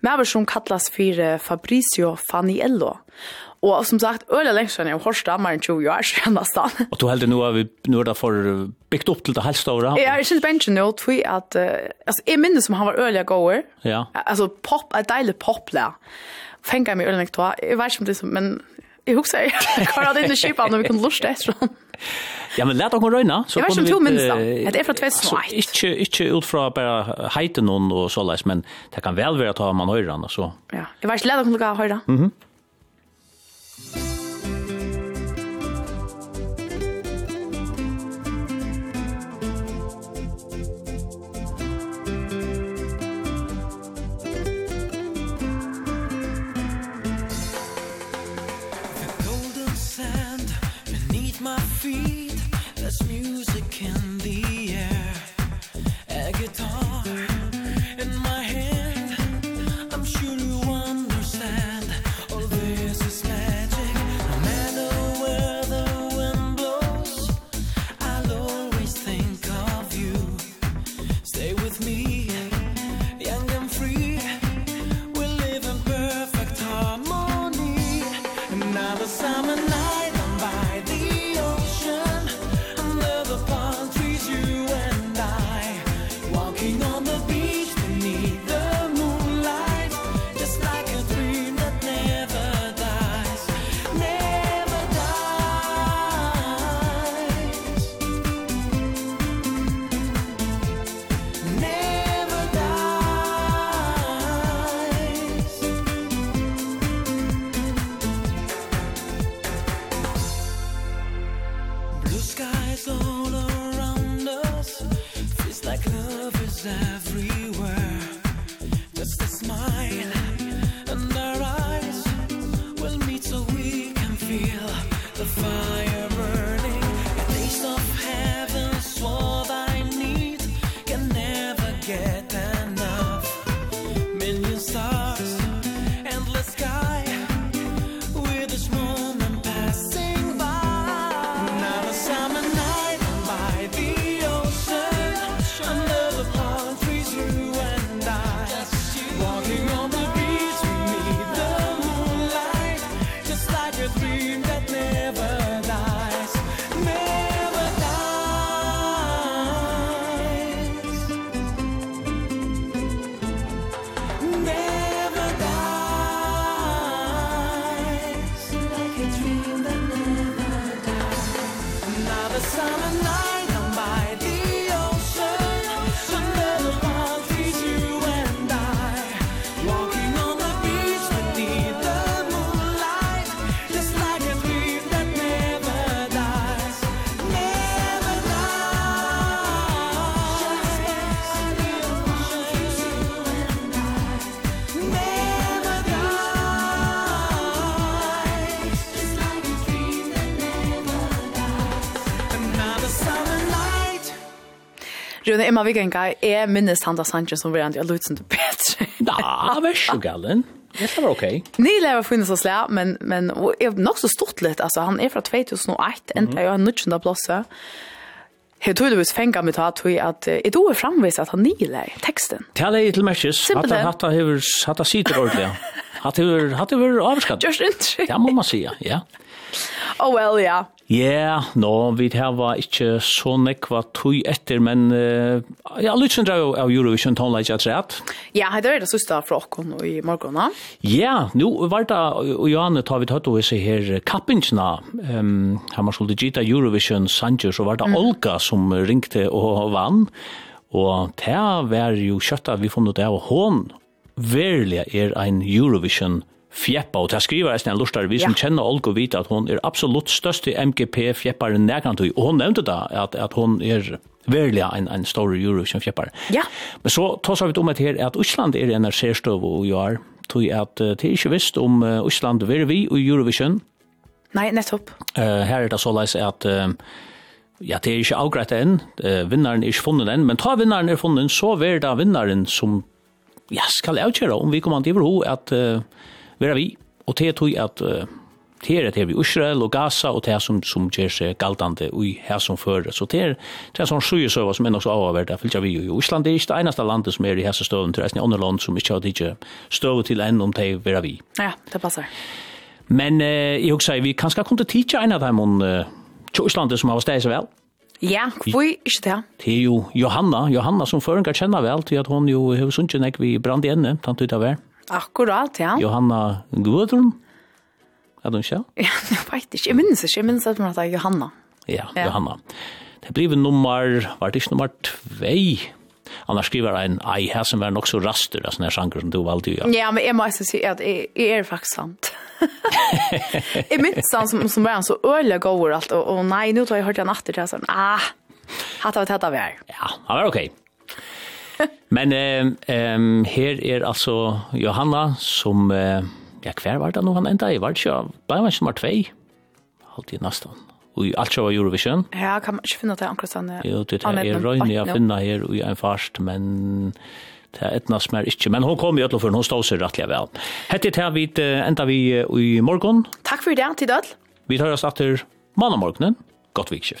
maver som kallas for Fabrizio Faniello. Og som sagt, øyla lengst sen jeg har hørst damer enn 20 år siden nesten. Og du heldig nu er vi nu er det för byggt upp till det helt stora. Jeg er ikke bänken nå, tror jeg at, uh, altså, jeg minnes som han var øyla gåer. Ja. Altså, pop, et deilig popla. Fänga mig meg øyla lengst, jeg vet ikke om det som, men jeg husker jeg, hva er det inne i kjipa når vi kunde lusta sånn. Ja, men lät oss röna. Så jag vet inte hur minns det. Det är från 2001. Inte, inte ut från bara hejten och sådär, men det kan väl vara att man höjran och så. Ja, jag vet inte lät oss höra. Mm -hmm. meet so we can feel the fire. Men Emma Vigenga er minnes han Sanchez som var inte lutsen till bättre. Ja, vær så galen. Det var okej. Ni lever finns så slä, men men och är nog så stort lätt alltså han är från 2001 ända jag nutchen där blåsa. Hur tror du vis fänga med att vi att ett år framvis att han nile texten. Tala i little matches att han hatta hur hatta sitter ordentligt. Hatta hur hatta hur avskatt. Just inte. Det måste man säga, ja. Oh well, ja. Ja, yeah, no, vi her var ikke så nekva tøy etter, men uh, ja, lytsen drar jo av Eurovision tonelage at rett. Ja, det er det siste fra okken i morgen. Ja, nu var det, og Johanne tar vi tatt og se her kappingsna, um, her man skulle gita Eurovision Sanchez, så var det mm. Olga som ringte og vann, og det var jo kjøtta vi funnet av, og hon verlig er ein Eurovision-sanger fjeppa, og det skriver jeg en lustar, vi som ja. kjenner Olga vita at hon er absolutt største MGP-fjepparen nærkant, og hon nevnte da at, at hon er verlig en, en stor Eurovision-fjeppar. Ja. Men så tar vi om at her at Usland er en særstøv og jo er, tog at det er ikke visst om uh, vil vi og Eurovision. Nei, nettopp. Uh, her er det såleis at uh, ja, det er ikke avgreit enn, uh, vinnaren er ikke funnet enn, men ta vinnaren er funnet, så er det vinnaren som ja, skal avgjøre om vi kommer til å at uh, vera vi, og det er tog at uh, det er det vi Israel og Gaza og det som, som gjør seg galdande i her som før Så det er, det er sånn sjøsøver som er nok så avhverda, fyllt vi jo. Island er ikke det eneste landet som er i hese støvn, det er andre land som ikke har ikke støv til enn om det vera vi. Ja, det passer. Men uh, jeg husker, vi kan skal komme til tidsja en av dem om uh, Islandet som har steg seg vel. Ja, hvor er ikke det? Det er jo Johanna, Johanna som føringer kjenner vel til at hun jo har sunnet nek vi brand i ende, tant ut av her. Akkurat, ja. Johanna Gudrun? Er du ikke? Ja, jeg vet ikke. Jeg minnes ikke. Jeg minnes at hun heter Johanna. Ja, ja, Johanna. Det blir nummer, var det ikke nummer 2? Annars skriver en ei her som er nok så raster altså sånne sanger som du valgte jo. Ja. ja, men jeg må også si at jeg, jeg er faktisk sant. jeg minnes han som, som var han så øyelig god og alt, og, og nei, nå tar jeg hørt han natter til, sånn, ah, hatt av et vi er. Ja, han var okej. Okay. Men ehm um, her er altså Johanna som uh, ja kvar var det nå han enda i var det bare var han smart tvei. Halt i nästan. Och alt så var Eurovision. Ja, kan man inte finna det akkurat sånn. Jo, det är er rönnig att finna här och en fast men det er etna som er ikke, men hun kom i øtlo for hun stod seg rettelig vel. Hette til vi enda vi i morgen. Takk for det, til øtl. Vi tar oss etter mandag morgenen. Godt vikskift.